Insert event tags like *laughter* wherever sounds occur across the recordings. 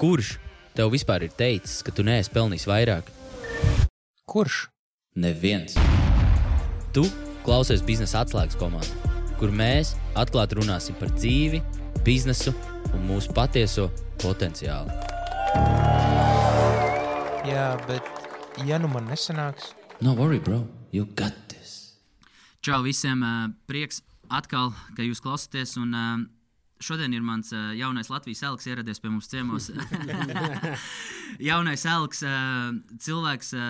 Kurš tev vispār ir teicis, ka tu neesi pelnījis vairāk? Kurš? Neviens. Tu klausies biznesa atslēgas komandā, kur mēs atklāti runāsim par dzīvi, biznesu un mūsu patieso potenciālu. Jā, bet ja nu man nesanāks, No worry, bro, you got this. Čau visiem! Prieks atkal, ka jūs klausāties. Un, ā, šodien ir mans ā, jaunais Latvijas elks ieradies pie mums ciemos. *laughs* jaunais elks, ā, cilvēks ā,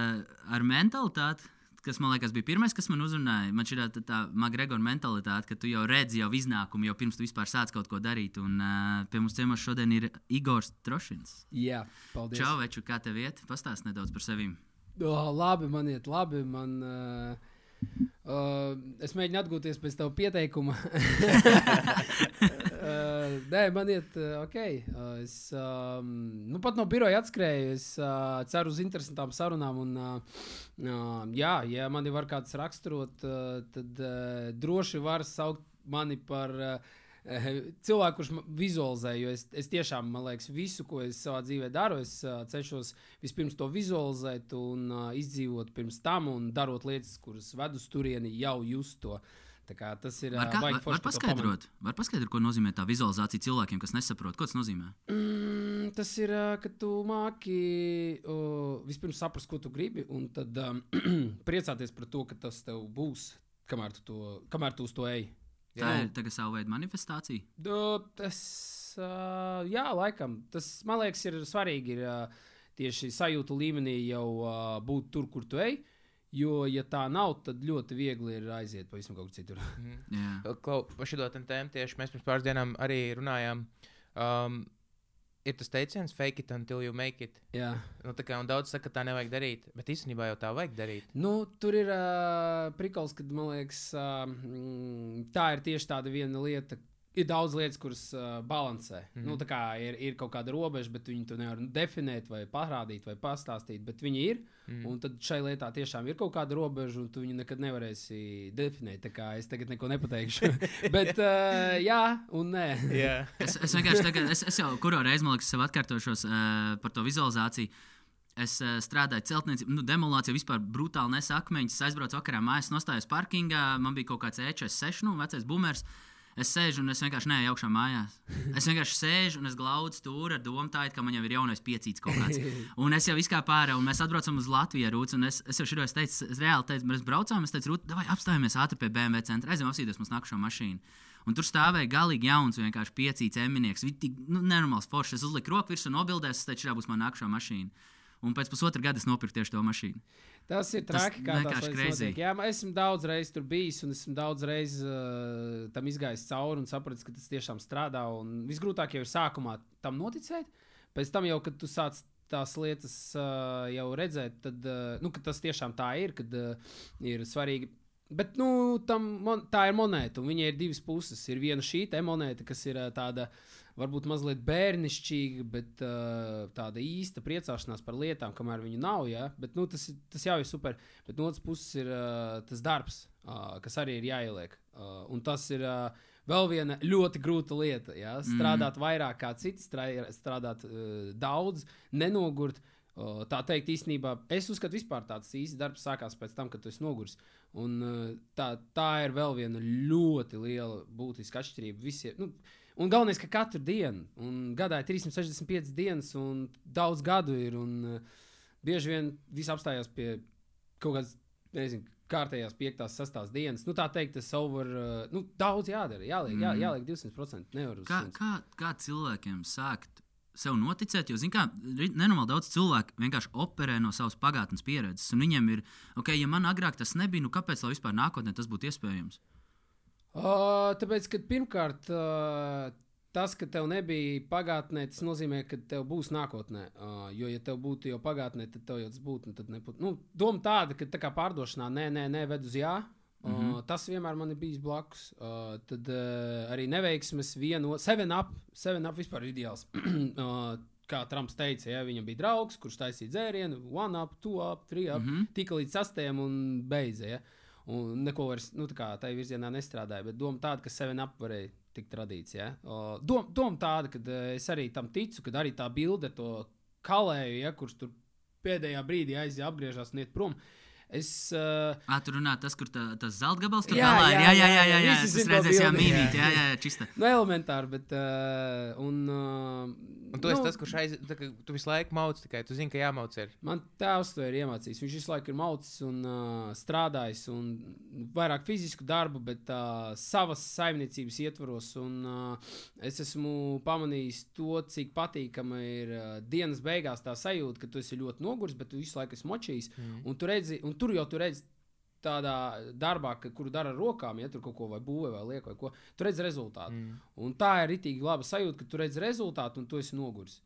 ar mentalitāti. Kas man liekas, bija pirmais, kas man uzrunāja. Man šī tā, tā Magregora mentalitāte, ka tu jau redzi jau iznākumu, jau pirms tu vispār sāc kaut ko darīt. Un uh, pie mums ciemos šodien ir Igors Trošins. Jā, paldies. Čau, veču, kā tev iet? Pastāst nedaudz par sevi. Oh, labi, man iet labi. Man, uh, uh, es mēģinu atgūties pēc tava pieteikuma. *laughs* uh, nē, man iet uh, ok. Uh, es um, nu, pat no biroja atskrēju. Es uh, ceru uz interesantām sarunām. Un, uh, uh, jā, ja mani var kāds raksturot, uh, tad uh, droši var saukt mani par. Uh, cilvēku, kurš vizualizē, jo es, es tiešām, man liekas, visu, ko es savā dzīvē daru, es uh, cenšos vispirms to vizualizēt un uh, izdzīvot pirms tam, un darot lietas, kuras ved uz turieni, jau just to. Kā Tas ir Var, kā, var, var paskaidrot, var paskaidrot, ko nozīmē tā vizualizācija cilvēkiem, kas nesaprot, ko tas nozīmē. Mm, tas ir, ka tu māki uh, vispirms saprast, ko tu gribi, un tad um, *clears throat* priecāties par to, ka tas tev būs, kamēr tu, to, kamēr tu uz to ej. Tā Jā. ir tagad sava veida manifestācija. Du, tas, uh, jā, laikam, tas man liekas, ir svarīgi. Ir, uh, tieši sajūtu līmenī jau uh, būt tur, kur tu ej. Jo, ja tā nav, tad ļoti viegli ir aiziet pavisam kaut kur citur. Jā. Klau, par šo tēmu tieši mēs pirms pāris dienām arī runājām. Um, ir tas teiciens, fake it until you make it. jā. Nu, tā kā, daudz saka, ka tā nevajag darīt, bet īstenībā jau tā vajag darīt. Nu, tur ir uh, prikals, kad man liekas, uh, mm, tā ir tieši tāda viena lieta. Ir daudz lietas, kuras uh, balansē. Mm -hmm. nu, tā kā ir, ir kaut kāda robeža, bet viņi to nevar definēt, vai parādīt, vai pastāstīt. Bet viņi ir. Mm. Un tad šai lietā tiešām ir kaut kāda robeža, un tu viņu nekad nevarēsi definēt. Tā kā es tagad neko nepateikšu. *laughs* bet uh, jā, un nē. Jā, Es, es vienkārši tagad, es, es jau kuru reizi, man liekas, sev atkārtošos uh, par to vizualizāciju. Es uh, strādāju celtniecībā, nu, demolācijā vispār brutāli nesa akmeņus. Es aizbraucu vakarā mājās, nostājos parkingā, man bija kaut kāds E46, nu, vecais boomers. Es sēžu un es vienkārši neeju augšā mājās. Es vienkārši sēžu un es glaudu stūri ar domu, tā, kā man jau ir jaunais piecīts kaut kāds. *laughs* Un es jau izkāpu ārā, un mēs atbraucam uz Latviju un Es, es jau šodien teicu, es reāli teicu, mēs braucām, es teicu, Rūta, vai apstājamies ātri pie BMW centra, aizjām apsīties mums nākamā mašīna. Un tur stāvēja galīgi jauns, vienkārši piecīts eminieks. Viņš tik nu, nenormāls foršs. Es uzliku roku virsū nobildēs, es teicu, šī būs mana nākamā mašīna. Un pēc pusotra gada es nopirku tieši to mašīnu. Tas ir Tas traki, kā tas lietas crazy. notiek. Jā, esmu daudz reizes tur bijis, un esmu daudz reizes uh, tam izgājis cauri un sapratis, ka tas tiešām strādā. Un visgrūtāk jau ir sākumā tam noticēt. Pēc tam, jau, kad tu sāc tās lietas uh, jau redzēt, tad uh, nu, tas tiešām tā ir, kad uh, ir svarīgi. Bet nu, tam, mon, tā ir monēta, un viņai ir divas puses. Ir viena šī monēta, kas ir uh, tāda varbūt mazliet bērnišķīga, bet uh, tāda īsta priecāšanās par lietām, kamēr viņu nav. Ja? Bet, nu, tas, tas jau ir super. Bet no otras puses ir uh, tas darbs, uh, kas arī ir jāieliek. Uh, un tas ir uh, vēl viena ļoti grūta lieta. Ja? Strādāt mm. vairāk kā citi, strā- strādāt uh, daudz, nenogurt. Uh, tā teikt, īstenībā es uzskatu, ka tāds īsts darbs sākās pēc tam, kad tu esi noguris. Un, uh, tā, tā ir vēl viena ļoti liela būtiska atšķirība. Visiem, nu, un galvenais, ka katru dienu, un gadā ir 365 dienas, un daudz gadu ir. Un, uh, bieži vien viss apstājās pie kaut kādas, nezinu, kārtējās 5, 6 dienas. Nu, tā teikt, tas over. Uh, nu, daudz jādara, jāliek, jā, jāliek 200%. Nevar Kā, 100. kā, kā cilvēkiem sākt sev noticēt? Jo, zināmā mērā, nenormāli daudz cilvēku vienkārši operē no savas pagātnes pieredzes. Un viņiem ir, ok, ja man agrāk tas nebija, nu kāpēc lai vispār nākotnē tas būtu iespējams? Uh, tāpēc, ka pirmkārt, uh, tas, ka tev nebija pagātnē, tas nozīmē, ka tev būs nākotnē. Uh, jo, ja tev būtu jau pagātnē, tad tev jau tas būtu. nu, nebūtu. Nu, doma tāda, ka tā kā pārdošanā nē, nē, nē, ved uz jā. Uh, mm -hmm. Tas vienmēr man ir bijis blakus. Uh, tad uh, arī neveiksmes vieno. Seven up, seven up vispār ir ideāls. *clears throat* uh, kā Trumps teica, ja viņam bija draugs, kurš taisīja dzērienu, one up, two up, three up, mm -hmm. tika līdz sastējiem un beidza. Ja? Un neko vairs nu, tā kā, tajā virzienā nestrādāja. Bet doma tāda, ka seven up varēja tikt radīts. Ja? O, Doma dom tāda, ka es arī tam ticu, ka arī tā bilde to kalēju, ja, kurš tur pēdējā brīdī aiziet, apgriežas un iet prom. Es, uh, Ah, tur runā tas, kur tā, tas zelta gabals tur Jā, galā ir. jā, Jā, jā, jā, jā, jā, jā, jā. visi Es redzēju, jā, mīmīt, jā, Jā, jā, čista. nu, elementāri, bet. Uh, un, uh, Un tu esi tas, kurš aiz, tā, ka tu visu laiku mauc tikai. Tu zini, ka jāmauc ir. Man tēvs to ir iemācījis. Viņš visu laiku ir maucis un uh, strādājis, un vairāk fizisku darbu, bet uh, savas saimniecības ietvaros. Un, uh, es esmu pamanījis to, cik patīkama ir uh, dienas beigās tā sajūta, ka tu esi ļoti noguris, bet tu visu laiku esi močījis. Mm. Un, tu redzi, un tur jau tu redzi. Tādā darbā, kuru dara ar rokām, ja tur kaut ko vai būvē, vai liek, vai ko, tu redz rezultātu. Mm. Un tā ir rītīgi laba sajūta, ka tu redz rezultātu un tu esi noguris.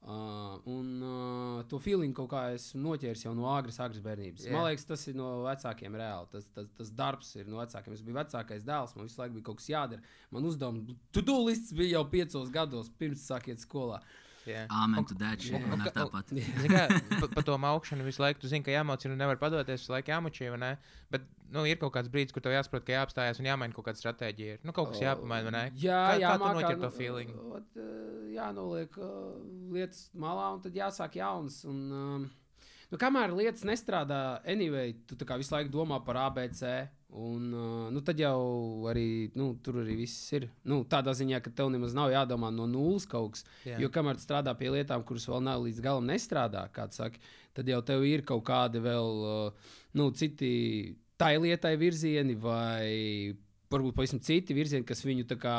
Uh, un uh, to feeling kaut kā esmu noķēris jau no agras, agras bērnības. Yeah. Man liekas, tas ir no vecākiem reāli. Tas, tas, tas darbs ir no vecākiem. Es biju vecākais dēls, man visu laiku bija kaut kas jādara. Man uzdevums, tu dūlists bija jau piecos gados, pirms sākiet skolā. Jā. Amen, tu dēļ, un- un- ir tāpat. Kā, pa, pa to augšanu visu laiku, tu zini, ka jāmauc, un nevar padoties, visu laiku jāmučī, vai ne? Bet, nu, ir kaut kāds brīdis, kur tev jāsaprot, ka jāapstājas un jāmaina kaut kāda stratēģija. Ir. Nu, kaut kas jāpamaina, vai ne? Jā, kā, jā, kā tu noķer to nu, feeling? ot, uh, jānoliek lietas malā, un tad jāsāk jaunas. Un, um, nu, kamēr lietas nestrādā, anyway, tu tā kā visu laiku domā par ABC. Un, nu, tad jau arī nu, tur arī viss ir. Nu, tādā ziņā, ka tev nemaz nav jādomā no nulles kaut kas. Jā. Jo kamēr tu strādā pie lietām, kuras vēl nav līdz galam nestrādā, saki, tad jau tev ir kaut kādi vēl nu, citi tai lietai virzieni, vai varbūt pavisam citi virzieni, kas viņu tā kā.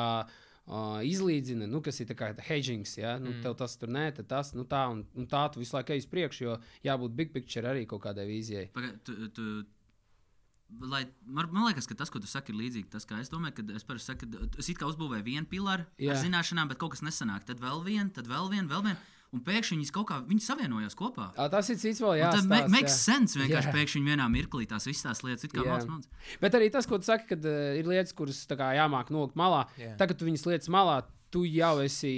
Uh, izlīdzina, nu, kas ir tā kā hedgings. Ja? Nu, mm. Tev tas tur nē, tad tas, nu, tā, un, un tā tu visu laiku ej uz priekšu, jo jābūt big picture arī kaut kādai vīzijai. Paga, tu, tu, lai, man, man liekas, ka tas, ko tu saki, ir līdzīgi. Tas, kā es domāju, ka es parasti saku, ka es it kā uzbūvēju vienu pilaru Jā. ar zināšanām, bet kaut kas nesanāk. Tad vēl vienu, tad vēl vienu, vēl vienu. Un pēkšņi viņas kaut kā viņas savienojās kopā. À, tas ir cits vēl tad jāstāsta. ma makes jā. sense vienkārši Jā. pēkšņi vienā mirklī tās visas tās lietas, it kā Jā. mācās. Bet arī tas, ko tu saki, kad uh, ir lietas, kuras tā kā jāmāk nolikt malā. Jā. Tagad tu viņas lietas malā. Tu jau esi,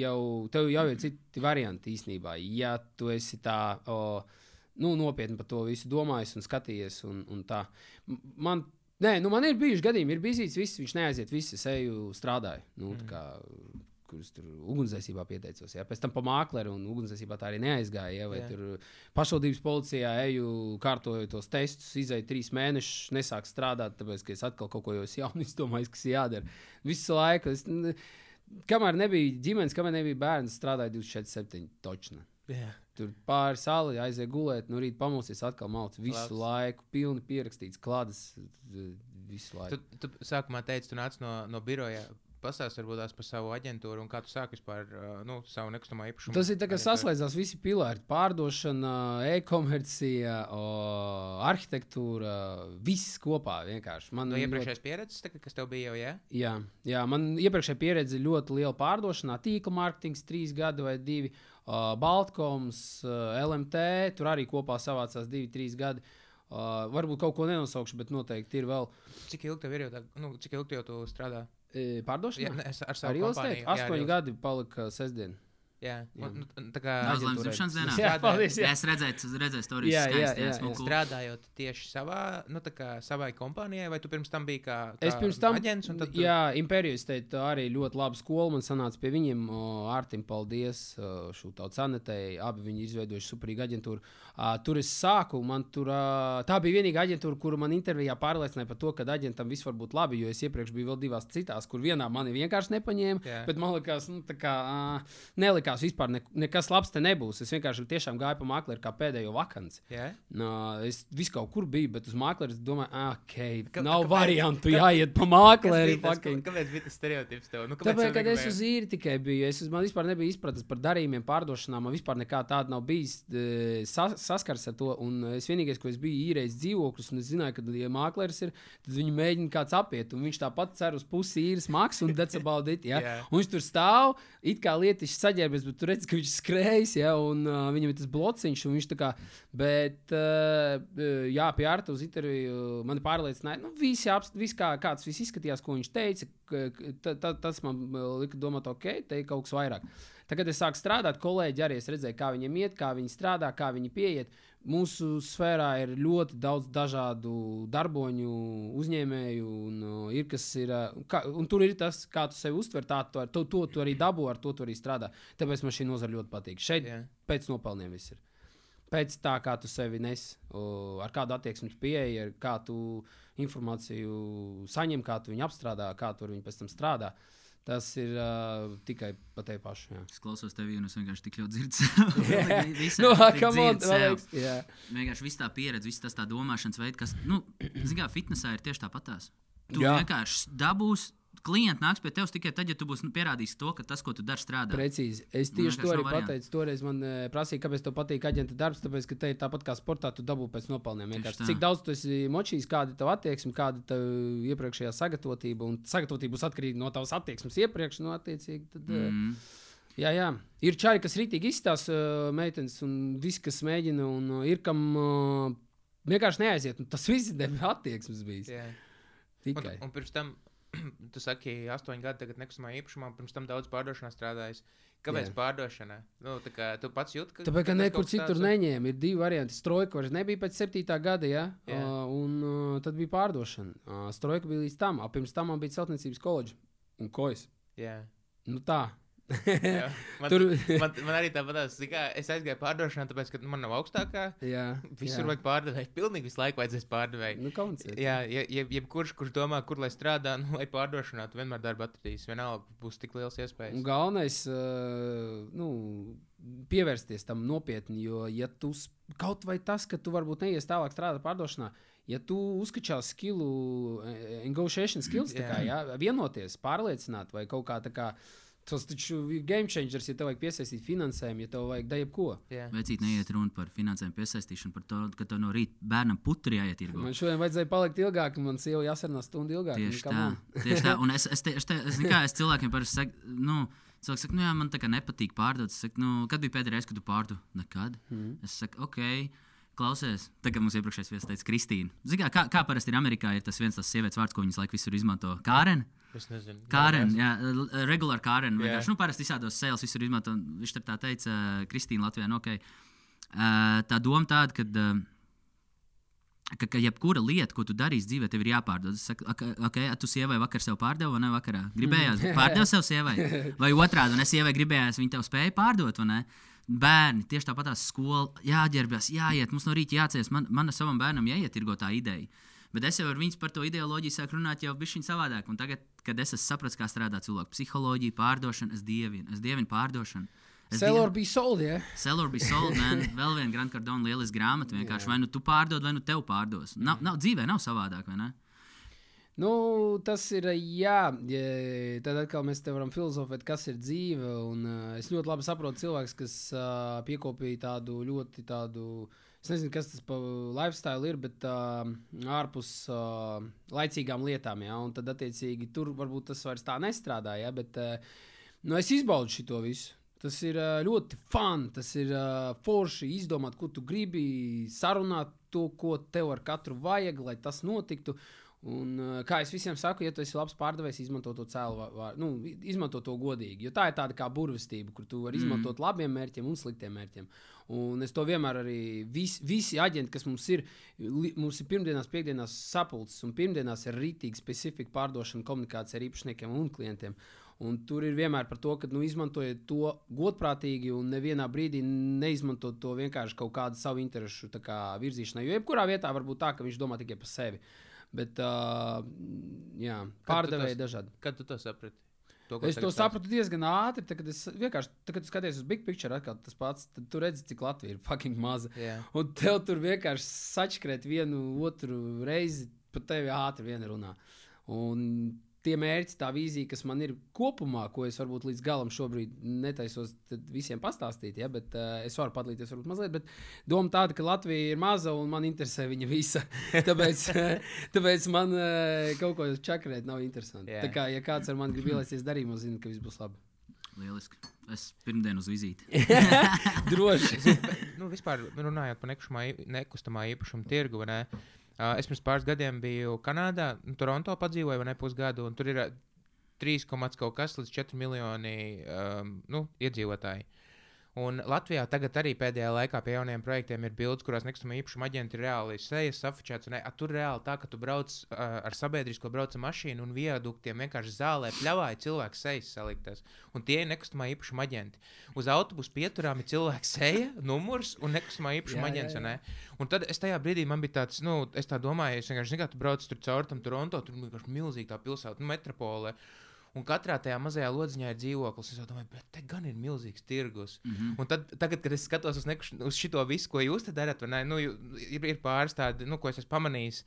jau, tev jau ir citi varianti īstenībā. Ja tu esi tā o, nu, nopietni par to visu domājis un skatījies, un, un tā. Man, nē, nu, man ir bijuši gadījumi, ir bijis viss, viņš neaiziet, visi es eju strādāju. Nu, mm. kā, kurus tur ugunsdzēsībā pieteicos. Ja? Pēc tam pa mākleri un ugunsdzēsībā tā arī neaizgāja. Ja? Vai Jā. tur pašvaldības policijā eju, kārtoju tos testus, izēju trīs mēnešus, nesāku strādāt, tāpēc, ka es atkal kaut ko jau jaunu *laughs* izdomājis, kas jādara. Visu laiku. Es, kamēr nebija ģimenes, kamēr nebija bērns, strādāju 24, 7. Točna. Jā. Tur pāri sāli aiziet gulēt, no rīta pamosties, atkal malts visu Labs. Laiku, pilni pierakstīts, klādes visu laiku. Tu, tu sākumā teici, tu nāc no, no biroja. Pastāst varbūt tās par savu aģentūru un kā tu sāki vispār nu, savu nekustamā īpašumu. Tas ir tā, aģentūru. saslēdzās visi pilāri. Pārdošana, e-komercija, arhitektūra, viss kopā vienkārši. Man No ļoti- iepriekšējās pieredzes, tā, kas tev bija jau, jā? Jā, jā, man iepriekšējā pieredze ir ļoti liela pārdošanā. Tīkla mārketings, trīs gadi vai divi, uh, Baltkoms, uh, LMT. Tur arī kopā savācās divi, trīs gadi. Uh, varbūt kaut ko nenosaukšu, bet noteikti ir vēl Cik ilgi tev ir jau tā, nu, cik ilgi tev tu strādā? e, pārdošanā. Jā, ne, ar savu Arī ar astoņi gadi palika sestdien. Jā, un, nu, tā kā aģentūrai. dzimšanas dienā. Jā, paldies. Jā, es redzēju, redzēju to jā, skaisti, jā, jā, smuku. strādājot tieši savā, nu, tā kā savai kompānijai, vai tu pirms tam biji kā, kā Es pirms tam, aģents? un tad tu- jā, Impērijas teica, arī ļoti laba skola. Man sanāca pie viņiem, Ārtim, paldies, Šūtauts Anetei. Abi viņi izveidojuši superīgu aģentūru. Tur es sāku, man tur, tā bija vienīgā aģentūra, kuru man intervijā pārliecināja par to, ka aģentam viss var būt labi, jo es iepriekš biju vēl divās citās, kur vienā mani vienkārši nepaņēma. Jā. Bet man liekas, nu, tā kā, uh, nelikās vispār ne, nekas labs te nebūs. Es vienkārši tiešām gāju pa mākleri kā pēdējo vakanci. Jā? Nā, es vis kaut kur biju, bet uz mākslinieka domāju, ah, ok, Ka- nav kāpēc- variantu, kā- jāiet pa bija tas- Kāpēc bija tas stereotips tev? Nu, kāpēc Tāpēc, kad es uz īri tikai biju, es uz, man vispār nebija izpratnes par darījumiem, pārdošanām. Man vispār nekā tāda nav bijis sas, saskars ar to. Un es vienīgais, ko es biju īrējis dzīvokļus, un es zināju, ka, ja mākslinieks ir, tad viņi mēģina kāds apiet. Un viņš tāpat cer uz pusi īres maksu un it. Ja? *laughs* Jā. Un viņš tur stāv, it kā lietišķi saģērbies, bet tu redz, ka viņš skrējas, ja? un uh, viņam ir tas blociņš, un viņš tā kā, bet, uh, jā, pie Arta uz interviju mani pārliecināja, nu, visi, apst, visi kā, kāds viss izskatījās, ko viņš teica, tas man uh, lika domāt, ok, te ir kaut kas vairāk. Tagad es sāku strādāt, kolēģi arī es redzēju, kā viņiem iet, kā viņi strādā, kā viņi pieiet. Mūsu sfērā ir ļoti daudz dažādu darboņu, uzņēmēju, un, uh, ir, kas ir, uh, kā, un tur ir tas, kā tu sevi uztver, tā ar to, to tu arī dabū, ar to tu arī strādā. Tāpēc man šī nozara ļoti patīk. Šeit Jā. pēc nopelniem viss ir. Pēc tā, kā tu sevi nes, ar kādu attieksmi tu pieeji, kā tu informāciju saņem, kā tu viņu apstrādā, kā tu viņu pēc tam strādā. Tas ir uh, tikai pa te pašu. jā. Es klausos tevi, un es vienkārši tik ļoti dzirdu. *laughs* *laughs* Visā, Nu. Alex, jā. vienkārši viss tā pieredze, viss tas tā domāšanas veids, kas, nu, *clears throat* zināmā mērā, fitnesā ir tieši tāpatās. Tu. Jā. vienkārši dabūsi, klienti nāks pie tevis tikai tad, ja tu būsi nu, pierādījis to, ka tas, ko tu dari, strādā. Precīzi. Es Nu, tieši to arī pateicu. Toreiz man uh, prasīja, kāpēc tev patīk aģenta darbs. Tāpēc, ka te ir tāpat kā sportā, tu dabū pēc nopelniem. Cik daudz tu esi močījis, kāda ir tava attieksme, kāda ir tava iepriekšējā sagatavotība. Un sagatavotība būs atkarīga no tavas attieksmes iepriekš. No attiecīgi, tad, mm. Mm. Jā, jā. Ir čāri, kas rītīgi izstāsta uh, meitenes, un visi, kas mēģina, un uh, ir kam uh, vienkārši neaiziet. Un tas viss *laughs* ir attieksmes bijis. Jā. Tikai. Un, un pirms tam, *clears throat* tu saki, astoņi gadi tagad nekustamā īpašumā, un pirms tam daudz pārdošanā strādājis. Kāpēc Jā. pārdošana? Nu, tā kā tu pats jūti, ka. Tāpēc, ka nekur citur tāds- neņēma, ir divi varianti. Strojka vairs nebija pēc 7. gada, ja? Jā. uh, un uh, tad bija pārdošana. Uh, strojka bija līdz tam, a, pirms tam man bija celtniecības koledža un kojas. Jā. Nu tā. *laughs* Jā. Man, Tur- man, man arī tāpat, es aizgāju pārdošanā, tāpēc, ka man nav augstākā. jā, Visur jā. vajag pārdevēju. Pilnīgi visu laiku vajadzēs pārdevēju. Nu, kauns. Jā, ja, ja, jebkurš, kurš domā, kur lai strādā, nu, lai pārdošanā, tu vienmēr darbu atradīsi. Vienalga būs tik liels iespējas. Galvenais uh, nu, pievērsties tam nopietni, jo, ja tu kaut vai tas, ka tu varbūt neies tālāk strādāt pārdošanā, ja tu uzskačās skilu, eh, negotiation skills, kā, jā, vienoties, pārliecināt vai kaut kā tā kā. Tas taču ir game changers, ja tev vajag piesaistīt finansējumu, ja tev vajag darīt jebko. Jā. Vecīt, neiet runa par finansēm piesaistīšanu, par to, ka tev no rīta bērnam putri jāiet tirgo. Man šodien vajadzēja palikt ilgāk, un man sieva jāsarunā stundu ilgāk. Tieši tā, tieši tā. *laughs* Un es, es, te, es, te, es, kā, es cilvēkiem parasti saku, nu, cilvēks saka, nu, jā, man tā kā nepatīk pārdot. Es saku, nu, kad bija pēdējā reize, kad tu pārdod? Nekad. Mm. Es saku, ok. Klausies, tagad mums iepriekšējais viesis teica, Kristīna. Zini, kā, kā, kā parasti ir Amerikā, ir tas viens tas sievietes vārds, ko viņas laiku visur izmanto. Kāren? Es nezinu. Kāren, jā, regulāri Kāren. Vienkārši, nu, parasti visādos sēles visur izmanto. Viņš tā teica, Kristīna Latvijā, nu, ok. Uh, tā doma tāda, ka. Uh, ka, ka jebkura lieta, ko tu darīsi dzīvē, tev ir jāpārdod. Es saku, ok, tu sievai vakar sev pārdevi, vai ne? Vakarā *laughs* gribējās pārdot sev sievai. Vai otrādi, un es sievai gribējās, viņa tev spēja pārdot, vai ne? Bērni tieši tāpat tās skola, jāģērbjas, jāiet, mums no rīta jācies. Man, man savam bērnam jāietirgo tā ideja. Bet es jau ar viņu par to ideoloģiju sāku runāt jau bišķiņ savādāk. Un tagad, kad es esmu sapratis, kā strādā cilvēku psiholoģija, pārdošana, es dievinu, es dievinu pārdošanu. Es Sell or dievinu- be sold, ja? Sell or be sold, *laughs* man. Vēl viena Grand Cardona lieliska grāmata. Vienkārši vai nu tu pārdod, vai nu tev pārdos. Nav, nav dzīvē, nav savādāk, vai ne? Nu, tas ir jā, ja, tad atkal mēs te varam filozofēt, kas ir dzīve. Un, uh, es ļoti labi saprotu cilvēkus, kas uh, piekopīja tādu ļoti tādu. Es nezinu, kas tas par lifestyle ir, bet uh, ārpus uh, laicīgām lietām. Ja, un tad, attiecīgi, tur varbūt tas vairs tā nestrādā. Ja, bet uh, nu, es izbaudu šo visu. Tas ir uh, ļoti fun, tas ir uh, forši izdomāt, ko tu gribi, sarunāt to, ko tev ar katru vajag, lai tas notiktu. Un, uh, kā es visiem saku, ja tu esi labs pārdevējs, izmanto to vā- nu, izmanto to godīgi. Jo tā ir tāda kā burvestība, kur tu vari izmantot mm. labiem mērķiem un sliktiem mērķiem. Un es to vienmēr arī vis, visi aģenti, kas mums ir, li, mums ir pirmdienās, piekdienās sapulces, un pirmdienās ir rītīgi specifika pārdošana, komunikācija ar īpašniekiem un klientiem. Un tur ir vienmēr par to, ka nu, izmantojiet to godprātīgi un nevienā brīdī neizmantot to vienkārši kaut kādu savu interesu kā, virzīšanai. Jo jebkurā vietā var būt tā, ka viņš domā tikai par sevi. Bet uh, jā, pārdevēji dažādi. Kad tu to saprati? To, Es to sapratu diezgan ātri. Tad, kad es vienkārši tad, kad skaties uz big picture, atkal tas pats, tad tu redzi, cik Latvija ir fucking maza. Jā. Un tev tur vienkārši sačkrēt vienu otru reizi, pat tevi ātri vien runā. Un tie mērķi, tā vīzija, kas man ir kopumā, ko es varbūt līdz galam šobrīd netaisos tad visiem pastāstīt, ja, bet uh, es varu padalīties varbūt mazliet. Bet doma tāda, ka Latvija ir maza un man interesē viņa visa. *laughs* tāpēc, tāpēc man uh, kaut ko čakarēt nav interesanti. Jā. Tā kā, ja kāds ar mani grib ielaisties darījumā, zina, ka viss būs labi. Lieliski. Es pirmdien uz vizīti. *laughs* Droši. *laughs* nu, vispār runājot par nekustamā, īpašuma tirgu, vai ne? Es pirms pāris gadiem biju Kanādā, nu, Toronto padzīvoju, vai ne pusgadu, un tur ir uh, 3, komats kaut kas līdz 4 miljoni um, nu, iedzīvotāji. Un Latvijā tagad arī pēdējā laikā pie jauniem projektiem ir bildes, kurās nekustamā īpašuma aģenti ir reāli sejas afičēts. Un, ne, a, tur reāli tā, ka tu brauc uh, ar sabiedrisko brauca mašīnu un viaduktiem vienkārši zālē pļāvāja cilvēku sejas saliktas. Un tie ir nekustamā īpašuma aģenti. Uz autobusu pieturām ir cilvēka seja, numurs un nekustamā īpašuma aģents. ne? Un tad es tajā brīdī man bija tāds, nu, es tā domāju, es vienkārši, zinu, kā tu brauc tur caur tam Toronto, tur vienkārši milzīga tā pilsēta, nu, metropole. Un katrā tajā mazajā lodziņā ir dzīvoklis. Es domāju, bet te gan ir milzīgs tirgus. Mm -hmm. Un tad, tagad, kad es skatos uz, nekuš, uz šito visu, ko jūs te darat, vai ne, nu, ir, ir pāris tādi, nu, ko es esmu pamanījis.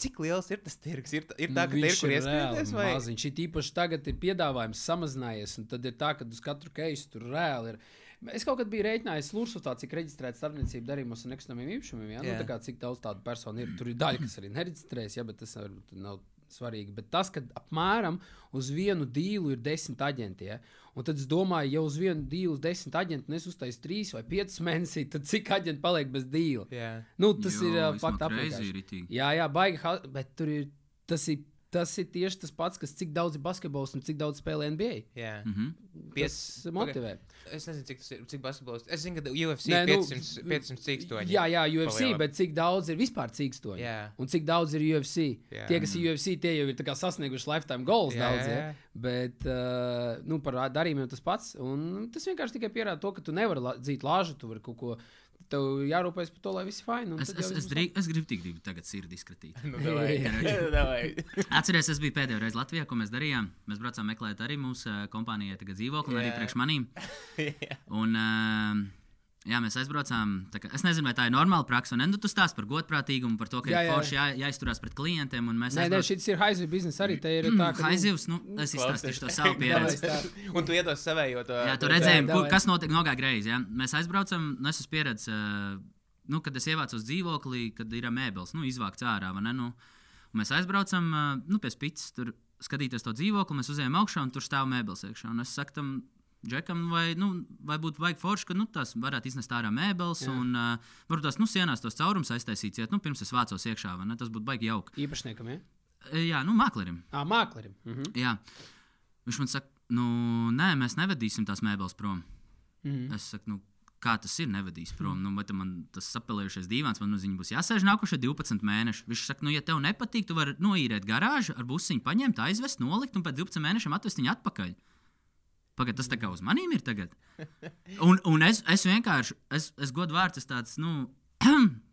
Cik liels ir tas tirgus? Ir, ir tā, ka Nu, ir viņš kur ieskrieties, vai Maziņš ir īpaši tagad ir piedāvājums samazinājies, un tad ir tā, ka uz katru keisu tur reāli ir. Es kaut kad biju rēķinājis Lūsutā, cik reģistrēts starpniecību darījumos un nekustamiem īpašumiem. Ja? Jā. Nu, tā kā cik daudz tādu personu ir. Tur ir daļa, kas arī nereģistrējas, ja, bet tas nav svarīgi. Bet tas, ka apmēram uz vienu dīlu ir desmit aģenti. Ja? Un tad es domāju, ja uz vienu dīlu ir desmit aģenti, un es uztaisu trīs vai piecus *laughs* mēnešus, tad cik aģenti paliek bez dīla? Jā. Nu, tas Jo, ir crazy apgājums. ritīgi. Jā, jā, baigi, bet tur ir tas, ir. Tas ir tieši tas pats, kas cik daudz ir basketbols un cik daudz spēlē NBA. Jā. Mhm. Tas motivē. Es nezinu, cik tas ir, cik basketbols. Es zinu, ka UFC Nē, ir nu, 500, 500 cīkstoņi. Jā, jā, UFC, Palielam. bet cik daudz ir vispār cīkstoņi? Jā. Un cik daudz ir UFC? Jā. Tie, kas ir UFC, tie jau ir sasnieguši lifetime goals Jā, daudz. jā, Ja? jā. Bet uh, nu, par darījumiem tas pats. Un tas vienkārši tikai pierāda to, ka tu nevari dzīt lāžu, tu vari kaut ko. Tev jārūpējas par to, lai viss ir fini. Es, es, es, drīk, es gribu tik gribu tagad sirdi izskatīt. Nu, davai. *laughs* *laughs* Davai. Atcerieties, es biju pēdējo reizi Latvijā, ko mēs darījām. Mēs braucām meklēt arī mūsu uh, kompānijai tagad dzīvokli, un arī priekš manīm. *laughs* Jā. Un, uh, jā, mēs aizbraucām. tā Kā, es nezinu, vai tā ir normāla praksa. Un, nu, tu stāst par godprātīgumu, par to, ka Jā, jā, jā. jā. forši jā, jāizturās pret klientiem. un Mēs Nē, nē, aizbraucām- šis ir haizivs biznesa arī. Te ir tā, ka. nu, Haizivs, nu, es izstāstīšu to savu *laughs* pieredzi. Un tu iedos savējo to. Jā, kur- davai. kas notiek nogāja greizi. Ja? Mēs aizbraucam, un es esmu pieredzējis, uh, nu, kad es ievācos dzīvoklī, kad ir mēbeles, nu, izvākts ārā. vai Ne, nu, mēs aizbraucam uh, nu, pie tur skatīties to dzīvokli, mēs uzējām augšā, un tur stāv mēbeles iekšā. Un es saku tam džekam, vai, nu, vai būtu vajag forši, ka nu, tās varētu iznest ārā mēbeles, Jā. un uh, varbūt tās nu, sienās tos caurumus aiztaisīt, nu, pirms es vācos iekšā, vai ne? Tas būtu baigi jauki. Īpašniekam, ja? Jā, nu, māklerim. Ā, māklerim. Mhm. Jā. Viņš man saka, nu, nē, mēs nevedīsim tās mēbeles prom. Mhm. Es saku, nu, kā tas ir, nevedīs prom. Nu, vai man tas sapelējušies dīvains, man uz viņu būs jāsēž nākošie 12 mēneši. Viņš saka, nu, ja tev nepatīk, tu vari noīrēt garāžu, ar busiņu paņemt, aizvest, nolikt un pēc 12 mēnešiem atvest viņu atpakaļ. Pagaidā, tas tā kā uz maniem ir tagad. *laughs* Un, un es, es vienkārši, es, es godu vārds, es tāds, nu, *clears throat*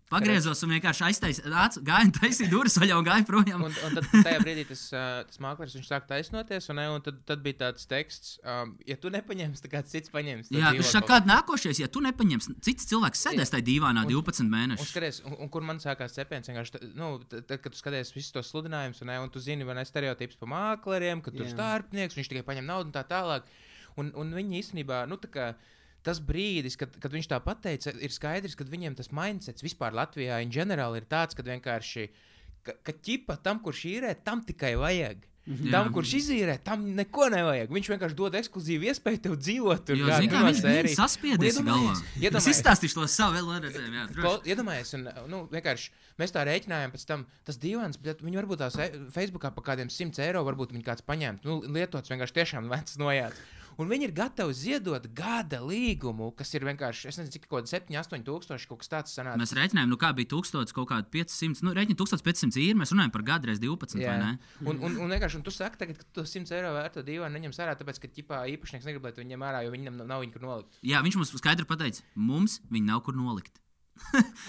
pagriezos un vienkārši aiztaisīju, gāju, taisīju durvis vaļā un gāju projām. Un, un tad tajā brīdī tas, *laughs* tas mākslinieks viņš sāk taisnoties, un, un tad, tad bija tāds teksts, um, ja tu nepaņemsi, tad kāds cits paņems. Jā, viņš saka, kāda nākošais, ja tu nepaņemsi, cits cilvēks sēdēs tajā dīvānā Un- 12 Un, mēnešus. skaties, un, un kur man sākās cepiens, vienkārši, nu, tad, kad tu skaties visus tos sludinājumus, un, un tu zini, vai ne stereotips par mākleriem, ka tur ir starpnieks, viņš tikai paņem naudu un tā tālāk. Un, un viņi īstenībā, nu, tā kā. Tas brīdis, kad, kad viņš tā pateica, ir skaidrs, ka viņiem tas mindsets vispār Latvijā in ģenerāli ir tāds, ka vienkārši, ka, ka ķipa tam, kurš īrē, tam tikai vajag. Jā. Tam, kurš izīrē, tam neko nevajag. Viņš vienkārši dod ekskluzīvu iespēju tev dzīvot tur. Bija saspiedies Un galvā. iedomājies- Es izstāstīšu to savu vēl redzējumu. jā, droši. Klau- Iedomājieties, un nu, vienkārši mēs tā rēķinājām, pēc tam tas dīvains, bet viņi varbūt tās e- Facebookā par kādiem 100 eiro varbūt viņi kāds paņēma. Nu, lietots vienkārši tiešām vecs nojāts. Un viņi ir gatavi ziedot gada līgumu, kas ir vienkārši, es nezinu, cik kaut kāda 7, 8 tūkstoši kaut kas tāds sanāca. Mēs rēķinājām, nu kā bija 1000, kaut kāda 500, nu rēķina 1500 īri. Mēs runājam par gadu reiz 12, vai ne? Un, un, un vienkārši un tu saki, tagad, ka tu 100 eiro vērto dīvainu neņems ārā, tāpēc, ka ķipā īpašnieks negrib, lai tu viņam ārā, jo viņam nav, nav viņa kur nolikt. Jā, viņš mums skaidri pateica, mums viņi nav kur nolikt.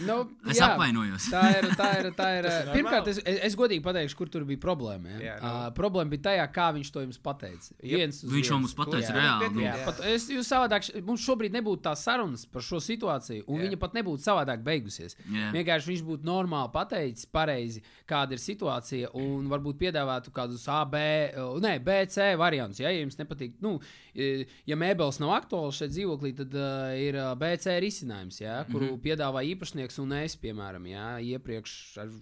Nu, Es jā. apvainojos. Tā ir. Tā ir, tā ir *laughs* ir pirmkārt, es, es, es godīgi pateikšu, kur tur bija problēma. Ja? Jā, nu. uh, problēma bija tajā, kā viņš to jums pateica. Viens uz Viņš jau viens. mums pateica Jā. reāli. Nu, Jā, Jā. pat, es, jūs savādāk, mums šobrīd nebūtu tā sarunas par šo situāciju, un Jā. viņa pat nebūtu savādāk beigusies. Jā. Vienkārši viņš būtu normāli pateicis, pareizi, kāda ir situācija, un varbūt piedāvātu kādus A, B, uh, ne, B, C variantus. Ja, ja jums nepatīk, nu, eh, ja mēbeles nav aktuāls šeit dzīvoklī, tad uh, ir B, C risinājums, ja, kuru mm -hmm. piedāvā piedāvā īpašnieks un es, piemēram, jā, iepriekš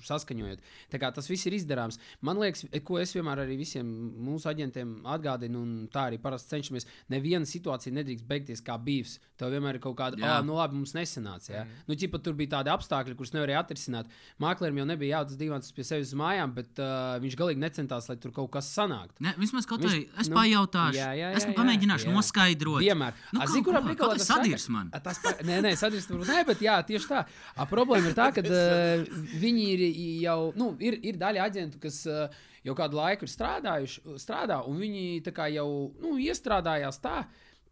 saskaņojot. Tā kā tas viss ir izdarāms. Man liekas, ko es vienmēr arī visiem mūsu aģentiem atgādinu, un tā arī parasti cenšamies. Neviena situācija nedrīkst beigties kā bijis. Tev vienmēr ir kaut kāda, ah, nu labi, mums nesanāca. Jā. Mm. Nu, ķipa, tur bija tādi apstākļi, kurus nevarēja atrisināt. Māksliniekam jau nebija jāatdzīst divas pie sevis uz mājām, bet uh, viņš galīgi necentās, lai tur kaut kas sanāktu. Ne, vismaz kaut vai es nu, pajautāšu, jā, jā, es jā, jā, pamēģināšu jā. noskaidrot. Vienmēr. Nu, zini, kurā kaut kas sadirs man. Tas, nē, nē, sadirst, varbūt nē, bet jā, tieši tā. A, problēma ir tā, ka uh, viņi ir jau, nu, ir, ir daļa aģentu, kas uh, jau kādu laiku ir strādājuši, strādā, un viņi jau, nu, iestrādājās tā.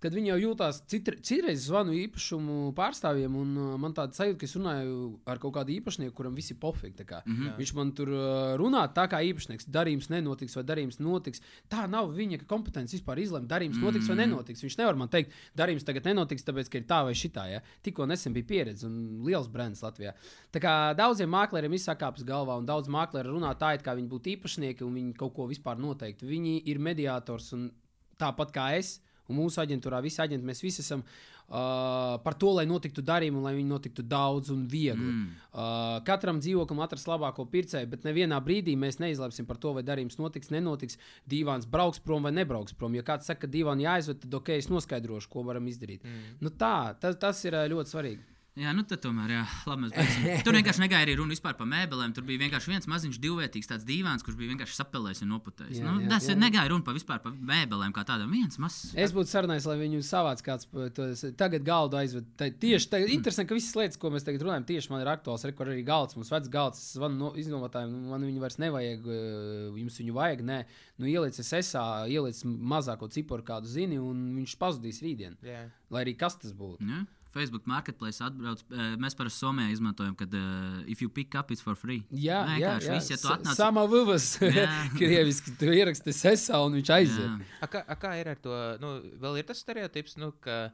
Kad viņi jau citr- citreiz zvanu īpašumu pārstāvjiem, un uh, man tāda sajūta, ka es runāju ar kaut kādu īpašnieku, kuram viss ir pofīgi. Mm Mhm. -hmm. Viņš man tur uh, runā tā kā īpašnieks. Darījums nenotiks, vai darījums notiks. Tā nav viņa kompetence vispār izlemt, darījums notiks vai nenotiks. Viņš nevar man teikt, darījums tagad nenotiks, tāpēc, ka ir tā vai šitā. Ja? Tikko nesen bija pieredze un liels brands Latvijā. Tā kā daudziem mākslinieks izsakāpjas galvā, un daudz mākslinieki runā tā, it kā viņi būtu īpašnieki un viņi kaut ko vispār noteikti. Viņi ir mediātors un tāpat kā es. Un mūsu aģentūrā visi aģenti, mēs visi esam uh, par to, lai notiktu darījumi, lai viņi notiktu daudz un viegli. Mm. Uh, katram dzīvoklim atrast labāko pircēju, bet nevienā brīdī mēs neizlemsim par to, vai darījums notiks, nenotiks. Dīvāns brauks prom vai nebrauks prom. Ja kāds saka, ka dīvāns jāizved, tad ok, es noskaidrošu, ko varam izdarīt. Mm. Nu, tā, tas, tas ir ļoti svarīgi. Jā, nu tad tomēr, jā, labi, mēs beigsim. Tur vienkārši negāja arī runa vispār par mēbelēm. Tur bija vienkārši viens maziņš, divvietīgs tāds dīvāns, kurš bija vienkārši sapelējis un noputējis. Jā, Nu, jā, tas jā. negāja runa par vispār par mēbelēm kā tādām. Viens mazs. Es būtu sarunājis, lai viņu savāc kāds pa- to es- tagad galdu aizved. Tā, tieši tā, interesanti, ka visas lietas, ko mēs tagad runājam, tieši man ir aktuāls. Rekur arī galds, mums vecs galds, es zvanu no, iznomotājiem, nu, man viņu vairs nevajag, eh, jums viņu vajag, nē. Nu, ieliec es esā, ieliec mazāko ciparu kādu zini, un viņš pazudīs rītdien. Jā. Lai arī kas tas būtu. Ja? Facebook marketplace atbrauc. eh, Mēs parasti Somijā izmantojam, kad uh, if you pick up, it's for free. Jā, jā, Vienkārši jā. viss, ja tu atnāc- Sama vuvas, Jā. *laughs* krieviski, tu ieraksti sesā un viņš aiziet. A, kā, a, kā ir ar to? Nu, vēl ir tas stereotips, nu, ka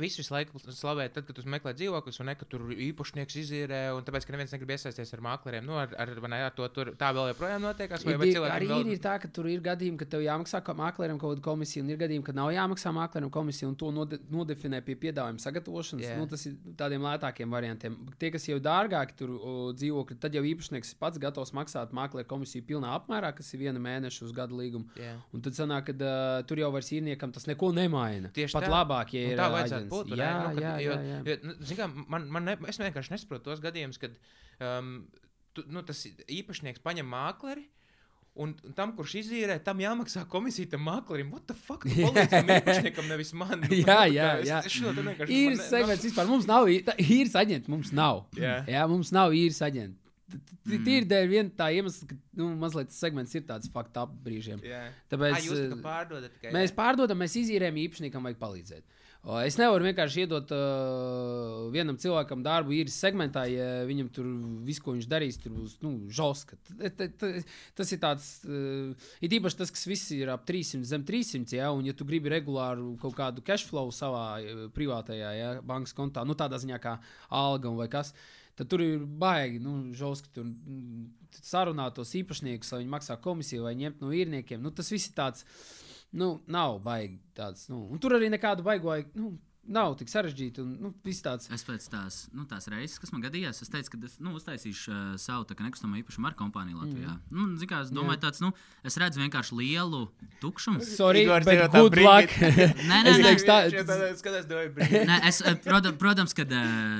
visu laiku slavē, tad, kad tu meklē dzīvokļus, un ne, ka tur īpašnieks izīrē, un tāpēc, ka neviens negrib iesaistīties ar māksliem. Nu, ar, ar, ne, ar to tur, tā vēl joprojām notiekās. Vai, Ir, vai arī vēl... ir, tā, ka tur ir gadījumi, ka tev jāmaksā kā māksliniekam kaut kāda komisija, un ir gadījumi, ka nav jāmaksā māksliniekam komisija, un to node, nodefinē pie piedāvājuma sagatavošanas. Yeah. Nu, tas ir tādiem lētākiem variantiem. Tie, kas jau dārgāki tur o, dzīvokļi, tad jau īpašnieks pats gatavs maksāt māksliniekam komisiju pilnā apmērā, kas ir viena mēneša uz gadu līgumu. Jā. Un tad sanāk, ka uh, tur jau vairs īrniekam tas neko nemaina. Tieši Pat tā. labāk, ja Un ir tā vajadzētu aģents. būt. vai Jā? Nu, kad- jā, jo- jā, jā. jo, nu, kā, man, man ne, es vienkārši nesaprotu tos gadījumus, kad um, tu, nu, tas īpašnieks paņem mākleri. Un tam, kurš izīrē, tam jāmaksā komisija tam māklerim. What the fuck? *laughs* Palīdzam īpašniekam, nevis man. Nu, *laughs* Jā, jā, es- jā. Es te vienkārši. īres ne- segments vispār mums nav. Īres aģenti mums nav. Jā. jā mums nav īres aģenti. Tīri dēļ viena tā iemesla, ka nu, mazliet tas segments ir tāds faktu ap brīžiem. Jā. Tāpēc Ā, jūs eh, pārdodat tikai. mēs pārdodam, mēs izīrējam, īpašniekam vajag palīdzēt. Es nevaru vienkārši iedot uh, vienam cilvēkam darbu īres segmentā, ja viņam tur viss, ko viņš darīs, tur būs nu, žoska. Tas ir tāds, uh, ir īpaši tas, kas viss ir ap 300, zem 300, ja, un ja tu gribi regulāru kaut kādu cash flow savā eh, privātajā ja, bankas kontā, nu tādā ziņā kā alga vai kas. Tad tur ir baigi, nu, žoski tur mm, sarunāt tos īpašniekus, lai viņi maksā komisiju vai ņemt no īrniekiem. Nu, tas viss ir tāds, nu, nav baigi tāds. Nu, un tur arī nekādu baigo, nu, nav tik sarežģīti un nu, tāds. Es pēc tās, nu, tās reizes, kas man gadījās, es teicu, ka es nu, uztaisīšu uh, savu nekustamo īpašumu ar kompāniju Latvijā. Mm. Nu, zin kā, es domāju, tāds, nu, es redzu vienkārši lielu tukšumu. Sorry, Igors bet good luck. *laughs* Nē, nē, nē. tā-. Nē, es, eh, protams, protams ka,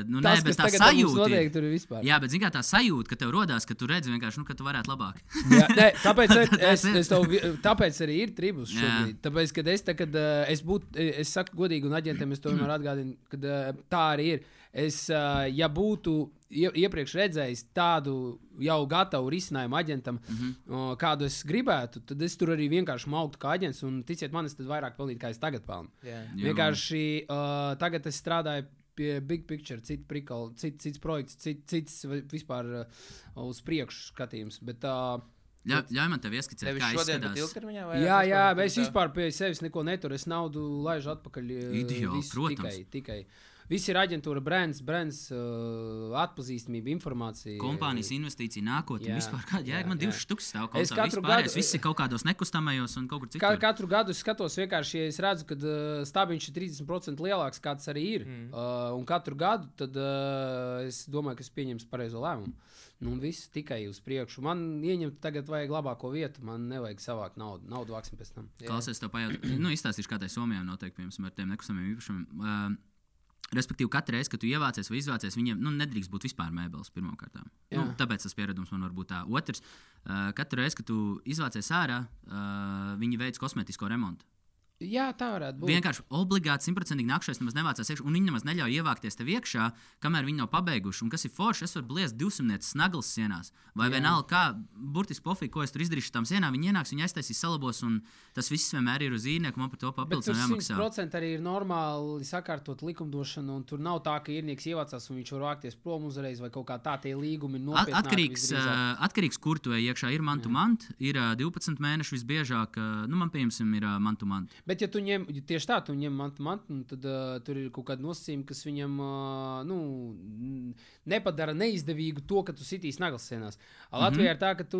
nu, nē, Tas, tā ar sajūta. ir- tur ir vispār. Jā, bet zin kā tā sajūta, ka tev rodās, ka tu redzi vienkārši, nu, ka tu varētu labāk. Jā, nē, *laughs* tāpēc, es, Tas es, es tev, tāpēc arī ir tribus šobrīd. Tāpēc, kad es, tā, kad, es būtu, es saku godīgi, un aģentiem es to vienmēr atgādinu, ka uh, tā arī ir. Es, uh, ja būtu ie, iepriekš redzējis tādu jau gatavu risinājumu aģentam, mm. -hmm. kādu es gribētu, tad es tur arī vienkārši mauktu kā aģents, un ticiet man, es tad vairāk pelnītu, kā es tagad pelnu. Jo. Vienkārši uh, tagad es strādāju pie Big Picture, citu prikolu, cit, cits projekts, cit, cits vi- vispār uh, uz priekšu skatījums. Bet, uh, Ļauj, ļauj man tev ieskicēt, kā izskatās. ilgtermiņā vai? jā, vispār jā, bet es vispār pie sevis neko neturu. Es naudu laižu atpakaļ. Ideāli, visu protams. Tikai, tikai. Viss ir aģentūra, brands, brands uh, atpazīstamība, informācija. Kompānijas investīcija nākotnē. Jā, Vispār kāda jā, jēga man jā. divas štukas stāv Es kontā. katru Vispārējais gadu- Viss ir kaut kādos nekustamajos un kaut kur citur. katru gadu es skatos, vienkārši, ja es redzu, ka uh, stābiņš ir 30% lielāks, kā tas arī ir. Mm. Uh, un katru gadu tad, uh, es domāju, ka es pieņemšu pareizo lēmumu. Nu, viss tikai uz priekšu. Man ieņemt tagad vajag labāko vietu, man nevajag savākt naudu. Naudu vāksim pēc tam. Klausies, tev pajautāt, *clears throat* nu, izstāstīšu, kā tai Somijā notiek, piemēram, ar tiem nekustamiem īpašumiem. Uh, Respektīvi, katru reizi, kad tu ievācies vai izvācies, viņiem nu, nedrīkst būt vispār mēbeles pirmkārt. Nu, tāpēc tas pieredums man var būt tā. Otrs, uh, katru reizi, kad tu izvācies ārā, uh, viņi veic kosmētisko remontu. Jā, tā varētu būt. Vienkārši obligāti simtprocentīgi nākšais nemaz nevācās iekšā, un viņi nemaz neļauj ievākties tev iekšā, kamēr viņi nav pabeiguši. Un kas ir forši, es varu bliest 200 snaglas sienās. Vai Jā. vienalga, kā burtiski pofīgi, ko es tur izdarīšu tam sienām, viņi ienāks, viņi aiztaisīs salabos, un tas viss vienmēr ir uz īrnieku, man par to papildus jāmaksā. 100% arī ir normāli sakārtot likumdošanu, un tur nav tā, ka īrnieks ievācās un viņš var vākties prom uzreiz, vai kaut kā tā tie līgumi ir nopietni. atkarīgs, uh, atkarīgs, kur tu ej iekšā. Ir mantu mantu, ir uh, 12 mēneši visbiežāk. Uh, nu, man, piemēram, ir mantu mantu. Bet, ja tu ņem tieši tā, tu ņem mantu, mantu nu, tad uh, tur ir kaut kāda nosacījuma, kas viņam uh, nu, nepadara neizdevīgu to, ka tu sitīs naglas sienās. Mm Mhm. -hmm. Latvijā ir tā, ka tu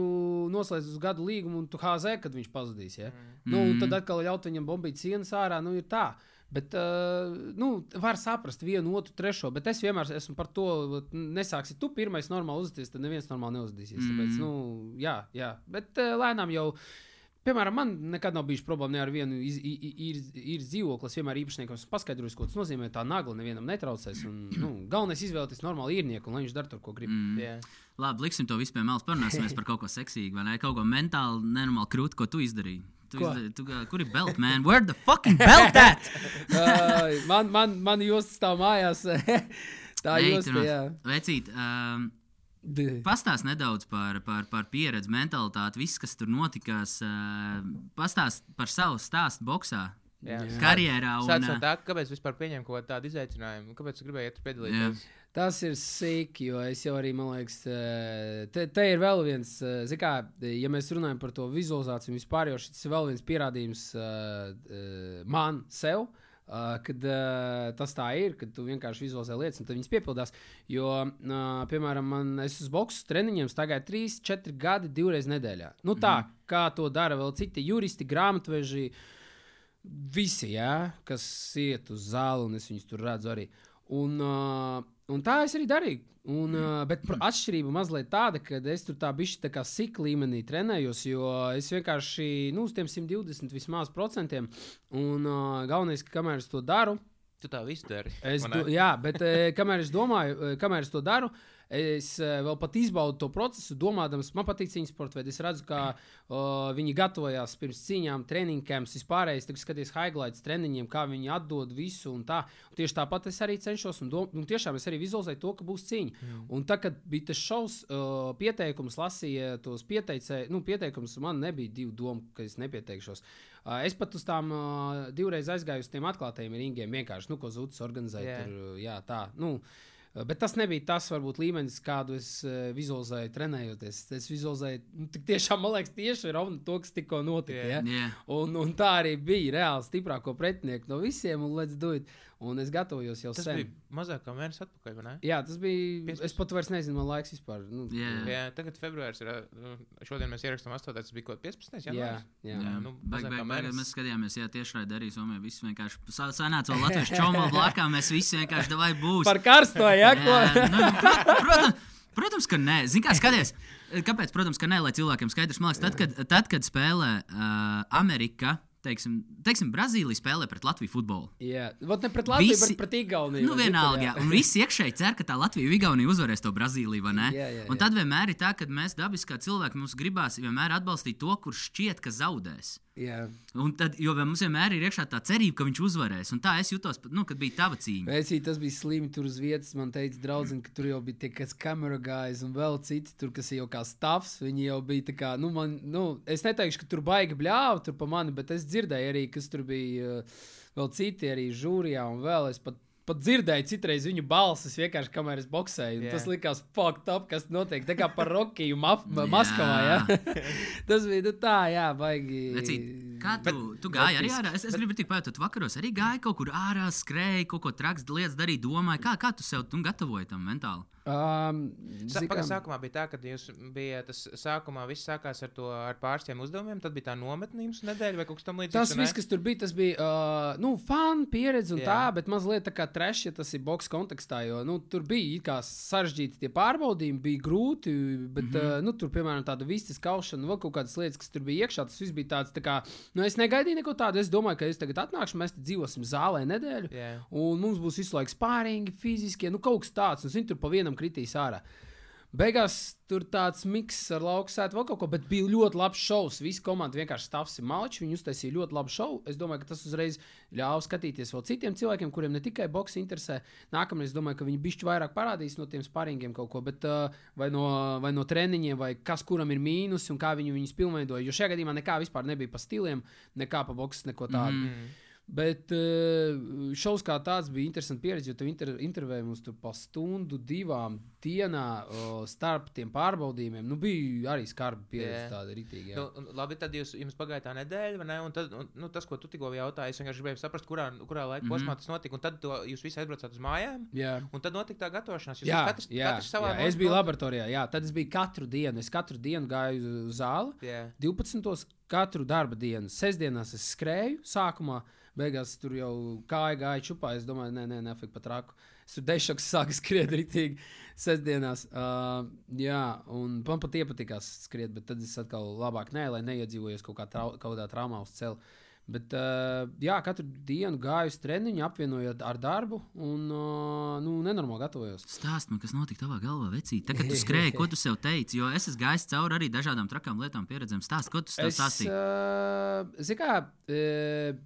noslēdz uz gadu līgumu un tu hāzē, kad viņš pazudīs. Ja? Mm. Nu, un tad atkal ļaut viņam bombīt sienas ārā, nu ir tā. Bet, uh, nu, var saprast vienu, otru, trešo, bet es vienmēr esmu par to, nesāksi tu pirmais normāli uzvesties, tad neviens normāli neuzvedīsies. Mm. Tāpēc, nu, jā, jā, bet uh, lēnām jau. Piemēram, man nekad nav bijis problēma ne ar vienu iz- i- i- īres īres dzīvokli. Es vienmēr īpašniekam esmu paskaidrojis, ko tas nozīmē. Tā nagla nevienam netraucēs. Un, nu, galvenais ir izvēlēties normālu īrnieku, un lai viņš dara to, ko grib. Mm. Jā. Labi, liksim to visu pie malas. Parunāsimies par kaut ko seksīgu, vai ne? Kaut ko mentāli, nenormāli krūti, ko tu izdarīji. Tu izdarīji tu, kur ir belt, man? Where the fucking belt at? *laughs* uh, man, man, man josta stāv mājās. *laughs* tā josta, jā. Vecīt, um, pastāst nedaudz par, par, par pieredzi, mentalitāti, viss, kas tur notikās. Uh, pastāst par savu stāstu boxā, Jā. karjerā. Un, Sāc uh, tā, kāpēc vispār pieņem kaut kādu tādu izaicinājumu? Kāpēc iet tur piedalīties? Tas ir sīki, jo es jau arī, man liekas, eh, te, te ir vēl viens, eh, kā, ja mēs runājam par to vizualizāciju vispār, jo šis ir vēl viens pierādījums man sev. Uh, kad uh, tas tā ir, kad tu vienkārši vizualizē lietas, un tad viņas piepildās. Jo, uh, piemēram, man es uz boxe treniņiem gāju 3, 4 gadi, divreiz nedēļā. Nu, tā, mm -hmm. kā to dara vēl citi juristi, grāmatveži, visi, jā, kas iet uz zāli, un es viņus tur redzu arī. Un, uh, un tā es arī darīju. Un, uh, bet atšķirība mazliet tāda, ka es tur tā bišķi tā kā sik līmenī trenējos, jo es vienkārši, nu, uz tiem 120 vismaz procentiem. Un uh, galvenais, ka kamēr es to daru, Tu tā visu dari. Es do, jā, bet kamēr es domāju, kamēr es to daru, es eh, vēl pat izbaudu to procesu, domādams, man patīk cīņas sports, vai es redzu, kā uh, viņi gatavojās pirms cīņām, treniņiem, vispārējais, tagad skaties highlights treniņiem, kā viņi atdod visu un tā. Un tieši tāpat es arī cenšos, un, dom, un tiešām es arī vizualizēju to, ka būs cīņa. Mm. Un tā, kad bija tas šovs, uh, pieteikums, lasīja tos pieteicēju, nu, pieteikums man nebija divu domu, ka es nepieteikšos. Uh, es pat uz tām uh, divreiz aizgāju uz tiem atklātajiem ringiem, vienkārši, nu, ko Zuds organizēja. Yeah. Tur, jā, tā. Nu, uh, Bet tas nebija tas, varbūt, līmenis, kādu es uh, vizualizēju, trenējoties. Es vizualizēju, nu, tiešām, man liekas, tieši Ravna to, kas tikko notika. Yeah. Ja? yeah. Un, un tā arī bija reāli stiprāko pretinieku no visiem, un let's do it. Un es gatavojos jau Tas sen. bija mazāk kā mēnesis atpakaļ, vai ne? Jā, tas bija. 15. Es pat vairs nezinu, man laiks vispār. Nu, Jā. Jā, tagad februāris ir. Šodien mēs ierakstām 8. tas bija kaut kāds 15. jā, janvāris. jā. Jā, nu, baig, mazāk baig, baig, mēs skatījāmies, jā, tieši raidījumā arī Somijā. Viss vienkārši sa- sanāca vēl Latvijas čomo *laughs* blakā. Mēs visi vienkārši davai būs. Par karsto, jā, ko? Jā, nu, pro- protams, protams, ka nē. Zini, kā skaties. Kāpēc? Protams, ka nē, lai cilvēkiem skaidrs. Man liekas, tad, kad, tad, kad spēlē uh, Amerika, teiksim, teiksim, Brazīlija spēlē pret Latviju futbolu. Jā, Vot ne pret Latviju, Visi- bet pret Igauniju. Nu, vienalga, citur, jā. Un visi iekšēji cer, ka tā Latvija un Igaunija uzvarēs to Brazīliju, vai ne? Jā, jā, Un jā. tad vienmēr ir tā, ka mēs dabiski kā cilvēki mums gribās vienmēr atbalstīt to, kurš šķiet, ka zaudēs. Jā. Un tad, jo mums vienmēr ir iekšā tā cerība, ka viņš uzvarēs. Un tā es jutos, nu, kad bija tava cīņa. Vēcī, tas bija slimi tur uz vietas. Man teica, draudzene, ka tur jau bija tie, kas kamera gājas, un vēl citi tur, kas jau kā stāvs. Viņi jau bija tā kā, nu, man, nu, es neteikšu, ka tur baigi bļāva tur pa mani, bet es dzirdēju arī, kas tur bija uh, vēl citi arī žūrijā, un vēl es pat. Pat dzirdēju, citreiz viņu balsis vienkārši, kamēr es boxēju. Yeah. Tas likās, fuck, up, kas notiek. Tā kā par Rokiju Maf *laughs* Jā. Maskavā. Jā. *laughs* tas bija nu, tā, jā, baigi. Vecīt, Kā tu, tu gāji arī ārā? Es, es gribu tikai pateikt, tu vakaros arī gāji kaut kur ārā, skrēji, kaut ko traks lietas darīji, domāji, kā, kā tu sev tu gatavoji tam mentāli. Um, Sa, zini paga, kā- sākumā bija tā, ka jūs bijāt tas sākumā viss sākās ar to ar pārstiem uzdevumiem, tad bija tā nometne jums nedēļa vai kaut kas tamlīdzīgs. Tas viss, kas tur bija, tas bija uh, nu, fun, pieredze un Jā. Tā, bet mazliet tā kā trešs, ja tas ir boxe kontekstā. Jo nu, tur bija sarežģīti tie pārbaudījumi, bija grūti, bet mm -hmm. uh, nu, tur, piemēram, tāda vistas kaušana, vēl kaut kādas lietas, kas tur bija iekšā. Tas viss bija tāds, tā kā, nu, es negaidīju neko tādu. Es domāju, ka es tagad atnākšu, mēs dzīvosim zālē nedēļu. Jā. Un mums būs visu laiku spārīgi, fiziskie, nu kaut kas tāds. Un zini, tur pa vienam kritīs ārā. Beigās tur tāds miks ar lauksētu vēl kaut ko, bet bija ļoti labs šovs. Visi komanda vienkārši stāvs ir malči. Viņi uztaisīja ļoti labu šovu. Es domāju, ka tas uzreiz ļāva skatīties vēl citiem cilvēkiem, kuriem ne tikai boks interesē. Nākamreiz domāju, ka viņi bišķi vairāk parādīs no tiem sparingiem kaut ko, bet uh, vai, no, vai no treniņiem, vai kas kuram ir mīnus un kā viņi viņus pilnveidoja. Jo šajā gadījumā nekā vispār nebija pa stiliem, nekā pa boks, neko tādu. Mm. Bet uh, šovs kā tāds bija interesants pieredze, jo tu inter, intervēji mums tur pa stundu, divām dienā starp tiem pārbaudījumiem. Nu, bija arī skarba pieredze, Jā. tāda rītīga. Nu, labi, tad jūs, jums pagāja tā nedēļa, vai ne? Un tad, un, nu, tas, ko tu tikko jautāji, es vienkārši gribēju saprast, kurā, kurā laika Mhm. posmā tas notika. Un tad to, jūs visi aizbraucāt uz mājām, Jā. un tad notika tā gatavošanās. Jūs Jā, katrs, jā, katrs savā jā, es biju laboratorijā. Jā, tad es biju katru dienu. Es katru dienu gāju uz zāli. Jā. 12. katru darba dienu. Sestdienās es skrēju, sākumā, beigās tur jau kāja gāja čupā. Es domāju, nē, nē, nefik pat raku. Es tur dešoks sāku skriet rītīgi sestdienās. Uh, jā, un man pat iepatikās skriet, bet tad es atkal labāk nē, lai neiedzīvojos kaut, kā trau, kaut kādā traumā uz ceļa. Bet, uh, jā, katru dienu gāju uz treniņu, apvienojot ar darbu, un uh, nu, nenormāli gatavojos. Stāst man, kas notika tavā galvā, vecīt. Tagad tu skrēji, ko tu sev teici, jo es esmu gājis cauri arī dažādām trakām lietām, pieredzēm. Stāst, ko tu sev stāstīji. uh, zini kā, uh,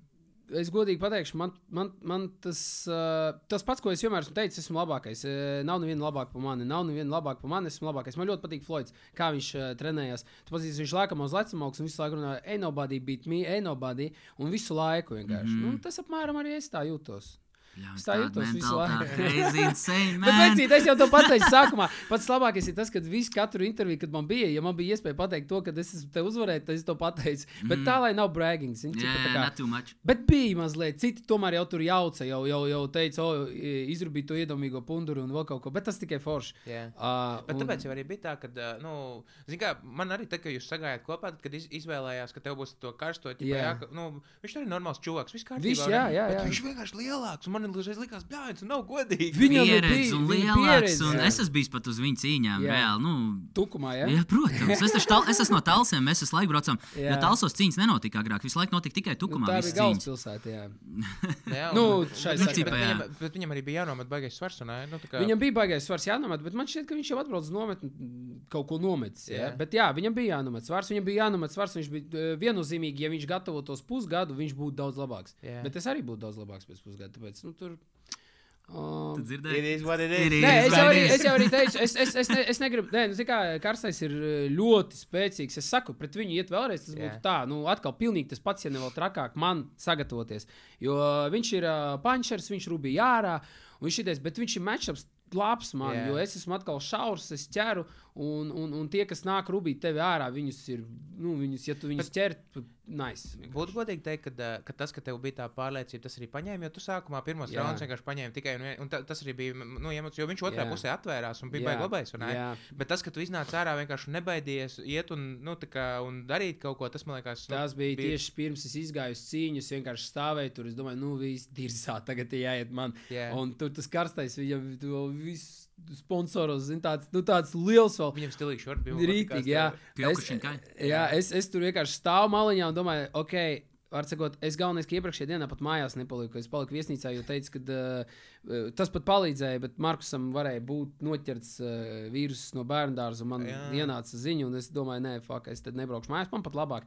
es godīgi pateikšu, man, man, man tas, uh, tas pats, ko es vienmēr esmu teicis, esmu labākais. Uh, nav neviena labāka par mani, nav neviena labāka par mani, esmu labākais. Man ļoti patīk Floyds, kā viņš uh, trenējās. Tu pazīsti, viņš laikam uz lecamauks un visu laiku runāja, ej, nobody beat me, ej, nobody, un visu laiku vienkārši. Mm. -hmm. nu, tas apmēram arī es tā jūtos. Es tā jūtos visu laiku. *laughs* Crazy, insane, Bet, man. vecīt, es jau to pateicu sākumā. Pats labākais ir tas, ka visu katru interviju, kad man bija, ja man bija iespēja pateikt to, ka es esmu te uzvarējis, tad es to pateicu. Mm. Bet tā, lai nav bragging. zini, cipa tā kā- not too much. Bet bija mazliet, citi tomēr jau tur jauca, jau, jau, jau teica, o, izrūpīt to iedomīgo punduru un vēl kaut ko. Bet tas tikai forši. Jā. Uh, Bet tāpēc jau arī bija tā, ka, uh, nu, zini, kā man arī tā, ka jūs sagājāt kopā, tad, kad iz, izvēlējās, ka tev būs to karsto ķipa, Jā. jā, ka, nu, viņš arī ir normāls čovaks, viss kārtībā. Viņš, jā, jā, Bet jā. Viņš vienkārši lielāks, un man uzreiz likās, bļā, tas nav godīgi. Viņam ir Pieredze bija- un lielāks, un jā. es esmu bijis pat uz viņu cīņām. Jā. Reāli, nu, Tukumā, ja? Jā, protams, es, tal, es esmu no Talsiem, mēs esam laiku braucam. Jā. Jo Talsos cīņas nenotika agrāk, visu laiku notika tikai Nu, tukumā. tā visas bija galvaspilsēta, jā. *laughs* Jā, Nu, un- šai bet, sakarā. viņam, bet viņam arī bija jānomet baigais svars, un, ne? nu, tā kā, Viņam bija baigais svars jānomet, bet man šķiet, ka viņš jau atbrauc uz nometni, kaut ko nometis. Ja? Jā. Bet jā, viņam bija jānomet svars, viņam bija jānomet svars. Viņš bija eh, viennozīmīgi, ja viņš gatavotos pusgadu, viņš būtu daudz labāks. Jā. Bet es arī būtu daudz labāks pēc pusgada. Tāpēc, nu, tur, um, Tu It dzirdēji? is what it is. It is. Nē, es jau, arī, es jau arī teicu, es, es, es, ne, es negribu. Nē, nu, zini kā karstais ir eh, ļoti spēcīgs. Es saku, pret viņu iet vēlreiz. Tas būtu tā, nu, atkal pilnīgi tas pats, ja ne vēl trakāk man sagatavoties. Jo viņš ir uh, pančers, viņš rūpīgi ārā, un viņš ir, bet viņš ir matčups. Labs man, Jā. jo es esmu atkal šaurs, es ķeru, un, un, un tie, kas nāk rūpīgi tevi ārā, viņus ir, nu, viņus, ja tu viņus ķer, tad nice. Būtu godīgi teikt, ka, ka tas, ka tev bija tā pārliecība, tas arī paņēma. Jo tu sākumā pirmos raundus vienkārši paņēmi tikai un, un ta, tas arī bija. Nu, iemoc, jo viņš otrā Jā. pusē atvērās un bija? Jā. Bet tas, ka tu iznāc ārā vienkārši nebaidies iet un, nu, kā, un darīt kaut ko, tas man liekas, nu, Tas bija, bija tieši pirms es izgāju uz cīņu. Es vienkārši stāvēju tur. Es domāju, nu, viss dirzā, tagad jāiet man. Jā. Un tur tas karstais, viņam viss sponsoros, zin, tāds, nu, tāds liels vēl. Viņam stilīgs šorts bija. Rītīgi, jā. Kjokušinkai. jā, es, es tur vienkārši stāvu maliņā un domāju, ok. Var sakot, es galvenais, ka iepriekšējā dienā pat mājās nepaliku. Es paliku viesnīcā, jo teicu, ka uh, tas pat palīdzēja, bet Markusam varēja būt noķerts uh, vīruss no bērnu dārza. un Man Jā. ienāca ziņa, un es domāju, nē, fuck, es tad nebraukšu mājās, man pat labāk.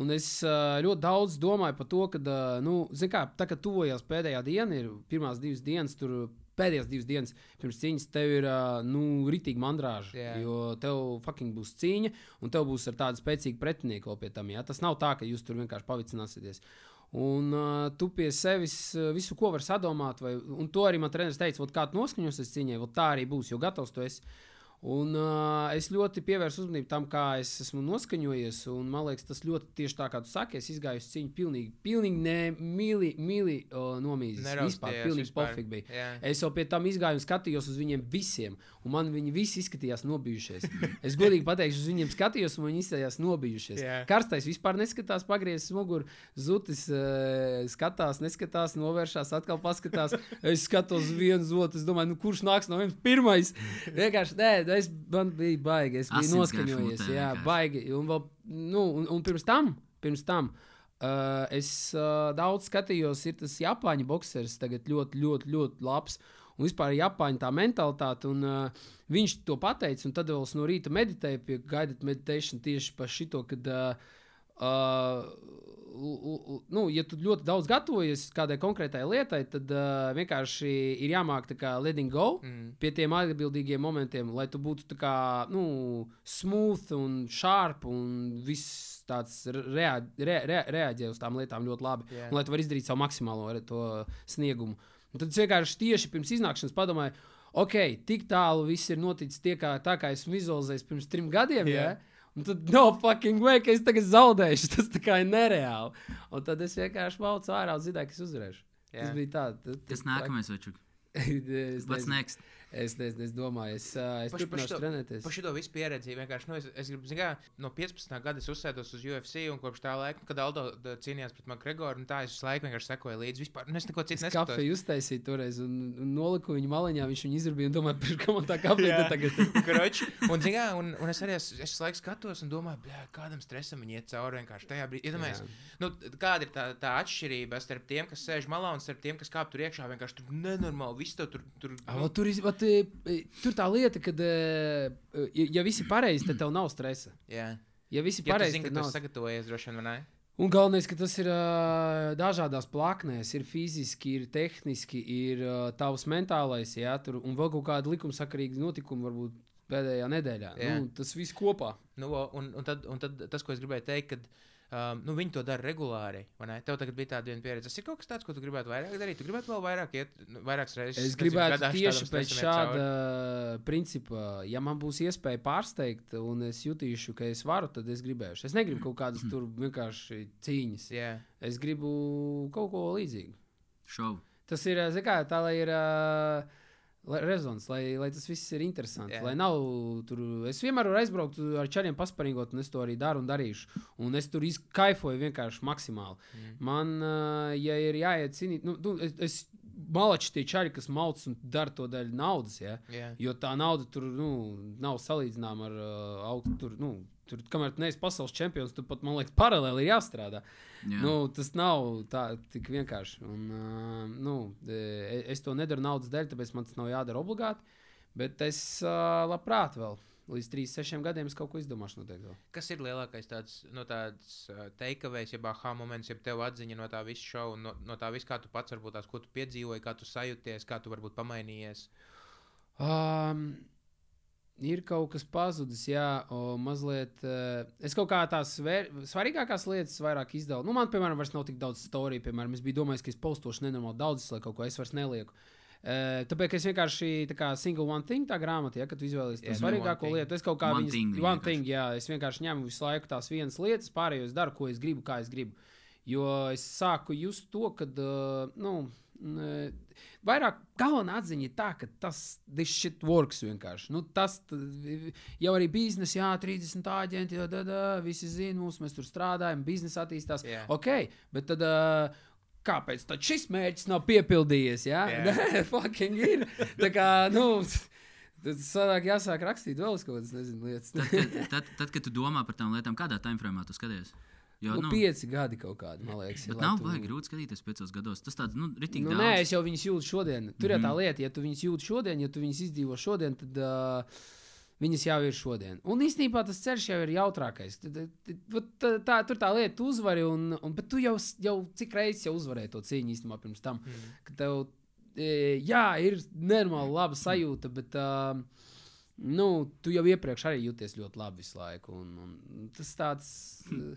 Un es uh, ļoti daudz domāju par to, ka, uh, nu, zini kā, tā kā tuvojās pēdējā diena, ir pirmās divas dienas, tur pēdējās divas dienas pirms cīņas, tev ir, uh, nu, ritīgi mandrāža. Jā. Jo tev fucking būs cīņa, un tev būs ar tādu spēcīgu pretinieku pie tam. Jā? Tas nav tā, ka jūs tur vienkārši pavicināsieties. Un uh, tu pie sevis uh, visu, ko var sadomāt, vai, un to arī man treneris teica, "Vot kā tu noskaņosies cīņai, tā arī būs, jo gatavs tu esi. Un, uh, es ļoti pievērsu uzmanību tam, kā es esmu noskaņojies. un Man liekas, tas ļoti tieši tā, kā tu saki, es izgāju uz cīņu. Pilnīgi, pilnīgi ne, mīli, mīli uh, nomīzis. Vispār, pilnīgi pofīgi bija. Jā. Es jau pie tam izgāju un skatījos uz viņiem visiem, un man viņi visi izskatījās nobijušies. Es godīgi pateikšu, uz viņiem skatījos, un viņi izskatījās nobijušies. Jā. Karstais vispār neskatās, pagriezis muguru, zutis uh, skatās, neskatās, novēršās, atkal paskatās. Es skatos uz vienu zotu, es domāju, nu, kurš nāks no viņiem pirmais. Vienkārši, nē, es, man bija baigi, es biju noskaņojies. Jā, vienkārši. baigi. Un, vēl, nu, un, un pirms tam, pirms tam uh, es uh, daudz skatījos, ir tas Japāņu boxers, tagad ļoti, ļoti, ļoti labs. Un vispār Japāņu tā mentalitāte, un uh, viņš to pateica, un tad vēl es no rīta meditēju pie guided meditation tieši par šito, kad, uh, uh, nu, ja tu ļoti daudz gatavojies kādai konkrētai lietai, tad uh, vienkārši ir jāmāk tā kā letting go Mm. pie tiem atbildīgiem momentiem, lai tu būtu tā kā, nu, smooth un sharp un viss tāds rea re re reaģē uz tām lietām ļoti labi. Jā. Un, lai tu varētu izdarīt savu maksimālo sniegumu. Un tad es vienkārši tieši pirms iznākšanas padomāju, ok, tik tālu viss ir noticis tie, kā, tā, kā esmu vizualizējis pirms trim gadiem. Yeah. Un tad, no fucking way, ka es tagad zaudēšu. *laughs* Tas tā kā ir nereāli. Un tad es vienkārši maucu ārā un zināju, ka es uzvarēšu. Jā. Tas bija tā. tā- nākamais večuk? *laughs* What's next? Es, es, es domāju, es, es par turpināšu šito- trenēties. Par šo visu pieredzi vienkārši, nu, es, es gribu, zināt, no 15. gada es uzsēdos uz UFC, un kopš tā laika, kad Aldo cīnījās pret Makgregoru, un tā es visu laiku vienkārši sekoju līdzi. Vispār, nu, es neko citu Es neskatos. kafiju uztaisīju toreiz un, un noliku viņu maliņā. Viņš viņu izrabīja un domāju, pirms kam tā *laughs* kafija tagad. *laughs* Kroči. Un, zin, kā, un, un es arī es, es laiku skatos un domāju, bļā, kādam stresam viņi iet cauri vienkārši tajā brīdī. Iedomājies, nu, kāda ir tā, tā atšķirība starp tiem, kas sēž malā un starp tiem, kas kāp tur iekšā. Vienkārši tur nenormāli, viss tev tur. tur nu, vat tur, iz- vat, e, e, tur tā lieta, ka, ja, ja viss ir pareizi, tad tev nav stresa. jā, Ja viss ir ja pareizi, ka tad nav sagatavojies droši vien, vai ne? Un galvenais, ka tas ir uh, dažādās plaknēs, ir fiziski, ir tehniski, ir uh, tavs mentālais, jā, tur, un vēl kaut kāda likumsakarīga notikuma varbūt pēdējā nedēļā. Jā. Nu, tas viss kopā. Nu, un, un, tad, un tad tas, ko es gribēju teikt, kad um, nu, viņi to dara regulāri. Tev tagad bija tāda viena pieredze. Tas ir kaut kas tāds, ko tu gribētu vairāk darīt. Tu gribētu vēl vairāk iet, nu, vairākas reizes. Es gribētu gadā tieši pēc šāda cauri. principa, ja man būs iespēja pārsteigt, un es jutīšu, ka es varu, tad es gribēšu. Es negribu kaut kādas tur *clears throat* vienkārši cīņas. Jā, Es gribu kaut ko līdzīgu. Šovu. Tas ir zini kā, tā, lai ir uh, lai rezons, lai, lai tas viss ir interesanti. Jā. Yeah. Lai nav tur. Es vienmēr varu aizbraukt ar čaļiem, pasparingot, un es to arī daru un darīšu. Un es tur izkaifoju vienkārši maksimāli. Mm. Man, ja ir jāiet cīnīt, nu, es, es malači tie čaļi, kas mauc un dara to dēļ naudas. Ja? jā. Jo tā nauda tur nu, nav salīdzināma ar uh, augstu. Tur, nu, tur, kamēr tu neesi pasaules čempions, tu pat, man liekas, paralēli ir jāstrādā. Jā. Nu, tas nav tā tik vienkārši. Un, uh, nu, e, es to nedaru naudas dēļ, tāpēc man tas nav jādara obligāti. Bet es uh, labprāt vēl līdz 3, 6 gadiem es kaut ko izdomāšu. Noteikti. Kas ir lielākais tāds, no tāds uh, teikavējs, jeb aha moments, jeb tev atziņa no tā visa šova, no, no tā visa, kā tu pats varbūt tās, ko tu piedzīvoji, kā tu sajūties, kā tu varbūt pamainījies. Um, ir kaut kas pazudis, jā, o, mazliet. Uh, es kaut kā tās svēr, svarīgākās lietas vairāk izdalu. Nu, man, piemēram, vairs nav tik daudz storiju. Piemēram, es biju domājis, ka es postošu nenormāli daudz, lai kaut ko es vairs nelieku. Uh, tāpēc es vienkārši tā kā single one thing, tā grāmata, ja, kad tu izvēlies to Jā, svarīgāko one thing. lietu. Es kaut kā One viņas, thing one thing, jā, es vienkārši ņemu visu laiku tās vienas lietas, pārējo es daru, ko es gribu, kā es gribu. Jo es sāku just to, ka, uh, nu, n- vairāk galvenā atziņa ir tā, ka tas this shit works vienkārši. Nu, tas jau arī biznesa, jā, 30 aģenti, jā, da, da, visi zina, mums mēs tur strādājam, biznesa attīstās. Jā. Ok, bet tad. Uh, Kāpēc tad šis mērķis nav piepildījies? Jā, Jā. *laughs* Nē, fucking ir. Tā kā, nu, tad sanāk jāsāk rakstīt vēl kaut kādas, nezinu, lietas. Tad, kad, tad, tad, kad tu domā par tām lietām, kādā timefrāmā tu skaties? Jo, Nu, pieci gadi kaut kādi, man liekas. ir, Bet nav tu- baigi grūti skatīties piecos gados. Tas tāds, nu, ritīgi Nu, daudz. nē, es jau viņus jūtu šodien. Tur ir tā Mhm. lieta, ja tu viņus jūti šodien, ja tu viņus izdzīvo šodien, tad uh, viņas jau ir šodien. Un īstenībā tas ceļš jau ir jautrākais. Tad, tad, tā, tā, tur tā lieta, tu uzvari, un, un, bet tu jau, jau cik reizes jau uzvarēji to cīņu īstenībā pirms tam. Mm. ka Tev, e, jā, ir nenormāli laba sajūta, bet. Uh, Nu, tu jau iepriekš arī jūties ļoti labi visu laiku. Un, un tas tāds. *laughs* uh,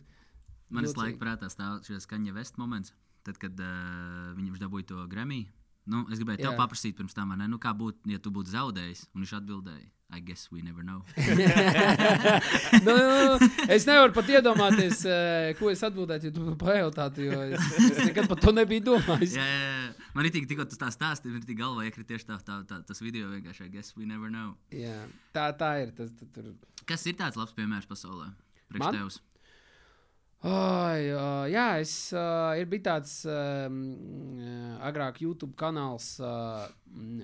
Man jocīgi. laiku prātā stāv šis skaņa vest moments, tad, kad uh, viņš dabūja to Grammy. Nu, es gribēju tev Jā. paprasīt pirms tam? Nu, kā būtu, ja tu būtu zaudējis, un viņš atbildēja. I guess we never know. *laughs* *laughs* nu, es nevaru pat iedomāties, eh, ko es atbildētu, ja tu pajautātu, jo es, es nekad par to nebiju domājis. jā, jā, jā. Man ir tik, tikko tas tā stāstīja, man ir galvā iekrita tieši tā, tā, tā, tas video vienkārši. I guess we never know. Jā, tā, tā ir. Tas, tu, tur. Kas ir tāds labs piemērs pasaulē? Priekš tevis. Uh, jā, es uh, ir bijis tāds um, agrāk YouTube kanāls uh,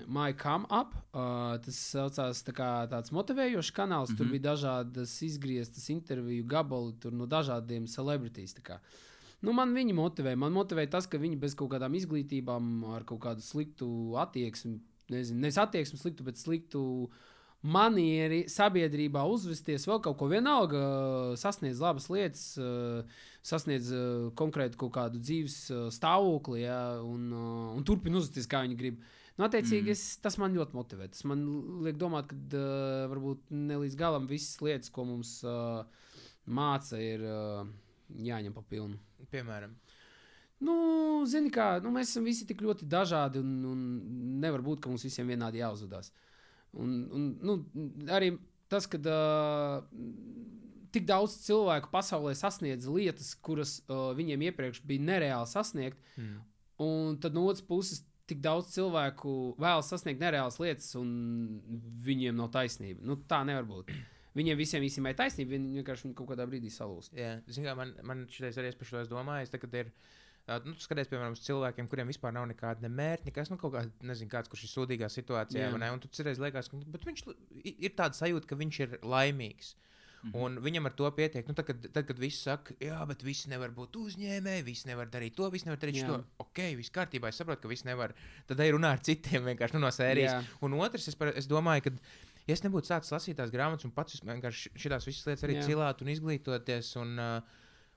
My Come Up. Uh, tas saucās tā kā tāds motivējošs kanāls. Mm -hmm. Tur bija dažādas izgrieztas interviju gabali no dažādiem celebrities. Nu, man viņi motivē. Man motivē tas, ka viņi bez kaut kādām izglītībām, ar kaut kādu sliktu attieksmi, nezinu, nevis attieksmi sliktu, bet sliktu manieri sabiedrībā uzvesties, vēl kaut ko vienalga, sasniedz labas lietas, eh, sasniedz eh, konkrētu kaut kādu dzīves eh, stāvokli, ja, un, eh, un turpina uzvesties, kā viņi grib. Nu, attiecīgi, mm. es, tas man ļoti motivē. Tas man liek domāt, ka uh, varbūt ne līdz galam visas lietas, ko mums uh, māca, ir uh, jāņem pa pilnu. Piemēram, Nu, zini, kā nu, mēs esam visi tik ļoti dažādi, un, un nevar būt, ka mums visiem vienādi jāuzvedās. Un, un, nu, arī tas, ka uh, tik daudz cilvēku pasaulē sasniedz lietas, kuras uh, viņiem iepriekš bija nereāli sasniegt, mm. un tad no otras puses tik daudz cilvēku vēlas sasniegt nereālas lietas, un viņiem nav taisnība. Nu, tā nevar būt. *clears throat* Viņiem visiem īstenībā ir taisnība, viņi vienkārši kaut kādā brīdī salūst. Jā, zin, kā, man, man šis arī es par šo esmu domājis. Tad, kad ir ā, nu, skaties, piemēram, uz cilvēkiem, kuriem vispār nav nekāda ne mērķa, nekas, nu, kaut kā, nezinu, kāds, kurš ir sūdīgā situācijā, Jā. vai ne? Un tu cerēsi, liekas, ka bet viņš ir tāda sajūta, ka viņš ir laimīgs. Mm -hmm. Un viņam ar to pietiek. Nu, tad, kad, tad, kad viss saka, jā, bet visi nevar būt uzņēmēji, visi nevar darīt to, visi nevar darīt Jā. to. Ok, viss kārtībā, es saprotu, ka visi nevar. Tad arī runā ar citiem vienkārši nu, no sērijas. Jā. Un otrs, es, par, es domāju, ka, ja es nebūtu sācis lasīt tās grāmatas un pats vienkārši šīs visas lietas arī Jā. cilāt un izglītoties. Un, uh,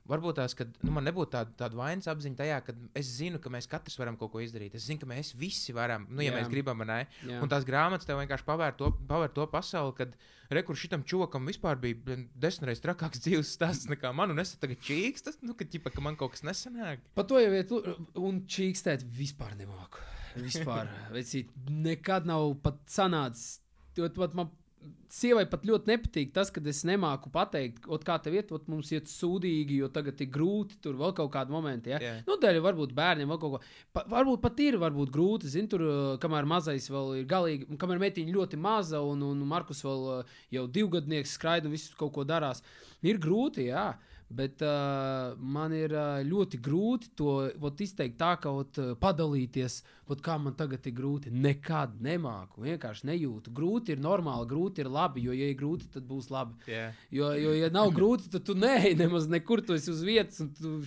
Varbūt tās, ka nu, man nebūtu tāda, tāda vainas apziņa tajā, ka es zinu, ka mēs katrs varam kaut ko izdarīt. Es zinu, ka mēs visi varam, nu, ja Jā. Mēs gribam, ne? Jā. Un tās grāmatas tev vienkārši pavēr to, pavēr to pasauli, kad rekurš šitam čokam vispār bija blin, desmit reizes trakāks dzīves stāsts nekā man, un es tagad čīkstas, nu, ka, ķipa, ka man kaut kas nesanāk. Par to jau ir. Un čīkstēt vispār nemāku. Vispār. *laughs* Vecīt, nekad nav pat sanācis. Ot, man sievai pat ļoti nepatīk tas, ka es nemāku pateikt, ot, kā tev iet, ot, mums iet sūdīgi, jo tagad ir grūti, tur vēl kaut kādi momenti. Ja? Jā. Nu, dēļ varbūt bērniem vēl kaut ko. Pa, varbūt pat ir varbūt grūti, zin, tur, uh, kamēr mazais vēl ir galīgi, un kamēr meitiņa ļoti maza, un, un Markus vēl uh, jau divgadnieks skraida un visu kaut ko darās. Ir grūti, jā. Bet uh, man ir uh, ļoti grūti to ot, izteikt tā, ka ot, padalīties, ot, kā man tagad ir grūti. Nekad nemāku, vienkārši nejūtu. Grūti ir normāli, grūti ir labi, jo, ja ir grūti, tad būs labi. Jā. Jo, jo ja nav grūti, tad tu neej nemaz nekur, tu esi uz vietas un tu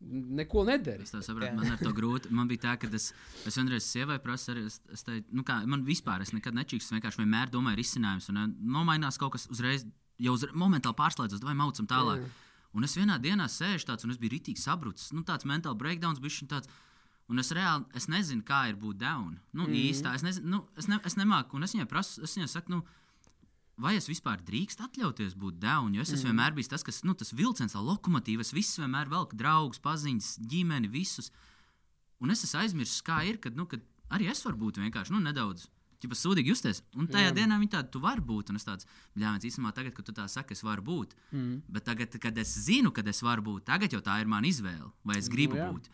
neko nedari. Es tā saprotu, Jā. man ar to grūti. Man bija tā, ka es, es vienreiz sievai prasu, arī es, es teicu, nu kā, man vispār, es nekad nečīkstu, es vienkārši vienmēr domāju, risinājumus, un eh, nomainās kaut kas uzreiz, jau momentāli pārslēdzas, vai maucam tālāk. Jā. Un es vienā dienā sēžu tāds, un es biju rītīgi sabrucis. Nu, tāds mentāls breakdowns bija tāds. Un es reāli es nezinu, kā ir būt down. Nu, mm. īstā, es, nezinu, nu, es, ne, es nemāku, un es viņai prasu, es viņai saku, nu, vai es vispār drīkstu atļauties būt down? Jo es mm. vienmēr bijis tas, kas, nu, tas vilciens, tā lokomotīva, es visus vienmēr velku draugus, paziņas, ģimeni, visus. Un es esmu aizmirsis, kā ir, kad, nu, kad arī es varu būt vienkārši, nu, nedaudz. Čipa sūdīgi justies. Un tajā Jā. Dienā viņa tāda, tu vari būt. Un es tāds, bļāvis, īstenībā, tagad, kad tu tā saki, es varu būt. Mm. Bet tagad, kad es zinu, kad es varu būt, tagad jau tā ir mana izvēle, vai es gribu Nu, jā. nu, būt.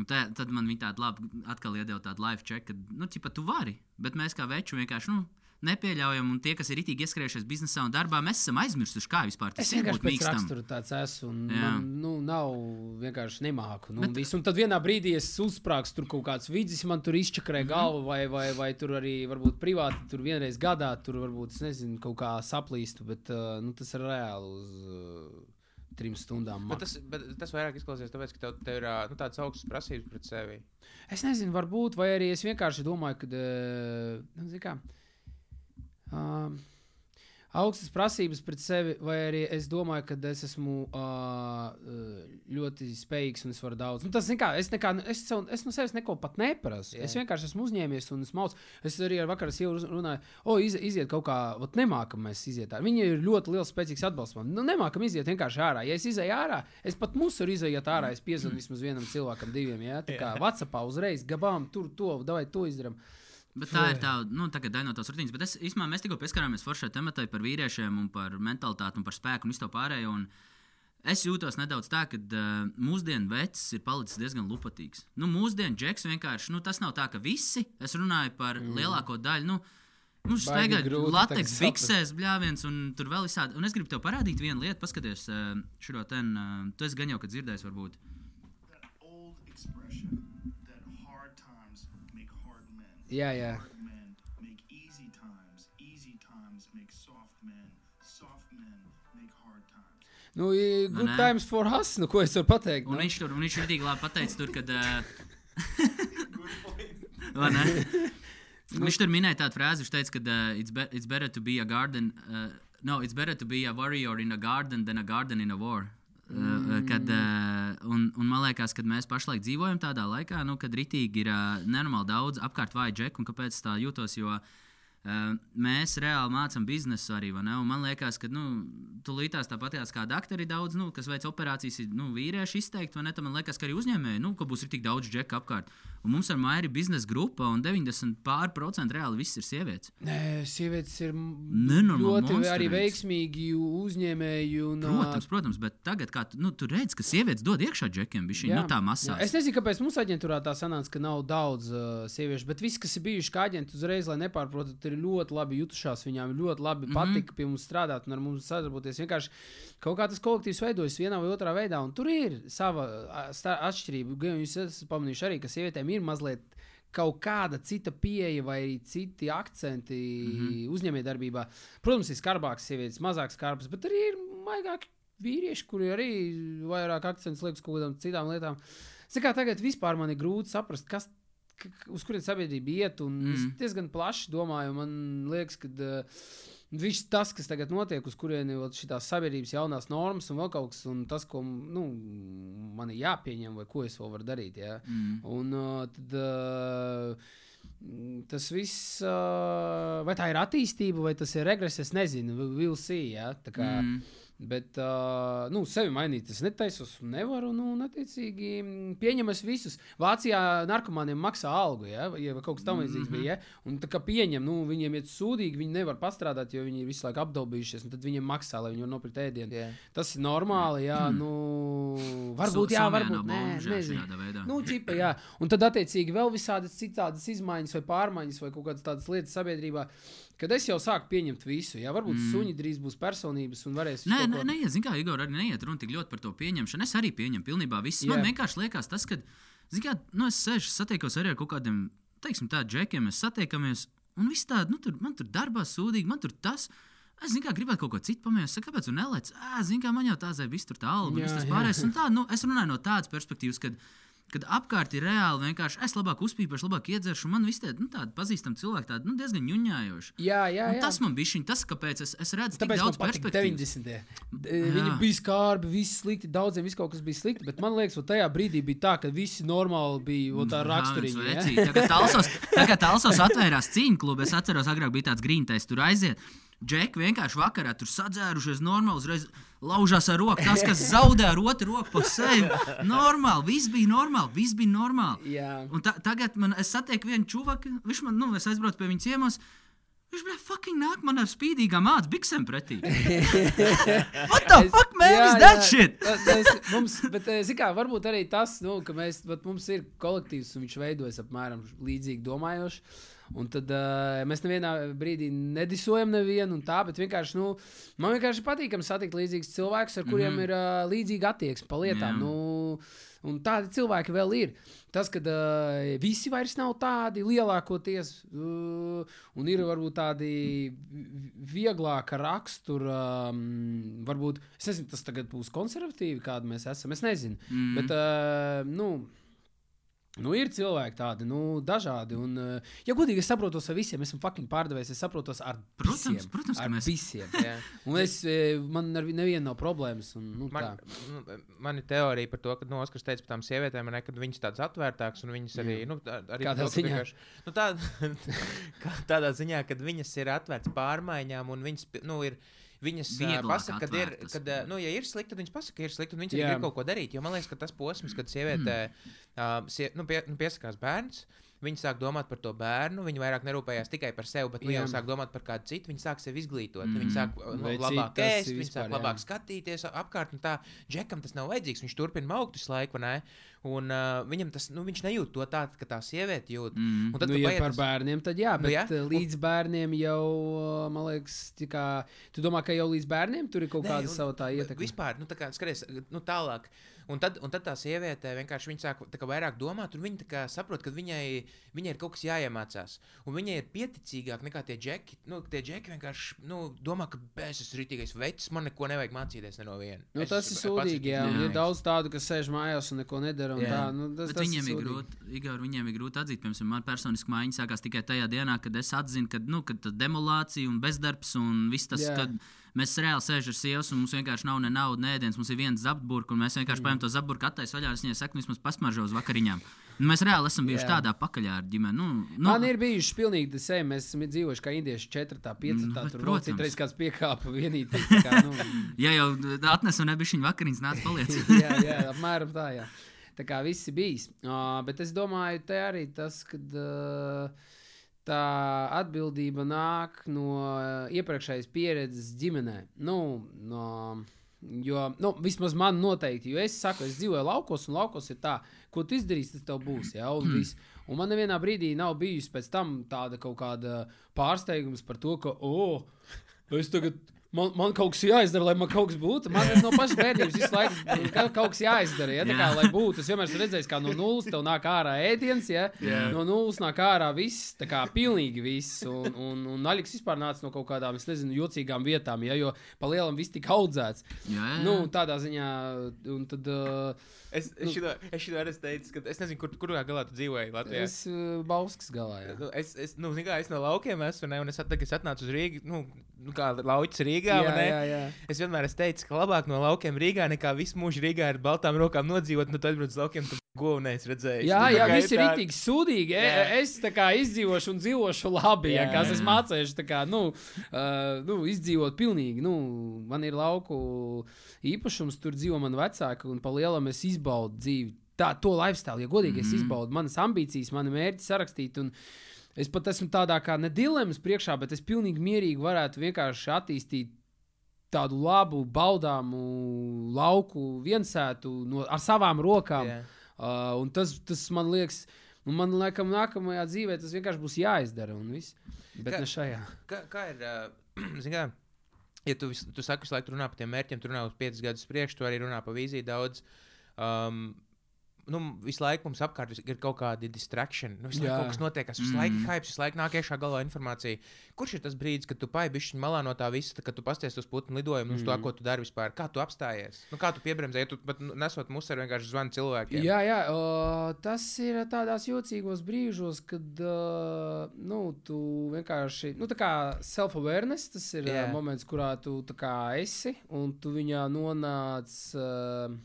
Un tā, tad man viņa tāda labi, atkal iedeva tādu live check, ka, nu, ķipa, tu vari. Bet mēs kā veči vienkārši, nu, nepieļaujam. Un tie, kas ir itī ieskrējušies biznesā un darbā, mēs esam aizmirsuši, kā vispār tas Es ir vienkārši būt pēc mīkstam. rakstura tāds esmu. Un, Jā. man, nu, nav vienkārši nemāku. Nu, Bet- Bet, un tad vienā brīdī es uzsprāgstu tur kaut kāds vidus, man tur izčakarē Mhm. galvu, vai, vai, vai tur arī varbūt privāti, tur vienreiz gadā, tur varbūt, es nezinu, kaut kā saplīstu, bet uh, nu, tas ir reāli uz uh, trim stundām. Bet tas, bet tas vairāk izklausās, tāpēc, ka tev, tev ir ā, nu, tādas augstas prasības pret sevi. Es nezinu, varbūt, vai arī es vienkārši domāju, ka. Uh, nu, um, augstas prasības pret sevi, vai arī es domāju, ka es esmu uh, ļoti spējīgs un es varu daudz. Nu, tas, kā, es, nekā, es, sev, es no sevis neko pat neprasu. Yeah. Es vienkārši esmu uzņēmies un es mācu. Es arī ar vakaru sievu runāju, o, iz, iziet kaut kā, ot, nemākam mēs iziet ārā. Viņi ir ļoti liels, spēcīgs atbalsts man. Nu, nemākam iziet vienkārši ārā. Ja es izēju ārā, es pat mūsu varu iziet ārā, es piezvanu vismaz vienam cilvēkam, diviem. Ja? Tā kā WhatsAppā uzreiz gabām, tur to, vai to izdarām. Bet tā ir tā, nu, tagad daļa no tās rutīnas. Bet es, īstenībā, mēs tikko pieskarāmies foršai tematai par vīriešiem un par mentalitāti un par spēku un visu to pārējo. Un es jūtos nedaudz tā, ka uh, mūsdienu vecs ir palicis diezgan lupatīgs. Nu, mūsdienu džeks vienkārši, nu, tas nav tā, ka visi, es runāju par mm. lielāko daļu. Nu, Baigi Staigā grūti lateks, tagad biksēs, bļāviens, un tur vēl visādi. Un es gribu tev parādīt vienu lietu, paskaties, uh, šo ten, uh, tu esi gan jau, kad dzirdējis, varbūt. that men make easy times. Easy times make soft men. Soft men make hard times. Nu, i- good nē. times for us, nu, ko es varu pateikt. Un Nu? viņš tur, un viņš tik labi pateicis, tur, kad. *laughs* Uh, ne? *laughs* viņš tur minēja tādu frāzi, viņš teica, ka uh, it's, be it's better to be a garden. Uh, no, it's better to be a warrior in a garden than a garden in a war. Uh, kad, uh, un, un man liekas, ka mēs pašlaik dzīvojam tādā laikā, nu, kad ritīgi ir nenormāli daudz apkārt vāju džeku, un kāpēc tā jūtos. Jo, Uh, mēs reāli mācām biznesu arī. Man liekas, ka nu, tūlītās tāpatās kā doktori daudz, nu, kas veic operācijas, ir nu, vīrieši izteikti. Man liekas, ka arī uzņēmēji, nu, ka būs tik daudz džeku apkārt. Un mums ar Maiju ir biznesa grupa, un 90% pār reāli viss ir sievietes. Nē, sievietes ir Nenormāli ļoti arī monsterīgas. veiksmīgi uzņēmēji. Un, Protams, protams, bet tagad, kad nu, tu redz, ka sievietes dod iekšā džekiem, bija nu, tā masā. Es nezinu, kāpēc mums aģentūrā tā sanāca, ka nav daudz uh, sieviešu, bet visi, kas ir bijuši kā aģenti, uzreiz, lai nepārprotat, ir ļoti labi jutušās. Viņām ļoti labi mm Mhm. -hmm. patika pie mums strādāt un ar mums sadarboties. Vienkārši kaut kā tas kolektīvs veidojas vienā vai otrā veidā, un tur ir sava atšķirība. Gan Jūs esat pamanījuši arī, ka sievietēm ir mazliet. Kaut kāda cita pieeja vai citi akcenti mm Mhm. -hmm. uzņēmējdarbībā. Protams, ir skarbākas sievietes, mazāk skarbas, bet arī ir maigāki vīrieši, kuri arī vairāk akcentus liek uz kaut kādām citām lietām. Kā tagad vispār man ir grūti saprast, kas, uz kurien sabiedrība iet. Un mm. Es Mm. diezgan plaši domāju, man liekas, ka uh, viss tas, kas tagad notiek, uz kurieni ir šīs sabiedrības jaunās normas un vēl kaut kas, un tas, ko nu, man ir jāpieņem, vai ko es vēl varu darīt. Ja? Mm. Un uh, tad. Uh, Tas viss, uh, vai tā ir attīstība, vai tas ir regress, es nezinu. We'll see, ja? Tā kā, Mm. Bet, uh, nu, sevi mainīt, es netaisos, nevaru, nu, attiecīgi, mm, pieņemas visus. Vācijā narkomāniem maksā algu, ja, ja kaut kas tamlīdzīgs mm -hmm. bija. Ja? Un tā kā pieņem, nu, viņiem ir sūdīgi, viņi nevar pastrādāt, jo viņi ir visu laiku apdalbījušies, tad viņiem maksā, lai viņi var nopirkt ēdienu. Jā. Tas ir normāli, jā, nu, *sniffs* varbūt, jā, varbūt, nē, nezinu. Nu, ķipa, jā. Un tad, attiecīgi, vēl visādas citādas izmaiņas, vai pārmaiņas, vai kaut kādas tādas lietas sabiedrībā, kad es jau sāku pieņemt visu. Jā, varbūt mm. suņi drīz būs personības un varēs Nē, nē, nē, zinu, kā Igor arī neiet runa tik ļoti par to pieņemšanu. Es arī pieņemu pilnībā visu. Man vienkārši liekas tas, ka, zinu, kā, nu, es sēžu, satiekos arī ar kaut kādiem, teiksim, tādiem džekiem, mēs satiekamies, un viss tādi, nu, tur, man tur darbā sūdīgi, man tur tas. Es zinu, kā gribētu kaut ko citu pamēģināt. Kāpēc tu nelec? Ā, zinu, kā man jau tā viss tur tā alga, Jā, viss tas pārējais. Un Tā, nu, es runāju no tādas perspektīvas, kad, kad apkārt ir reāli vienkārši es labāk uzpīpēšu, labāk iedzeršu, un man viss nu, tādi pazīstami cilvēki, tādi, nu, diezgan ņuņājoši. Jā, jā, Un jā. tas man bija šis, tas, kāpēc es, es redzu tik Tāpēc man daudz perspektīvas. 90. D- Viņi bija skarbi, viss slikti, daudziem viss kaut kas bija slikti. Bet man liekas, ka tajā brīdī bija tā, ka visi normāli bija vo, tā raksturīgi. Tagad talsos, tagad talsos atvērās cīņu klubu. Es atceros, agrāk bija tāds grīntais, tur aiziet. Džeki vienkārši vakarā tur sadzērušies, normāli uzreiz laužās ar roku. Tas, kas zaudē ar otru roku pa sevi, normāli, viss bija normāli, viss bija normāli. Ta, tagad man, es satieku vienu čuvaku, viņš man, nu, es aizbraucu pie viņa ciemos. Viņš bija fucking nāk man ar spīdīgām mācībām, biksēm pretī. *laughs* What the fuck, man, Jā, is that jā. shit? Tas Mums, bet, eh, zini kā, varbūt arī tas, nu, ka mēs, vat mums ir kolektīvs un viņš veidojas apmēram līdzīgi domājoši. Un tad uh, mēs nevienā brīdī nedisojam nevienu, un tā, bet vienkārši, nu, man vienkārši patīkami satikt līdzīgus cilvēkus, ar kuriem mm -hmm. ir uh, līdzīga attieksme pa lietām. Jā. Nu, un tādi cilvēki vēl ir. Tas, ka uh, visi vairs nav tādi lielākoties, uh, un ir varbūt tādi vi- vieglāka rakstura, um, varbūt, es nezinu, tas tagad būs konservatīvi, kādi mēs esam, es nezinu. Mm. Bet, uh, nu, Nu, ir cilvēki tādi, nu, dažādi. Un, uh, ja godīgi, es saprotu ar visiem, esmu fucking pārdevējs, es saprotu ar Protams, visiem. protams, ka ar mēs- visiem. Jā. *laughs* Un es, eh, man ar vi- nevienu nav problēmas. Un, nu, Man, tā. nu, man ir teorija par to, ka no, Oskars teica par tām sievietēm, ne, kad viņas tādas atvērtākas un viņas arī. Jā. Nu, tā, arī Kādā to, ka ziņā? vienkārši- Nu, tā, *laughs* kā tādā ziņā, kad viņas ir atvērtas pārmaiņām un viņas nu, ir. Viņas Vieglāk pasaka, kad ir, kad, nu, ja ir slikti, tad viņas pasaka, ka ir slikti, un viņas arī grib kaut ko darīt. Jo man liekas, ka tas posms, kad sieviete uh, sie, nu, pie, nu, piesakās bērns, viņi sāk domāt par to bērnu. Viņi vairāk nerūpējās tikai par sevi, bet nu, jau sāk domāt par kādu citu. Viņi sāk sevi izglītot. Mhm. Viņi sāk nu, Vai labāk ēst, viņi sāk vispār, jā. labāk skatīties apkārt. un Tā Džekam tas nav vajadzīgs. Viņš turpina augt visu laiku. Un uh, viņam tas, nu, viņš nejūt to tā, ka tā sieviete jūt. Mm. Un tad, nu, ja paiet par bērniem, tad jā, Nu, bet jā. jā. līdz bērniem jau, man liekas, kā, tu domā, ka jau līdz bērniem tur ir kaut Nē, kāda un- sava tā ietekme. Vispār, nu, tā kā skaties, nu, tālāk. Un tad, un tad tā sieviete vienkārši viņa sāk vairāk domāt, un viņa saprot, ka viņai, viņai ir kaut kas jāiemācās. Un viņai ir pieticīgāk nekā tie džeki. Nu, tie džeki vienkārši nu, domā, ka es esmu rītīgais vecs, man neko nevajag mācīties ne no viena. Nu, Es tas ir sūdīgi, jā. Jā. Un ir daudz tādu, kas sēž mājās un neko nedara. Un tā, nu, tas, Bet tas viņiem ir grūti, Igor, viņiem ir grūti atzīt, piemēram, man personiski mājiņa sākās tikai tajā dienā, kad es atzinu, ka, nu, ka tā demolācija un bezdarbs un viss tas, Jā. kad mēs reāli sēžam ar sievas un mums vienkārši nav ne naudas, ne ēdienas, mums ir viens zapburks un mēs vienkārši paņemam to zapburku, attais vaļā, un es viņai saku, vismaz pasmaržo uz vakariņām. Nu, mēs reāli esam bijuši Jā. tādā pakaļā ar ģimeni. Nu, nu, Man ir bijuši pilnīgi tas same. Mēs esam dzīvojuši kā indieši 4, 5. Nu, Tā, tur vēl citreiz kāds piekāpa vienīgi. tā Kā, nu, *laughs* Ja jau atnesu nebišķiņu vakariņas, nāc paliec. *laughs* jā, jā, apmēram tā. Jā. Tā kā viss ir bijis. Uh, bet es domāju, te arī tas, ka uh, tā atbildība nāk no uh, iepriekšējas pieredzes ģimenē. Nu, no, jo, nu, vismaz man noteikti, jo es saku, es dzīvoju laukos, un laukos ir tā, ko tu izdarīsi, tas tev būs. Ja, un, viss. *clears throat* un man nevienā brīdī nav bijusi pēc tam tāda kaut kāda pārsteigums par to, ka, oh, es tagad. Man, man kaut kas jāizdara, lai man kaut kas būtu. Man ir no pašas bērnības visu laiku ka- kaut kas jāizdara. Ja? Tā kā, lai būtu, es vienmēr esmu redzējis, kā no nulles tev nāk ārā ēdiens, ja? Jā. no nulles nāk ārā viss, tā kā pilnīgi viss. Un, un, un Aļiks vispār nāca no kaut kādām, es nezinu, jocīgām vietām, ja? jo pa lielam viss tika audzēts. Jā. Nu, tādā ziņā, un tad uh, Es, es, šito, es šito arī teicu, ka es nezinu, kur, kurā galā tu dzīvoji Latvijā. es uh, Bauskas galā. Jā. Nu, es, es, nu, zini kā, es no laukiem esmu, ne, un es, at, es atnācu uz Rīgā, nu, nu kā lauķis Rīgā. Jā, jā, jā. Es vienmēr esmu teicis, ka labāk no laukiem Rīgā nekā visu mūžu Rīgā ar baltām rokām nodzīvot, nu tad brauc uz laukiem, govnēs redzēji. Jā, jā, viss ir tā- rītīgi sūdīgi. E, Jā. es tā kā izdzīvošu un dzīvošu labi, Jā, kas jā. es mācīšu, tā kā, nu, uh, nu, izdzīvot pilnīgi. Nu, man ir lauku īpašums, tur dzīvo mani vecāki, un pa lielam es izbaudu dzīvi. Tā, to lifestyle, ja godīgi, mm es izbaudu manas ambīcijas, mani mērķi sarakstīt. Un, Es pat esmu tādā kā ne dilemmas priekšā, bet es pilnīgi mierīgi varētu vienkārši attīstīt tādu labu, baudāmu lauku, viensētu no, ar savām rokām. Jā. Uh, un tas, tas man liekas, un man liekas, nākamajā dzīvē tas vienkārši būs jāizdara. Bet Kā- ne šajā. Kā, kā ir, uh, *clears throat* zini, kā, ja tu, tu saki, visu laiku runā par tiem mērķiem, tu runā uz 5 gadus priekšu, tu arī runā par vīziju daudz. Um, Nu, visu laiku mums apkārt ir kaut kāda distrakcija. Nu, visu laiku kaut kas notiek, visu Mm. laiku ir hype, visu laiku nāk iekšā galvā informācija. Kurš ir tas brīdis, kad tu paibišķi malā no tā visa, kad tu pasties uz putnu lidojumu, uz to, Mm. ko tu dari vispār? Kā tu apstājies? Nu, kā tu piebremzēji, ja tu pat nesot musu ar vienkārši zvanu cilvēkiem? Jā, jā o, tas ir tādās jocīgos brīžos, kad uh, nu, tu vienkārši, nu, tā kā self-awareness, tas ir yeah. moments, kurā tu tā kā esi un tu viņā nonāc. Uh,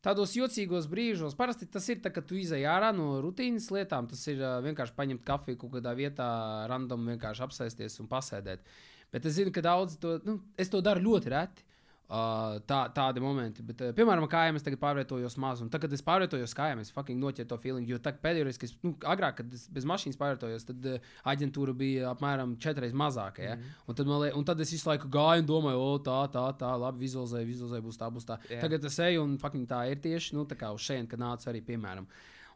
Tādos jocīgos brīžos parasti tas ir, tā, kad tu izai ārā no rutīnas lietām. Tas ir uh, vienkārši paņemt kafiju kaut kādā vietā, random vienkārši apsēsties un pasēdēt. Bet es zinu, ka daudz to, nu, es to daru ļoti reti. Uh, tā, tādi momenti, bet, uh, piemēram, kājām es tagad pārvietojos maz. Un tagad, kad es pārvietojos kājām, es fucking noķēru to feeling. Jo pēdējo reizi, kad es, nu, agrāk, kad es bez mašīnas pārvietojos, tad uh, aģentūra bija apmēram četras mazāka. Ja? Mm -hmm. un, tad, man lie- un tad es visu laiku gāju un domāju, o, tā, tā, tā, labi, vizualizēju, vizualizēju, būs tā, būs tā. Yeah. Tagad es eju un fucking tā ir tieši nu, tā kā uz šejienes, kad nāca arī, piemēram.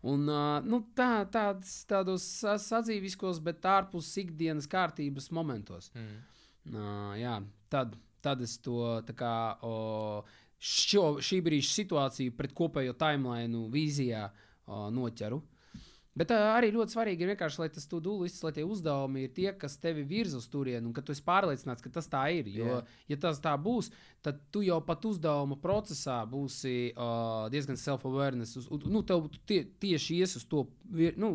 Un, uh, nu, tā, tāds, tādos sa- sadzīviskos, bet ārpus ikdienas kārtības momentos. Mm. Uh, jā, tad, tad es to tā kā, o, šo, šī brīža situāciju pret kopējo timeline vīzijā o, noķeru. Bet uh, arī ļoti svarīgi ir vienkārši, lai tas tudulis, lai tie uzdevumi ir tie, kas tevi virza uz turieni, un ka tu esi pārliecināts, ka tas tā ir. Jo, yeah. ja tas tā būs, tad tu jau pat uzdevuma procesā būsi uh, diezgan self-awareness. Nu, tev tie, tieši ies uz to, nu,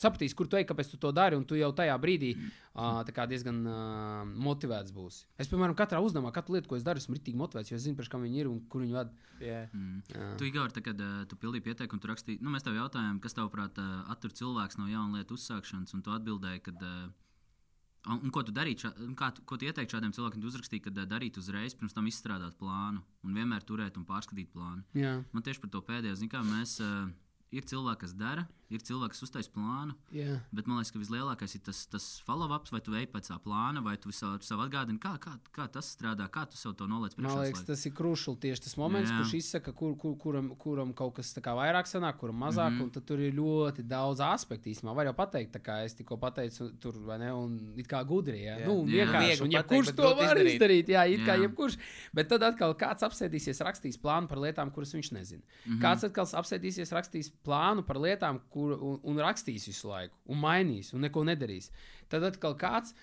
sapratīsi, kur tu ej, kāpēc tu to dari, un tu jau tajā brīdī uh, tā kā diezgan uh, motivēts būsi. Es, piemēram, katrā uzdevumā, katru lietu, ko es daru, esmu rītīgi motivēts, jo es zinu, kam viņi ir un kur viņi vada. Yeah. Mm. Jā. Tu, Igor, tā, kad uh, tu pildīji pieteikumu, tu rakstīji, nu, mēs tev jautājām, kas tavuprāt uh, attur cilvēks no jaunu lietu uzsākšanas, un tu atbildēji, ka. Uh, un, un ko tu darītu, kā ko tu ieteiktu šādiem cilvēkiem? Tu uzrakstīji, ka darīt uzreiz, pirms tam izstrādāt plānu, un vienmēr turēt un pārskatīt plānu. Jā. Man tieši par to pēdējo, zināmā mērā. Uh, Ir cilvēki, kas dara, ir cilvēki, kas uztais plānu. Jā. Bet man liekas, ka vislielākais ir tas, tas follow-ups, vai tu ej pēc tā plāna, vai tu sev, sev atgādini, kā, kā, kā tas strādā, kā tu sev to noliec Man priekšā. liekas, tas ir krušs tieši tas moments, Jā. kurš izsaka, kur, kur, kuram, kuram kaut kas kā vairāk sanāk, kuram mazāk. Mm -hmm. Tad tur ir ļoti daudz aspektu. Īsumā var jau pateikt, tā kā es tikko pateicu, tur vai ne, un it kā gudri. Jā, Jā. nu, Jā. vienkārši. Viegli Un pateikt, jebkurš bet to var izdarīt. izdarīt. Jā, it kā Jā. jebkurš. Bet tad atkal kāds apsēdīsies, rakstīs plānu par lietām, kuras viņš nezina. Mm. -hmm. Kāds atkal apsēdīsies, rakstīs plānu par lietām, kur, un, un rakstīs visu laiku, un mainīs, un neko nedarīs. Tad atkal kāds.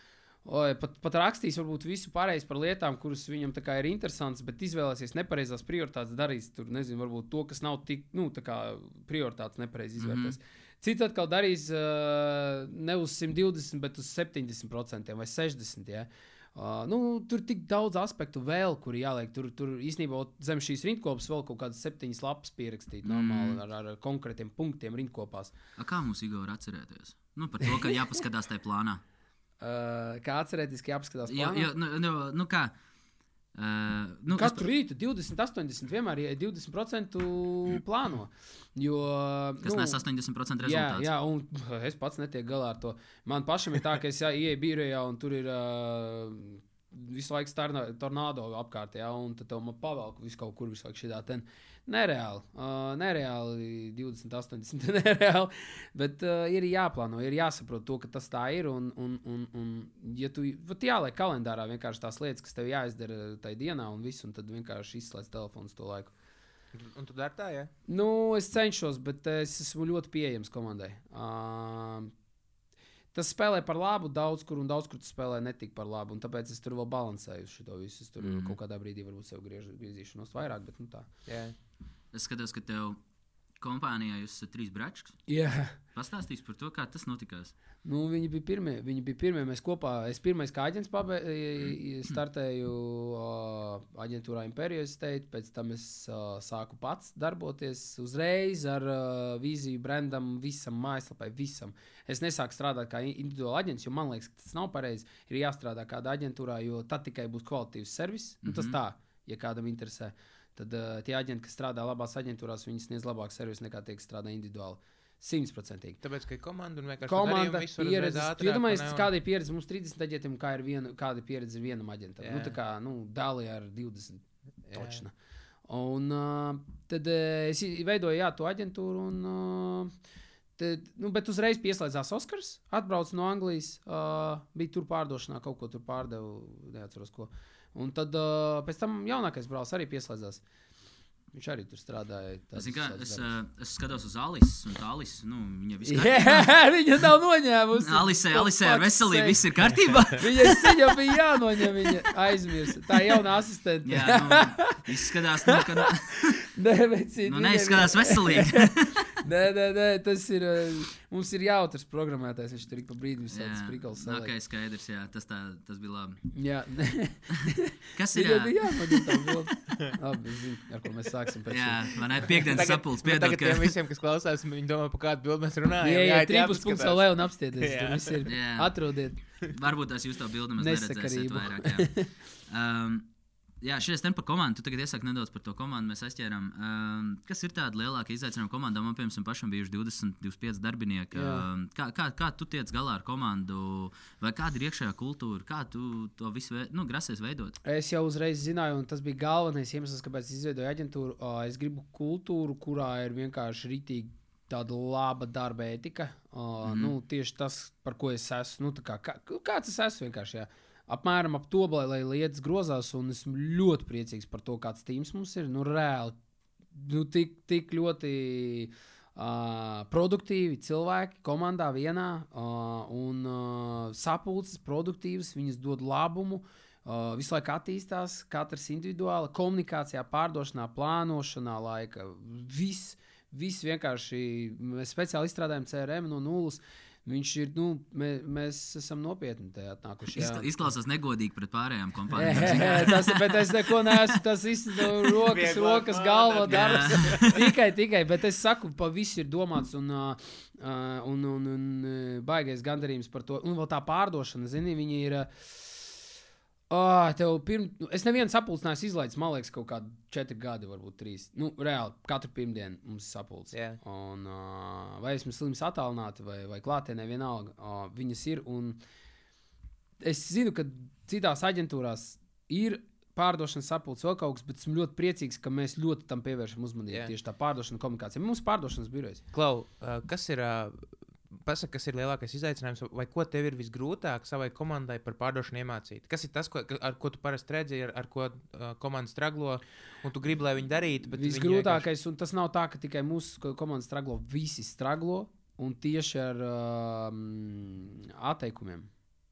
Pat, pat rakstīs varbūt visu pareizi par lietām, kuras viņam ir interesantas, bet izvēlēsies nepareizās prioritātes, darīs tur, nezinu, varbūt to, kas nav tik, nu, tā kā prioritātes nepareizi izvērtēs. Mm -hmm. Cits atkal darīs uh, ne uz 120, bet uz 70% vai 60%. Ja? Uh, nu, tur tik daudz aspektu vēl, kuri jāliek. Tur, tur īstenībā zem šīs rindkopas vēl kaut kādas septiņas lapas pierakstīt, normāli ar, ar, konkrētiem punktiem rindkopās. A, kā mums Igor atcerēties? Nu, par to, ka jāpaskatās tajā plānā. *laughs* Uh, kā atcerēties, ka jāapskatās Jo, plānā? jo, nu, nu, nu, kā? Uh, nu, es- Katru rītu 20, 80, vienmēr ir 20% plāno. Jo, Kas nes 80% Jā, rezultātu. jā, un es pats netieku galā ar to. Man pašam ir tā, ka es jā, ieeju birojā un tur ir uh, visu laiku starna- tornado apkārt, jā, un tad man pavelk visu kaut kur visu laiku šitā. Nereāli, uh, nereāli 20, 80, *laughs* nereāli. Bet uh, ir jāplāno, ir jāsaprot to, ka tas tā ir. Un, un, un, un ja tu jāliek kalendārā vienkārši tās lietas, kas tev jāizdara tajā dienā, un viss, un tad vienkārši izslēdz telefons to laiku. Un tu dari tā, ja? Nu, es cenšos, bet es esmu ļoti pieejams komandai. Uh, tas spēlē par labu daudz kur, un daudz kur tas spēlē netik par labu. un Tāpēc es tur vēl balansēju šo visu. Es tur mm. Kaut kādā brīdī varbūt sev griežu, griezīšanos vairāk, bet nu tā. Jā. Es skatos, ka tev kompānijā jūs esat trīs bračs. Jā. Pastāstīs par to, kā tas notikās. Nu, viņi bija pirmie. Viņi bija pirmie. Mēs kopā, es pirmais kā aģents pabe, startēju uh, aģentūrā Imperial State, pēc tam es uh, sāku pats darboties uzreiz ar uh, vīziju, brandam, visam, mājaslapai, visam. Es nesāku strādāt kā in- individuāls aģents, jo man liekas, ka tas nav pareizi. Ir jāstrādā kādā aģentūrā, jo tad tikai būs kvalitīvs servis. Mm -hmm. nu, tas tā, ja kādam interesē. Tad uh, tie aģenti, kas strādā labās aģentūrās, viņi sniedz labāku servisu nekā tie, kas strādā individuāli. Simtprocentīgi. Tāpēc, ka ir komanda un vienkārši Komanda, pieredze. Iedomājieties, un- kāda ir pieredze mums 30 aģentiem, kā ir viena, kāda ir pieredze vienam aģentam. Jā. Nu, tā kā nu, dālī ar 20. Jā. Točna. Un uh, tad uh, es veidoju jā, to aģentūru. Un, uh, tad, nu, bet uzreiz pieslēdzās Oskars. Atbrauc no Anglijas. Uh, bija tur pārdošanā, kaut ko tur pārdevu. Neatceros, ko. Un tad uh, pēc tam jaunākais brālis arī pieslēdzās. Viņš arī tur strādāja. Es, tādus- zinu kā, es, uh, es skatos uz Alisu, un tā Alisa, nu, viņa visu Jā, *laughs* viņa nav noņēmusi. Alisē, For Alisē, ar veselību viss ir kārtībā. *laughs* Sen jau bija jānoņem, viņa aizmirst. Tā ir jauna asistente. Jā, nu, izskatās, nu, ka *laughs* nē, vecīt, nu, viņai neizskatās veselīgi. Nē, nē, nē, tas ir. uh, Mums ir jautrs programmētājs. Viņš tur ik pa brīdim Jā, visādas prikals. nu, ok, skaidrs, jā, tas, tā, tas bija labi. Jā, nē. *laughs* Kas ir? Viņai ā, bija jānoņem tā. Labi, zinu, ar ko mēs sāksim pēc Jā, šī. man ir piekdienas sapulcs, nu, piedod, tagad ka... tiem visiem, kas klausās, viņi domā, par kādu bildi mēs runājam. Jā, jā, jāiet trīpus punkts jāpaskatās. LV un apstieties. Jā. Tur viss ir. Jā. Atrodiet. Varbūt tās jūs to bildi maz neredzēsiet vairāk. Jā, *laughs* um, jā šis ten par komandu. Tu tagad iesaki nedaudz par to komandu. Mēs aizķērām. Um, kas ir tāda lielākā izaicinājuma komandā? Man, piemēram, pašam bijuši 20, 25 darbinieki. Um, kā, kā, kā tu tiec galā ar komandu? Vai kāda ir iekšējā kultūra? Kā tu to visu vei, nu, grasies veidot? Es jau uzreiz zināju, un tas bija galvenais iemesls, kāpēc es izveidoju aģentūru. Ā, Es gribu kultūru, kurā ir vienkārši rītīgi tāda laba darba etika. Uh, mm -hmm. nu, tieši tas, par ko es esmu. Nu, kā, kā, kāds es esmu vienkārši. Jā. Apmēram ap to, lai, lai lietas grozās, un esmu ļoti priecīgs par to, kāds tīms mums ir. Nu, reāli, nu, tik, tik ļoti uh, produktīvi cilvēki komandā vienā uh, un uh, sapulces, produktīvas, viņas dod labumu. Uh, visu laiku attīstās, katrs individuāli, komunikācijā, pārdošanā, plānošanā, laika. Viss, viss vienkārši mēs speciāli izstrādājam CRM no nulles. Viņš ir, nu, mē, mēs esam nopietni tajā atnākuši. jā. Izkla- Izklausās negodīgi pret pārējām Jā, kompānijām. *laughs* jā, tas, bet es neko neesmu. Tas viss ir rokas, rokas galva darbs. tikai, tikai. Bet es saku, pa visu ir domāts un, un, un, un uh, baigais gandarījums par to. Un vēl tā pārdošana, zini, viņi ir. Uh, Oh, tev pirm... nu, Es nevienu sapulci neesmu izlaidis, man liekas, kaut kādi četri gadi, varbūt trīs. Nu, reāli, katru pirmdienu mums sapulce. Jā. Un, uh, vai esmu slims attālināti vai, vai klātienē, vienalga, uh, viņas ir. Un es zinu, ka citās aģentūrās ir pārdošanas sapulce vēl kaut kas, bet esmu ļoti priecīgs, ka mēs ļoti tam pievēršam uzmanību. Yeah. Tieši tā pārdošana komunikācija. Mums pārdošanas birojas. Klau, uh, kas ir, uh, pasaka, kas ir lielākais izaicinājums, vai ko tev ir visgrūtāk savai komandai par pārdošanu iemācīt? Kas ir tas, ko, ar ko tu parasti redzi, ar, ar ko uh, komanda straglo, un tu gribi, lai viņi darītu? bet viņi Visgrūtākais, un tas nav tā, ka tikai mūsu ko- komanda straglo, visi straglo, un tieši ar um, atteikumiem.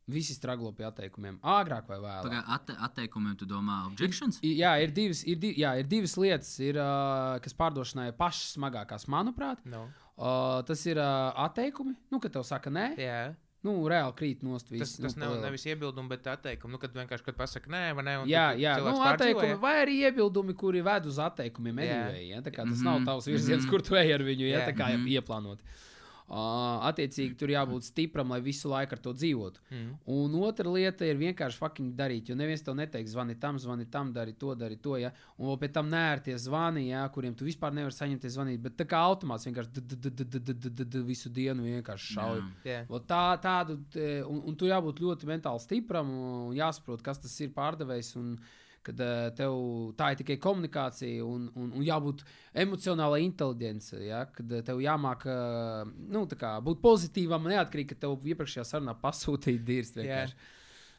Visi straglo pie atteikumiem, āgrāk vai vēlāk. Pagā, atte, atteikumiem tu domā objections? I- Jā, ir divas, ir, div, jā, ir divas lietas, ir, uh, kas pārdošanai ir pašas smagākās, manuprāt. vienkārši- No. Uh, tas ir uh, atteikumi, nu, kad tev saka, nē, Jā, nu, reāli krīt nost. tas, Viss, tas nu, nav nevis iebildumi, bet atteikumi. Nu, kad vienkārši kad pasaka, nē, vai nē, un Jā, jā nu, atteikumi, vai arī iebildumi, kuri ved uz atteikumiem. Anyway, ja? Tas Mhm, nav tavs virziens, mhm. kur tu ej ar viņu, ja Jā. tā kā Mhm. ieplānot. Uh, Uh, attiecīgi, tur jābūt stipram, lai visu laiku ar to dzīvotu. Mm. Un otra lieta ir vienkārši fucking darīt, jo neviens to neteiks. Zvani tam, zvani tam, dari to, dari to. Ja? Un vēl pēc tam nērtie zvani, ja? kuriem tu vispār nevari saņemties zvanīt. Bet tā kā automāts vienkārši visu dienu vienkārši šauj. Yeah. Tā, tādu, un, un tu jābūt ļoti mentāli stipram un jāsaprot, kas tas ir pārdevējs. Un, uh, kad eh, tev tā ir tikai komunikācija un, un, un jābūt emocionālai inteligencei. Ja? Kad eh, tev jāmāk eh, nu, tā kā būt pozitīvam, neatkarīgi, ka tev iepriekšējā sarunā pasūtīja dirzt. Vienkārši.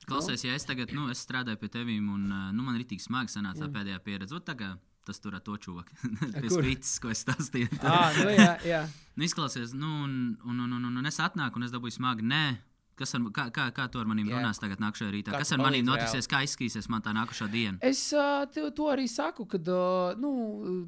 Klausies, ja es tagad nu, es strādāju pie tevis, un uh, nu, man ir tik smagi sanāca tā pēdējā pieredze. Tagad tas tur ar to čūvaku. *laughs* Kur? spītas, ko es stāstīju. Ah, nu, jā, jā. Nu, izklausies, nu, un, un, un, un, un, un es atnāku, un es dabūju smagi. Nē, kas ar, kā, kā, kā tu ar maniem runās tagad, nākamajā rītā? Kas ar maniem notiksies, kā izskatīsies man tā nākamā diena? Es uh, to arī saku, ka uh, nu,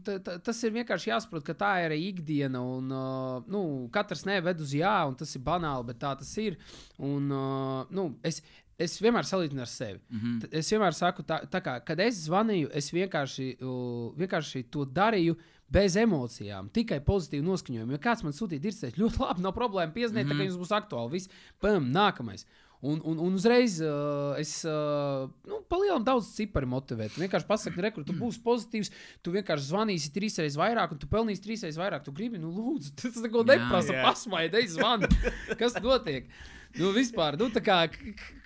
ta- ta- tas ir vienkārši jāsaprot, ka tā ir ikdiena. Un, uh, nu, katrs neved uz jā, un tas ir banāli, bet tā tas ir. Un, uh, nu, es, es vienmēr salīdzinu ar sevi. Mm -hmm. T- Es vienmēr saku, tā, tā kā, kad es zvanīju, es vienkārši, uh, vienkārši to darīju. Bez emocijām, tikai pozitīvi noskaņojumi. Ja kāds man sūtīja, ir ļoti labi, nav problēma. Piezīmēt, mm ka jums būs aktuāli. Viss, pam, nākamais. Un, un, un uzreiz uh, es uh, nu, palielinām daudz ciparu motivēt. Vienkārši pasaku, rekur, tu būsi pozitīvs, tu vienkārši zvanīsi trīs reizes vairāk, un tu pelnīsi trīs reizes vairāk. Tu gribi, nu, lūdzu, *laughs* tas neko neprasa. Jā. Pasmaidi, zvani. *laughs* Kas notiek? Nu, vispār, nu, tā kā,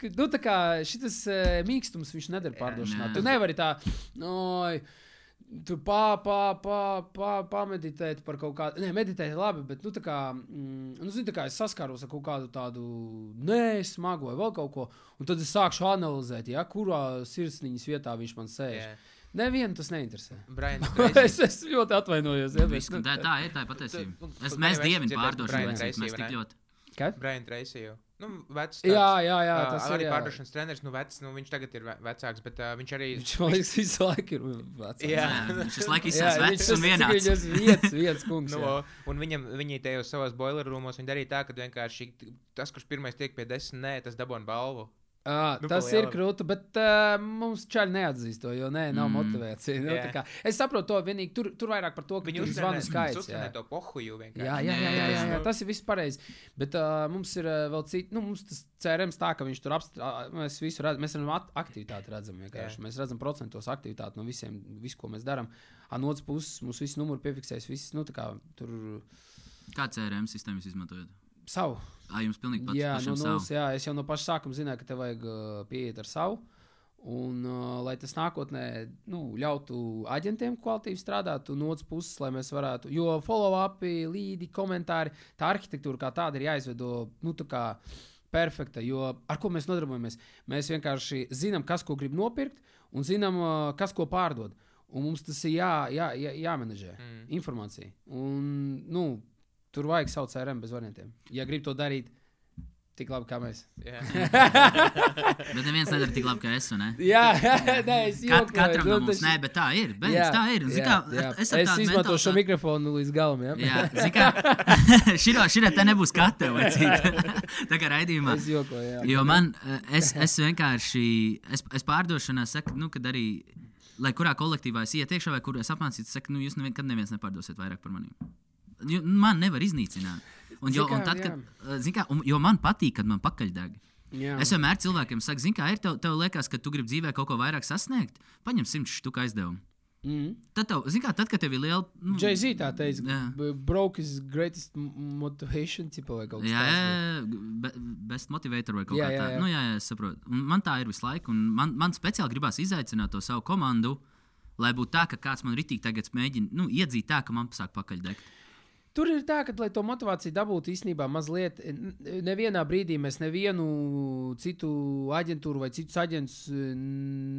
nu, tā kā šis uh, mīkstums, viņš nedara pārdošanā. Jā. Tu nevari tā, no, tu pā, pā, pā, pā, pameditēt par kaut kādu, ne, meditēt ir labi, bet, nu, tā kā, mm, nu, zini, tā kā es saskāros ar kaut kādu tādu nesmagu vai vēl kaut ko, un tad es sākšu analizēt, ja, kurā sirsniņas vietā viņš man sēž. Jā. Nevienu tas neinteresē. Brian, *laughs* es, es ļoti atvainojos. Ja, bet, tā, tā ir tā *laughs* patiesība. Es, mēs dzirdēt pārdošanu, mēs tik ļoti. Kad? Brian Tracy jau. Nu, vecs, Jā, jā, jā, ā, tas arī ir. jā. pārdošanas treneris, nu, vecs, nu, viņš tagad ir ve- vecāks, bet uh, viņš arī. Viņš man liekas, visu laiku ir vecs. Jā. Jā, *laughs* Viņš visu laiku Jā, izsaka vecs un vienāds. Viņš ir viens, viens kungs. Nu, jā. un viņam, viņi tajos savos boiler rūmos viņi darīja tā, ka vienkārši tas, kurš pirmais tiek pie desmit, nē, tas dabūna balvu. À, Nu, tas ir lielam. krūti, bet uh, mums čaļi neatzīst to, jo nē, nav Mm. motivācija. Nu, tā kā es saprotu to vienīgi. Tur, tur vairāk par to, ka Viņi ir zvanu skaits. Jā. to pohuju vienkārši. Jā, jā, jā, jā, jā, jā, tas ir viss pareizi. Bet uh, mums ir uh, vēl citi, nu, mums tas cerams tā, ka viņš tur apstrādā. Mēs visu redzam, mēs redzam aktivitāti, redzam vienkārši. Jā. Mēs redzam procentos aktivitāti no visiem, visu, ko mēs darām. No otras puses, mums viss numurs piefiksēs, viss, nu, tā kā tur Kā CRM sistēmu jūs izmantojat? Savu. Ā, jums pilnīgi pats Jā, pašam no nulles, jā, es jau no paša sākuma zināju, ka tev vajag uh, pieiet ar savu. Un, uh, lai tas nākotnē nu, ļautu aģentiem kvalitīvi strādāt, un no otras puses, lai mēs varētu, jo follow-up, līdi, komentāri, tā arhitektūra kā tāda ir jāizveido nu, tā kā perfekta. Jo ar ko mēs nodarbojamies? Mēs vienkārši zinām, kas ko grib nopirkt, un zinām, uh, kas ko pārdod. Un mums tas ir jā, jā, jā, jāmenedžē, mm. informācija. Un, nu, tur vajag savu CRM bez variantiem. Ja grib to darīt tik labi kā mēs. jā. *laughs* Bet neviens nedara tik labi kā es. vai ne? Jā, *laughs* nē, es Kat, jokoju, katram no nu, mums, tas- nē, bet tā ir. Beidz, Jā, tā ir. Zini jā, kā, jā. *laughs* Es, Es izmantošu šo mikrofonu līdz galam. Ja? Jā, zini kā, šī šī te nebūs katra vecīta. Tā kā raidījumā. Es jokoju. Jā. Jo man, eh, es, es vienkārši, es, es pārdošanā saku, nu, kad arī, lai kurā kolektīvā es ietu iekšā vai kur es apmācītu, saku, nu, jūs nekad neviens nepārdosiet vairāk par maniem. Man nevar iznīcināt. Un, jo, un tad, kad, eh, kā, un, jo man patīk, kad man pakaļdeg. Jā. Es vienmēr cilvēkiem saku, zini, kā ir. Tev, tev liekas, ka tu gribi dzīvē kaut ko vairāk sasniegt. Paņem 100 štuku aizdevumu. Mm. Tad, tev, kā tad, kad tev ir liela. Nu, Jay-Z tā teica, b- broke is greatest motivation, tipa vai kaut kas tāds. jā, be, best motivator vai kaut Jā, kā tāda. Nu, jā, jā, es saprotu. Un man tā ir visu laiku. un Man, man speciāli gribās izaicināt to savu komandu, lai būtu tā, ka kāds man ritīgi tagad mēģina nu, iedzīt tā, ka man sāk pakaļ degt. Tur ir tā, ka, lai to motivāciju dabūtu, īstenībā mazliet, nevienā brīdī mēs nevienu citu aģentūru vai citus aģentus eh,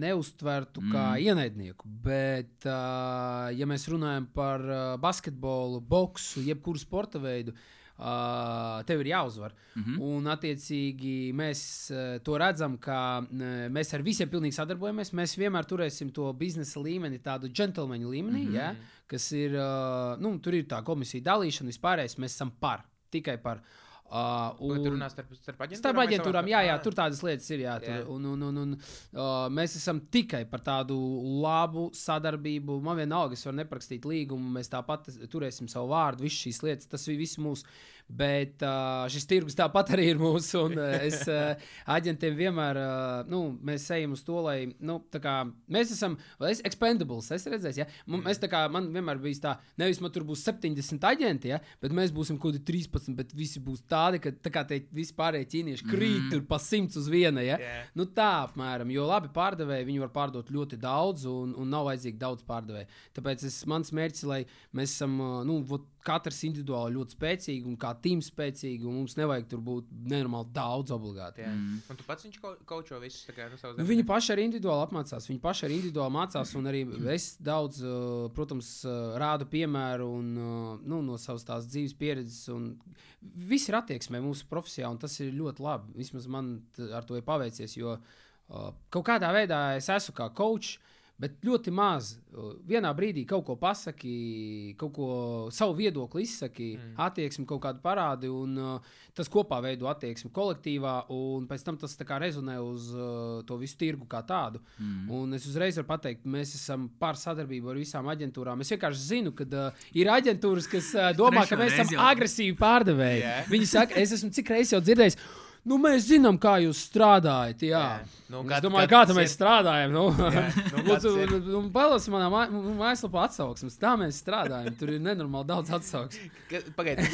neuztvertu kā mm. ienaidnieku. Bet, ja mēs runājam par basketbolu, boksu, jebkuru sporta veidu, uh, tev ir jāuzvar. Mm -hmm. Un, attiecīgi, mēs uh, to redzam, ka uh, mēs ar visiem pilnīgi sadarbojamies. Mēs vienmēr turēsim to biznesa līmeni, tādu džentlmeņu līmenī, mm -hmm. ja, kas ir, uh, nu, tur ir tā komisija dalīšana, vispārējais mēs esam par, tikai par. Uh, Tu un- runā starp, starp aģentūrām? Starp aģentūrām, jā, jā, tur tādas lietas ir. Jā, tur, Jā. un, un, un, un, uh, mēs esam tikai par tādu labu sadarbību. Man vienalga, es varu neprakstīt līgumu, mēs tāpat turēsim savu vārdu, visas šīs lietas, tas ir viss mūsu. Bet uh, šis tirgus tāpat arī ir mūsu. Un, uh, es *laughs* uh, aģentiem vienmēr, uh, nu, mēs ejam uz to, lai nu, tā kā, mēs esam es, expendables. Es redzēju, ja? M- mēs tā kā man vienmēr bija tā, nevis man tur būs 70 aģenti, ja? bet mēs būsim kaut kādi 13, bet visi būs tādi, ka tā kā tie vispārējie ķīnieši krīt mm. tur pa simts uz viena. Ja? Jā. Nu, tā apmēram, jo labi pārdevēji viņi var pārdot ļoti daudz, un, un nav vajadzīgi daudz pārdevēju. Tāpēc es, mans mērķis lai mēs esam nu, vot, katrs individuāli ļoti spēcīgi un kā tīms spēcīgi, un mums nevajag tur būt nenormāli daudz obligāti. Jā. Un tu pats viņš ko- kočo visus tā kā no savas Nu, viņi paši arī individuāli apmācās. Viņi paši arī individuāli mācās, un arī es daudz, protams, rādu piemēru un, nu, no savas tās dzīves pieredzes. un Viss ir attieksmē mūsu profesijā, un tas ir ļoti labi. Vismaz man ar to ir paveicies, jo uh, kaut kādā veidā es esmu kā coach. Bet ļoti maz. Vienā brīdī kaut ko pasaki, kaut ko savu viedokli izsaki, mm. attieksmi kaut kādu parādi, un uh, tas kopā veido attieksmi kolektīvā, un pēc tam tas rezonē uz uh, to visu tirgu kā tādu. Mm. Un es uzreiz varu pateikt, mēs esam par sadarbību ar visām aģentūrām. Es vienkārši zinu, ka uh, ir aģentūras, kas uh, domā, Trešo ka mēs esam jau. agresīvi pārdevēji. Jā. Viņi saka, es esmu cik reizes jau dzirdējis. Nu, mēs zinām, kā jūs strādājat. Jā. Jā. Nu, Nu, kā- es domāju, kā tas mēs ir? strādājam. Nu, nu, Lūdzu, kāds ir? nu, Palasi manā mā- nu, mājaslapā atsauksmes. Tā mēs strādājam. Tur ir nenormāli daudz atsauksmes. Pagaidiet,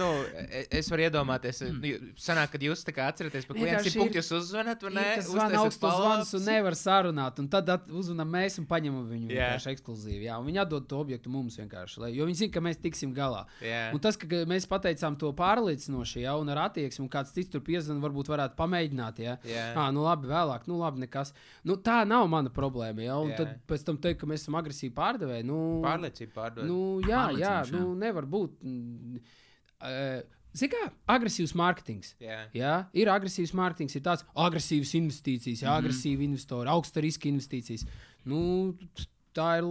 nu, e- es varu iedomāties, nu, sanāk, kad jūs tā kā atceraties, pa kuriem simt punktu jūs uzvanat, vai ne? Ir, kas zvana augstus zvanus un nevar sarunāt. Un tad uzvanām mēs un paņemam viņu Jā. vienkārši ekskluzīvi. Jā, un viņi atdod to objektu mums vienkārši. Lai, jo viņi zina, ka mēs tiksim galā. Jā. Un tas, ka ka mēs pateicām to pārliecinoši, ja, un ar attieksmi, un kāds cits tur piezvanīja, varbūt varētu pamēģināt. Ja. Jā. À, nu labi, vēlāk, nu labi, nekas. Nu, tā nav mana problēma. Ja, un Jā. tad pēc tam teikt, ka mēs esam agresīvi pārdevēji. Nu, Pārliecība pārdod. Nu, jā, jā, nu, nevar būt. mm, eh, Zini, kā agresīvs mārketings. Jā. Jā, ir agresīvs mārketings, ir tāds agresīvs investīcijas, jā, agresīvi investori, augsta riska investīcijas. Nu, tā ir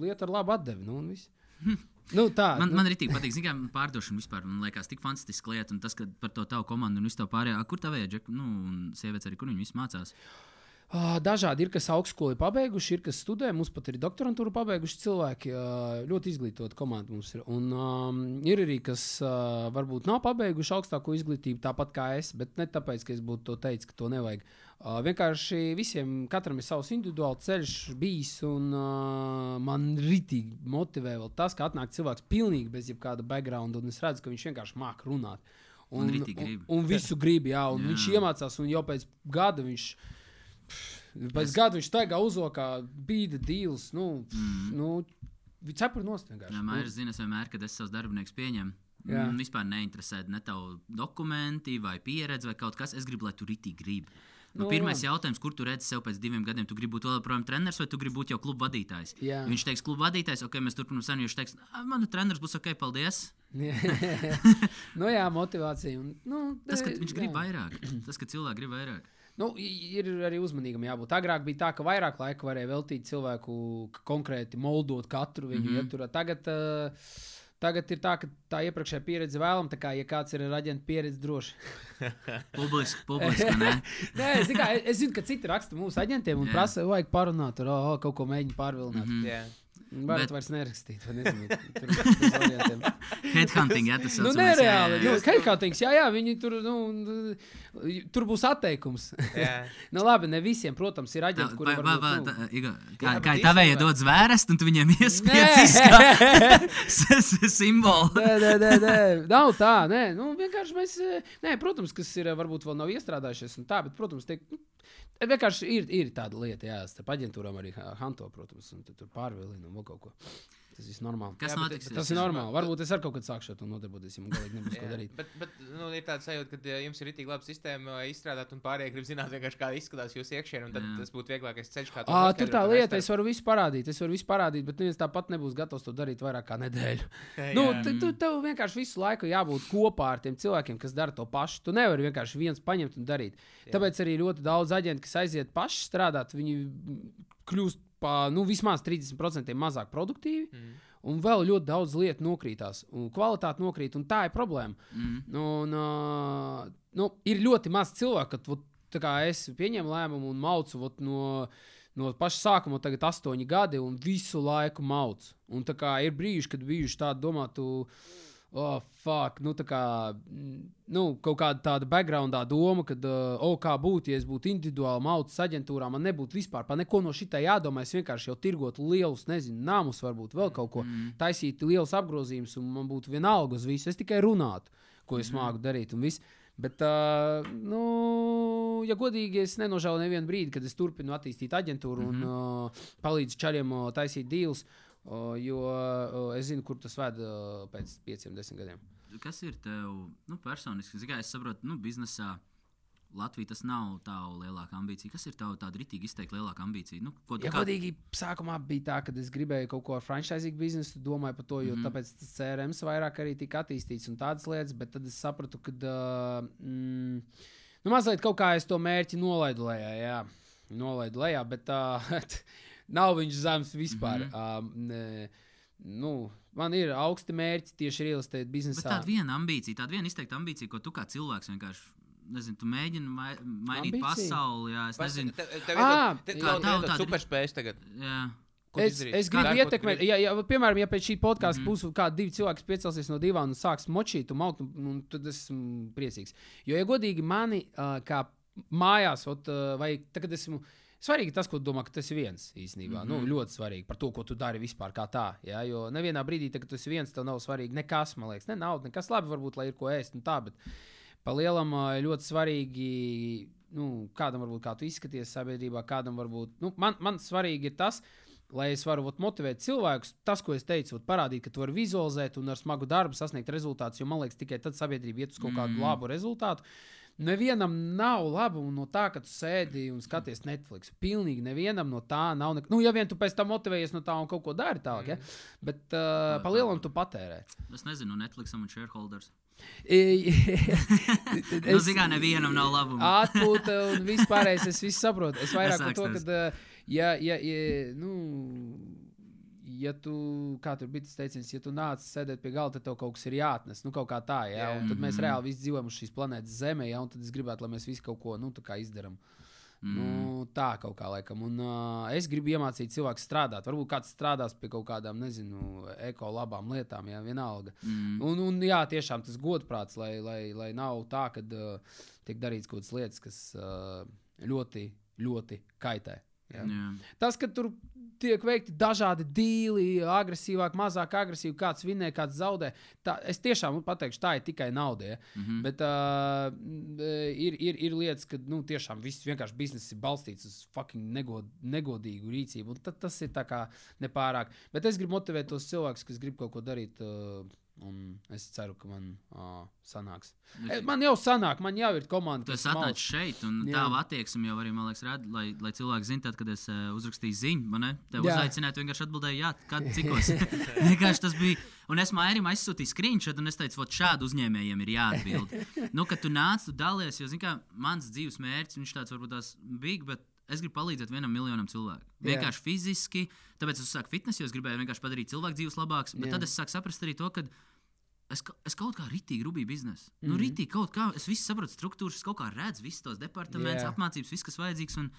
lieta ar labu atdevi. Nu, un viss. *laughs* nu, tā, Man, nu, man arī tik patīk, zināmā mērā, pārdošana vispār. Man liekas, tik fantastiska lieta. Un tas, ka par to tavu komandu un visu to pārējo, kur tā vajag, nu, un sievietes arī, kur viņi mācās. Ā, Dažādi ir, kas augstskolu ir pabeiguši, ir, kas studē. Mums pat ir doktorantūra pabeiguši cilvēki. ā, Ļoti izglītoti komanda mums ir. Un um, ir arī, kas uh, varbūt nav pabeiguši augstāko izglītību, tāpat kā es, bet ne tāpēc, ka es būtu to teicis, ka to nevajag. Uh, vienkārši visiem, katram ir savs individuāls ceļš bijis, un uh, man rītīgi motivē tas, ka atnāk cilvēks pilnīgi bez jebkāda background, un es redzu, ka viņš vienkārši māk runāt. Un grib. un, un visu grib, jā, un *laughs* Jā. viņš iemācās, un jau pēc gada viņš. Pēc es... gada viņš staigā uzokā, bīda dīls. Nu, mm. nu, cepuri nost vienkārši. Jā, Mairs zina, es vienmēr, kad es savus darbiniekus pieņemu. Jā. Man vispār neinteresē ne tavu dokumenti vai pieredzi vai kaut kas. Es gribu, lai tu ritīgi gribi. Nu, Nu, pirmais jā. jautājums, kur tu redzi sev pēc diviem gadiem? Tu gribi būt vēl joprojām treneris vai tu gribi būt jau kluba vadītājs? Jā. Viņš teiks, kluba vadītājs, ok, mēs turpinām sarunu. Viņš teiks, manu treneris būs ok, paldies. *laughs* nu, jā, motivācija. Un, nu, Tas, ka viņš jā. grib vairāk, tas, ka cilvēki grib vairāk. Nu, ir arī uzmanīgam jābūt. Agrāk bija tā, ka vairāk laika varēja veltīt cilvēku konkrēti moldot katru viņu mm -hmm. ieturā. Tagad, uh, tagad ir tā, ka tā iepriekšējā pieredze vēlama. Tā kā, ja kāds ir ar aģentu pieredzi, droši. *laughs* Publiski, publiski, ne? *laughs* Nē, es, zinu, kā, es zinu, ka citi raksta mūsu aģentiem un Jā. prasa, vajag parunāt, ar oh, kaut ko mēģināt pārvilināt. Mm Mhm. Jā. Varat Bet- vairs nerakstīt, vai nezinu, tur. *laughs* Headhunting, ja tas Nu, saucamais, jā, nereāli. jā, Nu, jā. Headhuntings, jā, jā, viņi tur, nu, nu, tur būs atteikums. Jā. *laughs* nu, labi, ne visiem, protams, ir aģenti, vai- kuriem tā, nu, Igo, Jā, Kā, bet kā tavēja dod zvērst, un tu viņiem *laughs* izskatīt simbolu. Nē, nē, nē, nē, nav tā. Nē, nu, vienkārši mēs, eh, nē, protams, kas ir, eh, varbūt vēl nav iestrādājušies, un tā, bet, protams, tiek, nu, vienkārši ir, ir tāda lieta, jā, starp aģentūrām arī ha- Hanto, protams, un tu tur pārvilina un vēl kaut ko. Tas viss normāli. Kas Jā, bet- notiks? bet Tas ir normāli. Varbūt es ar kaut kādu sākšu to nodarboties, ja man galīgi nebūs ko darīt. Bet, bet nu, ir tāds sajūta, ka ja jums ir rītīgi laba sistēma izstrādāt, un pārējie grib zināt, vienkārši, kā izskatās jūsu iekšienē. Tad Jā. tas būtu vieglākais ceļš, kā to À, tur tā un lieta, es varu visu parādīt, es varu visu parādīt, bet neviens tāpat nebūs gatavs to darīt vairāk kā nedēļu. Nu, tu, tev vienkārši visu laiku jābūt kopā ar tiem cilvēkiem, kas dara to pašu. Tu nevari vienkārši viens paņemt un darīt. Jā. Tāpēc arī ļoti daudz aģentu, kas aiziet paši strādāt, viņi kļūst par nu, vismaz 30% mazāk produktīvi. Mm. Un vēl ļoti daudz lietu nokrītās, un kvalitāte nokrīt, un tā ir problēma. Mm. Un, uh, nu, ir ļoti maz cilvēku, kad vot, tā kā es pieņemu lēmumu un maucu vot, no, no paša sākuma, tagad astoņi gadi, un visu laiku maucu. Un tā kā ir brīži, kad bijuši tādi domāti. Oh, fuck, nu, tā kā, mm, nu, kaut kāda tāda backgroundā doma, ka, uh, oh, kā būtu, ja es būtu individuāli maucis aģentūrā, man nebūtu vispār par neko no šitā jādomā. Es vienkārši jau tirgotu lielus, nezinu, namus, varbūt vēl kaut ko, mm. taisītu lielus apgrozījumus, un man būtu vienalga uz visu. Es tikai runātu, ko es māku darīt, un viss. Bet, uh, nu, ja godīgi, es nenožēloju nevienu brīdi, kad es turpinu attīstīt aģentūru un uh, palīdzu čaļiem uh, taisīt deals, uh, jo uh, es zinu, kur tas ved uh, pēc pieciem, desmit gadiem. Kas ir tev nu, personiski? Zini, kā Es saprotu, nu, biznesā Latvija tas nav tā lielākā ambīcija. Kas ir tava tāda rītīgi izteikti lielāka ambīcija? Nu, ko tu Ja kā- godīgi, sākumā bija tā, ka es gribēju kaut ko ar franchising biznesu, domāju par to, jo mm. -hmm. tāpēc tas CRM vairāk arī tika attīstīts un tādas lietas, bet tad es sapratu, ka uh, mm, nu, mazliet kaut kā es to mērķi nolaidu lejā. Jā. Nolaidu lejā, bet uh, *laughs* nav viņš zems vispār. Mm. -hmm. uh, nu, man ir augsti mērķi tieši real estate Bet biznesā. tāda viena ambīcija, tāda viena izteikta ambīcija, ko tu kā cilvēks vienkārši. Nezinu, tu mēģini mai, mainīt Ambīcija? pasauli. Jā, es nezinu, Tev, tev Ā, ir kā tev tāda tāda- superspējas tagad. jā, Ko Es, es gribu tu ietekmēt, gribi? ja, ja, piemēram, ja pēc šī podkāsta mm -hmm. būs kādi divi cilvēki, kas piecelsies no divām un sāks močīt, un maut, un, un tad es esmu priecīgs. Jo, ja godīgi mani uh, kā mājās, ot, uh, vai tagad esmu. Svarīgi tas, ko domā, ka tas ir viens īstenībā. Mm -hmm. nu, ļoti svarīgi par to, ko tu dari vispār kā tā. Ja? Jo nevienā brīdī, tā, kad tu esi viens, tev nav svarīgi nekas, man liekas, ne nauda, nekas labi, varbūt, lai ir ko ēst un tā. Bet pa lielam ļoti svarīgi, nu, kādam varbūt kā tu izskaties sabiedrībā, kādam varbūt. Nu, man, man svarīgi ir tas, lai es varu ot, motivēt cilvēkus. Tas, ko es teicu, ot, parādīt, ka tu vari vizualizēt un ar smagu darbu sasniegt rezultātus, jo man liekas, tikai tad sabiedrība iet uz kaut kādu Mm. labu rezultātu. Nevienam nav labumu no tā, ka tu sēdi un skaties Netflix. Pilnīgi nevienam no tā nav. Nek... Nu, ja vien tu pēc tam motivējies no tā un kaut ko dari tālāk, ja? bet uh, pa lielam tu patērē. es nezinu, Netflixam un shareholders. *laughs* es, Nu, zini, kā nevienam nav labuma. Atpūta *laughs* un vispārējais. Es visu saprotu. Es vairāk Es par to, ka, ja, ja, ja, nu, ja tu, kā tur bija tas teiciens, ja tu nāc sēdēt pie galda, tad tev kaut kas ir jāatnes. Nu, kaut kā tā, jā. Jā. Un tad mēs Mhm. reāli visi dzīvojam uz šīs planētas Zemē, jā. Un tad es gribētu, lai mēs visi kaut ko, nu, izdarām. Mm. Nu, tā kaut kā laikam. Un, uh, es gribu iemācīt cilvēku strādāt. Varbūt kāds strādās pie kaut kādām, nezinu, ekolabām lietām, ja vienalga. Mm. Un, un jā, tiešām tas godprāts, lai, lai, lai nav tā, ka uh, tiek darīts kaut kādas lietas, kas uh, ļoti, ļoti kaitē. Jā. Jā. Tas, ka tur tiek veikti dažādi dīli, agresīvāk, mazāk agresīvi, kāds vinnē, kāds zaudē. Tā, es tiešām pateikšu, tā ir tikai nauda. Ja? Mhm. Bet uh, ir, ir, ir lietas, ka nu, tiešām viss vienkārši bizness ir balstīts uz fucking negod, negodīgu rīcību. tad Tas ir tā kā nepārāk. Bet es gribu motivēt tos cilvēkus, kas grib kaut ko darīt. Uh, Un es ceru, ka man uh, sanāks. E, Man jau sanāk, man jau ir komanda. Atnācis maus. šeit, un Jā. tā attieksme jau arī, man liekas, rada, lai, lai cilvēki zinātu, kad es uh, uzrakstīju ziņu, man uzaicināju, tu vienkārši atbildēji, jā, kad *laughs* cikos. *laughs* vienkārši tas bija. Un es Mairim aizsūtīju screenshot, un es teicu, vot šādu uzņēmējiem ir jāatbild. *laughs* nu, kad tu nāc, tu dalies, jo, zini, kā mans dzīves mērķis, viņš tāds varbūt tās big, bet es gribu palīdzēt vienam miljonam cilvēku. Jā. Vienkārši fiziski, tāpēc es sāku fitnesu, jo es gribēju vienkārši padarīt cilvēku dzīves labākas, bet Jā. tad es sāku saprast arī to, ka Es, es kaut kā rītīgi rūpīgi biznesu. Mm -hmm. Mhm. Nu, rītīgi kaut kā, es visu saprotu struktūras, es kaut kā redzu visus tos departamentus, Jā. apmācības, viss, kas vajadzīgs. Un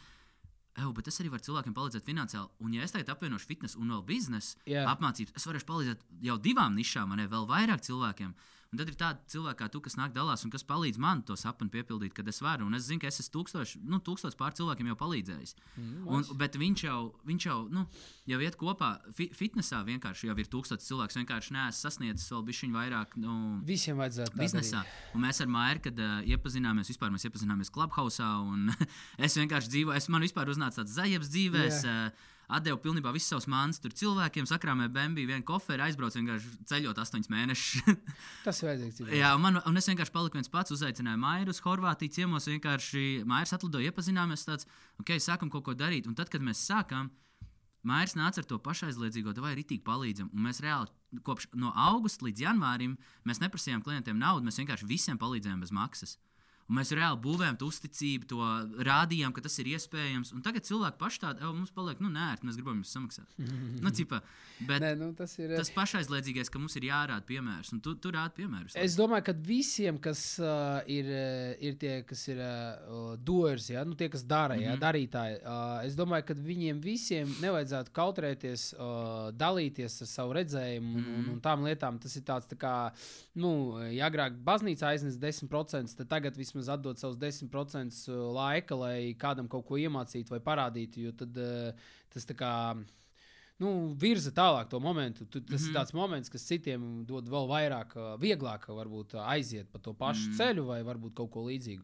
Eju, bet es arī varu cilvēkiem palīdzēt finansiāli. Un, ja es tagad apvienošu fitnesu un vēl biznesu, Jā. apmācības, es varēšu palīdzēt jau divām nišām, vai ne vēl vairāk cilvēkiem. Un tad ir tādi cilvēki, kā tu, kas nāk dalās un kas palīdz man to sapni piepildīt, kad es varu. Un es zinu, ka es esmu tūkstoši, nu, tūkstoši pār cilvēkiem jau palīdzējis. Mm, un, bet viņš jau, viņš jau, nu, jau iet kopā fi fitnesā vienkārši jau ir tūkstoši cilvēks. Vienkārši neesmu sasniedzis vēl bišķiņu vairāk. Nu, Visiem vajadzētu biznesā. Un mēs ar Māju, kad uh, iepazināmies, vispār mēs iepazināmies Clubhouse. *laughs* es vienkārši dzīvoju, es man vispār uznāca tāds zaļš dzīvē. Es uh, atdevu pilnībā visus savus mānus tur cilvēkiem, sakrāmēju bēnbiju, vienu koferi, aizbraucu vienkārši ceļot astoņus mēnešus. *laughs* Tas ir vajadzīgs. Jā, un, man, un es vienkārši paliku viens pats, uzaicināju Mairu uz Horvātiju ciemos. Vienkārši Mairs atlidoja, iepazināmies, tāds, ok, sākam kaut ko darīt. Un tad, kad mēs sākām, Mairs nāca ar to pašaizliedzīgo, vai arī tīk palīdzam. Un mēs reāli kopš no augusta līdz janvārim mēs neprasījām klientiem naudu, mēs vienkārši visiem palīdzējām bez maksas. Un mēs reāli būvējām to uzticību, to rādījām, ka tas ir iespējams. Un tagad cilvēki paši tādi, "Ew, mums paliek, nu, nē, mēs gribam jums samaksāt. nu, cipa, bet Nē, nu, tas ir. tas pašaizliedzīgais, ka mums ir jārāda piemērs, un tu, tu rādi piemērus. Es domāju, ka visiem, kas uh, ir, ir tie, kas ir uh, doers, ja? nu, tie, kas dara, ja? Mhm. darītāji, uh, es domāju, ka viņiem visiem nevajadzētu kautrēties, uh, dalīties ar savu redzējumu un, un, un tām lietām. Tas ir tāds, tā kā, nu, ja agrāk baznīca aiznes 10%, tad tagad vismaz atdot savus 10% laika, lai kādam kaut ko iemācītu vai parādītu, jo tad uh, tas tā kā. Nu, virza tālāk to momentu. Tu, tas mm -hmm. ir tāds moments, kas citiem dod vēl vairāk, ā, vieglāk varbūt aiziet pa to pašu mm -hmm. ceļu vai varbūt kaut ko līdzīgu.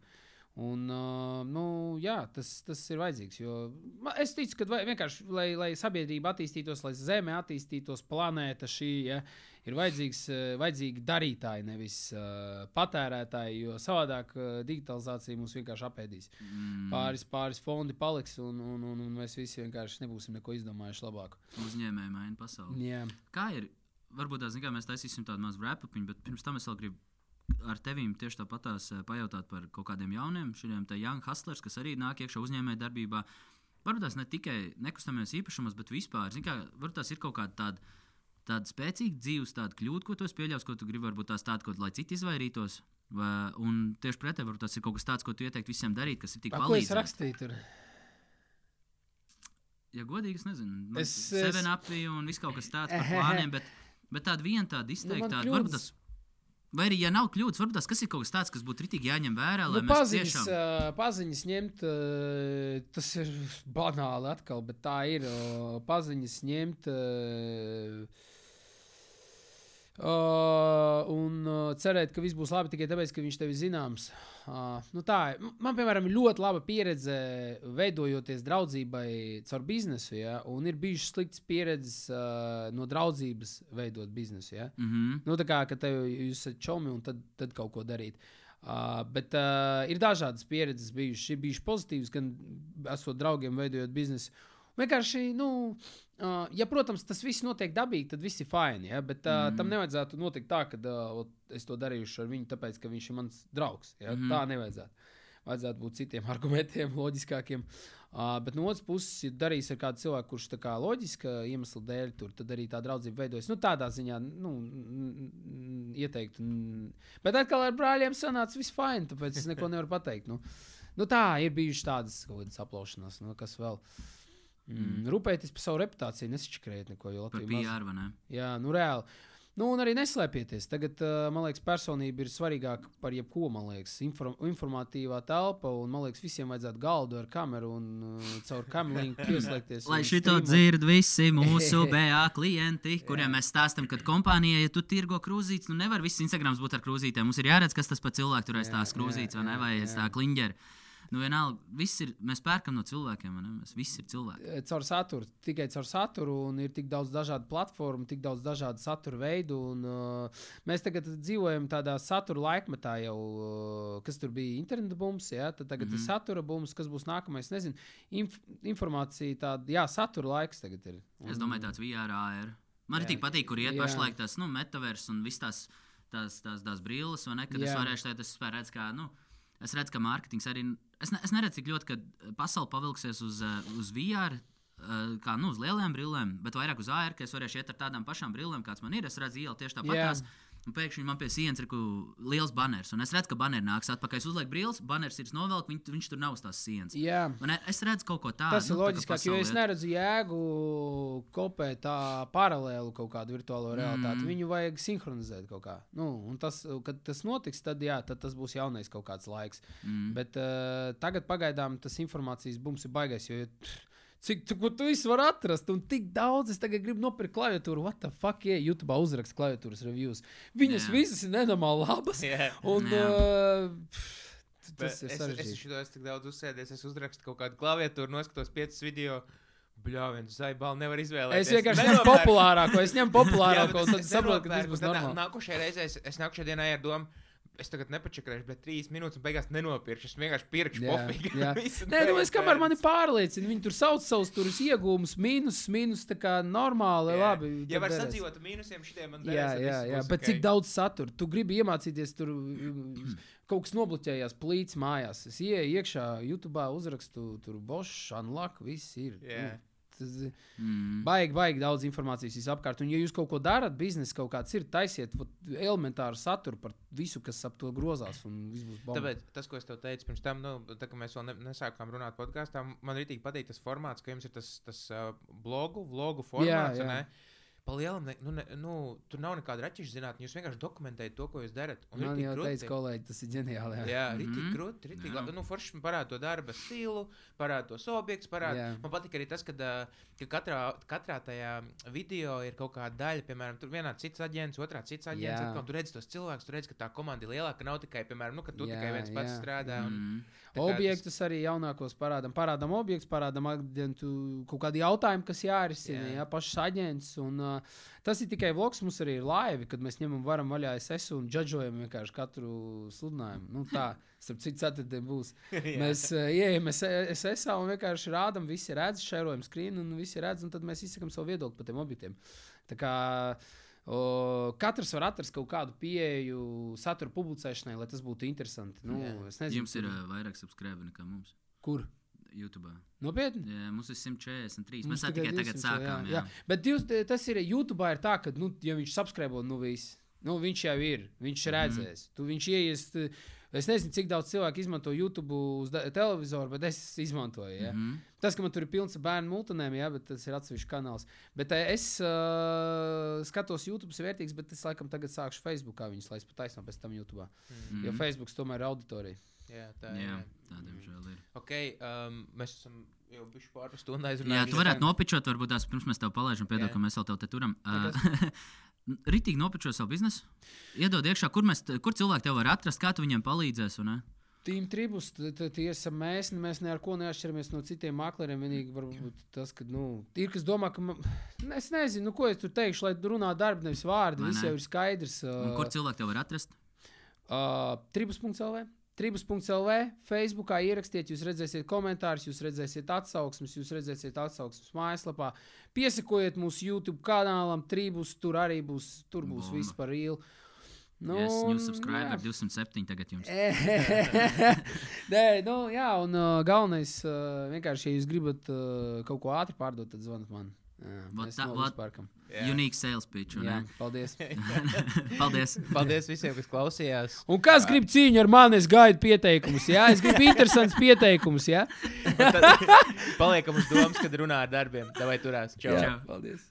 Un, uh, nu, jā, tas, tas ir vajadzīgs. Jo ma- es ticu, ka vai- vienkārši, lai, lai sabiedrība attīstītos, lai zeme attīstītos, planēta šī ja, ir vajadzīgs, uh, vajadzīgi darītāji, nevis uh, patērētāji. Jo savādāk uh, digitalizācija mūs vienkārši apēdīs. Mm. Pāris, pāris fondi paliks, un, un, un, un mēs visi vienkārši nebūsim neko izdomājuši labāku. Uzņēmēji maina pasauli. Jā. Kā ir? Varbūt zin kā, mēs taisīsim tādu mazu rēpupiņu, bet pirms tam es vēl gribu ar tevīm tieši tāpatās eh, pajautāt par kaut kādiem jauniem, šiem te young hustlers, kas arī nāk iekšā uzņēmē darbībā. Varbūt tās ne tikai nekustamajos īpašumos, bet vispār, zin kā, varbūt tās ir kaut kāda tāda. Tāda spēcīga dzīves, tāda kļūda, ko tu esi pieļāvis, ko tu gribi, varbūt tās tāda, ko, lai citi izvairītos. Vai, un tieši pretēji, varbūt tas ir kaut kas tāds, ko tu ieteiktu visiem darīt, kas ir tik tur? Ja godīgi, es nezinu, Es- es, es- seven apī un viss kaut kas tāds par plāniem, bet, bet tāda viena tāda izteikta, nu, varbūt kļūdas- tas. Vai arī, ja nav kļūdas, varbūt tas ir kaut kas tāds, kas būtu rītīgi jāņem vērā, lai Nu, paziņas, tiešām. uh, paziņas ņemt, uh, tas ir banāli atkal, bet tā ir. Uh, paziņas ņemt. Uh, Uh, un uh, cerēt, ka viss būs labi tikai tāpēc, ka viņš tev ir zināms. Uh, nu tā, ir. man, piemēram, ir ļoti laba pieredze veidojoties draudzībai caur biznesu, ja, un ir bijušas sliktas pieredzes uh, no draudzības veidot biznesu. Ja. Mm -hmm. Nu, tā kā ka tev jūs esat čomi un tad, tad kaut ko darīt. Uh, bet uh, ir dažādas pieredzes bijušas. Ir bijušas pozitīvas, gan esot draugiem, veidojot biznesu. Vienkārši, nu, uh, ja, protams, tas viss notiek dabīgi, tad viss ir fini. Ja? Bet uh, mm. tam nevajadzētu notikt tā, ka uh, es to darīšu ar viņu, tāpēc, ka viņš ir mans draugs. Ja? Mm. Tā nevajadzētu. Vajadzētu būt citiem *laughs* argumentiem, loģiskākiem. Uh, bet no otras puses, ja darīs ar kādu cilvēku, kurš tā kā loģiska iemesla dēļ tur, tad arī tā draudzība veidojas. Nu, tādā ziņā, nu, n- n- ieteikt. n- Bet atkal ar brāļiem sanāca viss fini, tāpēc es neko *laughs* nevaru pateikt. Nu, nu tā ir bijušas tādas kaut kādas aplaušanās, nu, kas vēl. Mm, rūpēties par savu reputāciju, nesačakrēt neko. Latvija maz- PR vai ne? Jā, nu reāli. Nu, un arī neslēpieties. Tagad, uh, man liekas, personība ir svarīgāka par jebko. Man liekas, Inform informatīvā telpa, un man liekas, visiem vajadzētu galdu ar kameru un uh, caur kameru *laughs* pieslēgties. Lai šito streamot. dzird visi mūsu *laughs* BA klienti, kuriem mēs stāstām, ka kompānijai, ja tu tirgo krūzītes, nu nevar viss Instagrams būt ar krūzītēm. Mums ir jāredz, kas tas par cilvēku tur aiz tās krūzītes, vai ne, vai aiz tā kliņģera. Nu, vienalga, viss ir, mēs pērkam no cilvēkiem, ne? Mēs visi ir cilvēki. Eh, caur saturu, tikai caur saturu, un ir tik daudz dažādu platformu, tik daudz dažādu satura veidu. Un, uh, mēs tagad dzīvojam tādā satura laikmetā, jau, uh, kas tur bija interneta bums, ja? tad tagad mm -hmm. ir satura bums, kas būs nākamais. Nezinu, inf informācija tāda, jā, satura laiks tagad ir. Es domāju, tāds VR, AR. Man arī patīk, kur iet Jā. pašlaik tas nu, metavers un viss tās, tās, tās, tās brilles, vai ne? Kad es Jā. varēšu teikt, es redzēt, kā. Nu, Es redzu, ka mārketings arī. Es, ne, es neredzu, cik ļoti ka pasaule pavilksies uz, eh, uz VR, eh, kā nu, uz lielām brillēm, bet vairāk uz AR, ka es varēšu iet ar tādām pašām brillēm, kādas man ir. Es redzu, iela tieši tāpatās. Un pēkšņi man pie sienas ir liels banners. Un es redzu, ka banners nāks atpakaļ. Es uzlieku brīvs, banners ir novelk, viņ, viņš tur nav uz tās sienas. Jā. Man, es redzu kaut ko tādu. Tas ir loģiskāk, jo es neredzu jēgu kopēt tā paralēlu kaut kādu virtuālo realitāti. Mm. Viņu vajag sinhronizēt kaut kā. Nu, un tas, kad tas notiks, tad, jā, tad tas būs jaunais kaut kāds laiks. Mm. Bet uh, tagad pagaidām tas informācijas bums ir baigais. Jo, pff, Cik tu, tu visu vari atrast? Un tik daudz es tagad gribu nopirkt klaviatūru. What the fuck, ja YouTube uzrakst klaviatūras reviews. Viņas Jā. visas ir nenormāli labas. Jā. Un, Jā. uh, pff, Bet tas ir es, es sarežģīti. šito esmu tik daudz uzsēdies, es uzrakstu kaut kādu klaviatūru, noskatos piecus video. Bļā, viens zaibāli nevar izvēlēties. Es vienkārši ņemu populārāko, es ņemu *laughs* populārāko, bet un tad es saprotu, ka tas būs normāli. Nākošajā reizē es, es nākošajā dienā ar domu. Es tagad nepačakarēšu, bet trīs minūtes, un beigās nenopirkšu. Es vienkārši pirkšu Jā, pofīgi. jā. *laughs* Nē, nu es kamēr mani pārliecinu, viņi tur sauc savus tur iegūmus, mīnus, mīnus, tā kā normāli, Jā. labi. Ja var sadzīvot ar mīnusiem, šitiem man Jā, derēs, jā, viss jā. būs bet ok. cik daudz satura? Tu gribi iemācīties tur mm, kaut kas nobloķējās plīts mājās. Es ieeju iekšā, YouTube uzrakstu, tur bošs, unlock, viss ir. Jā. Tas ir Mm. baigi, baigi daudz informācijas visapkārt. Un, ja jūs kaut ko darat, biznesa kaut kāds ir, taisiet vot elementāru saturu par visu, kas ap to grozās. Tāpēc tas, ko es tev teicu pirms tam, nu, tā, kad mēs vēl ne, nesākām runāt podkāstā, man arī patīk tas formāts, ka jums ir tas, tas uh, blogu, vlogu formāts. jā. ne? Pa lielam, ne, nu, ne, nu, tur nav nekāda raķešu zinātnē. Jūs vienkārši dokumentējat to, ko jūs darat. Un Man ritīgi jau krūti. teica, kolēģi, tas ir ģeniāli. Jā. Jā, rītīgi grūti. Rītīgi, Jā. labi. nu, forši parāda to darba stilu, parāda tos objektus. Parāda. Jā. Man patīk arī tas, ka, ka katrā, katrā tajā video ir kaut kāda daļa, piemēram, tur vienā cits aģents, otrā cits aģents. Jā. atkal, Tur redz tos cilvēkus, tur redz, ka tā komanda ir lielāka. Nav tikai, piemēram, nu, ka tu Jā, tikai viens pats jā. strādā. Un, Mm. Objektus arī jaunākos parādām. Parādām objektus, parādām aģentu kaut kādi jautājumi, kas jārisina. Jā. Jā, pašs aģents. Un, uh, tas ir tikai vlogs, mums arī ir laivi, kad mēs ņemam varam vaļā SS un džudžojam vienkārši katru sludinājumu. Nu, tā, starp citu, ceturtdien būs. *laughs* Mēs uh, ieejam SS un vienkārši rādām, visi redz, šērojam skrīnu un visi redz, un tad mēs izsakām savu viedokli par tiem objektiem. Tā kā O, katrs var atrast kaut kādu pieeju satura publicēšanai, lai tas būtu interesanti. Nu, nezinu, Jums ir uh, vairāk subscribe nekā mums. kur. YouTube. Nopietni? Jā, mums ir 143. Mums Mēs tā tikai tagad 200, sākām. Jā, jā. Bet jūs, tas ir YouTube, ir tā, ka, nu, ja viņš subscribe, nu, viss. Nu, viņš jau ir, viņš Mhm. redzēs. Tu, viņš ieies, tu- es nezinu, cik daudz cilvēku izmanto YouTube televizoru, bet es izmantoju. Ja? Mm -hmm. Tas, ka man tur ir pilns ar bērnu multinēm, jā, bet tas ir atsevišķs kanāls. Bet eh, es uh, skatos, YouTube ir vērtīgs, bet es laikam tagad sākšu Facebook, kā viņas laist pa taisnām pēc tam YouTube. Mm. Jo Mhm. Facebook tomēr ir auditorija. Jā, tā Jā, ir. tā diemžēl ir. Ok, um, mēs esam jau bijuši pāris stundu Jā, aizrunājuši. tu varētu nopičot, varbūt tās pirms mēs tev palaidām, piedod, Jā. ka mēs vēl tev te turam. Uh, *laughs* Ritīgi nopičot savu biznesu. Iedod iekšā, kur, mēs, kur cilvēki tev var atrast, kā tu viņiem palīdzēsi. un, ne? Tīm tribus, tie esam mēs, mēs ne ar ko neatšķiramies no citiem makleriem. Vienīgi varbūt tas, ka, nu, ir kas domā, ka, man, *laughs* es nezinu, nu, ko es tur teikšu, lai runā darbi, nevis vārdi. Viss jau ir skaidrs. Un Uh, kur cilvēki tev var atrast? uh, tribus.lv. Tribus.lv, Facebookā ierakstiet, jūs redzēsiet komentārus, jūs redzēsiet atsauksmes, jūs redzēsiet atsauksmes mājaslapā. Piesakojiet mūsu YouTube kanālam, Tribus, tur arī būs, tur būs Bomba. viss par īlu. Nu, yes, jūs subscribe jā. ar 207 tagad jums. *laughs* Nē, nu, jā, un uh, galvenais, uh, vienkārši, ja jūs gribat uh, kaut ko ātri pārdot, tad zvaniet man. Jā, Vot mēs tā-. Jā. Unique sales pitch. un, Jā, paldies. *laughs* Paldies! Paldies visiem, kas klausījās. Un kas grib cīņu ar mani, es gaidu pieteikumus. Jā, es gribu interesants pieteikumus. Jā, *laughs* Paliekam uz domas, kad runā ar darbiem. Vai turās? Čau! Čau. paldies.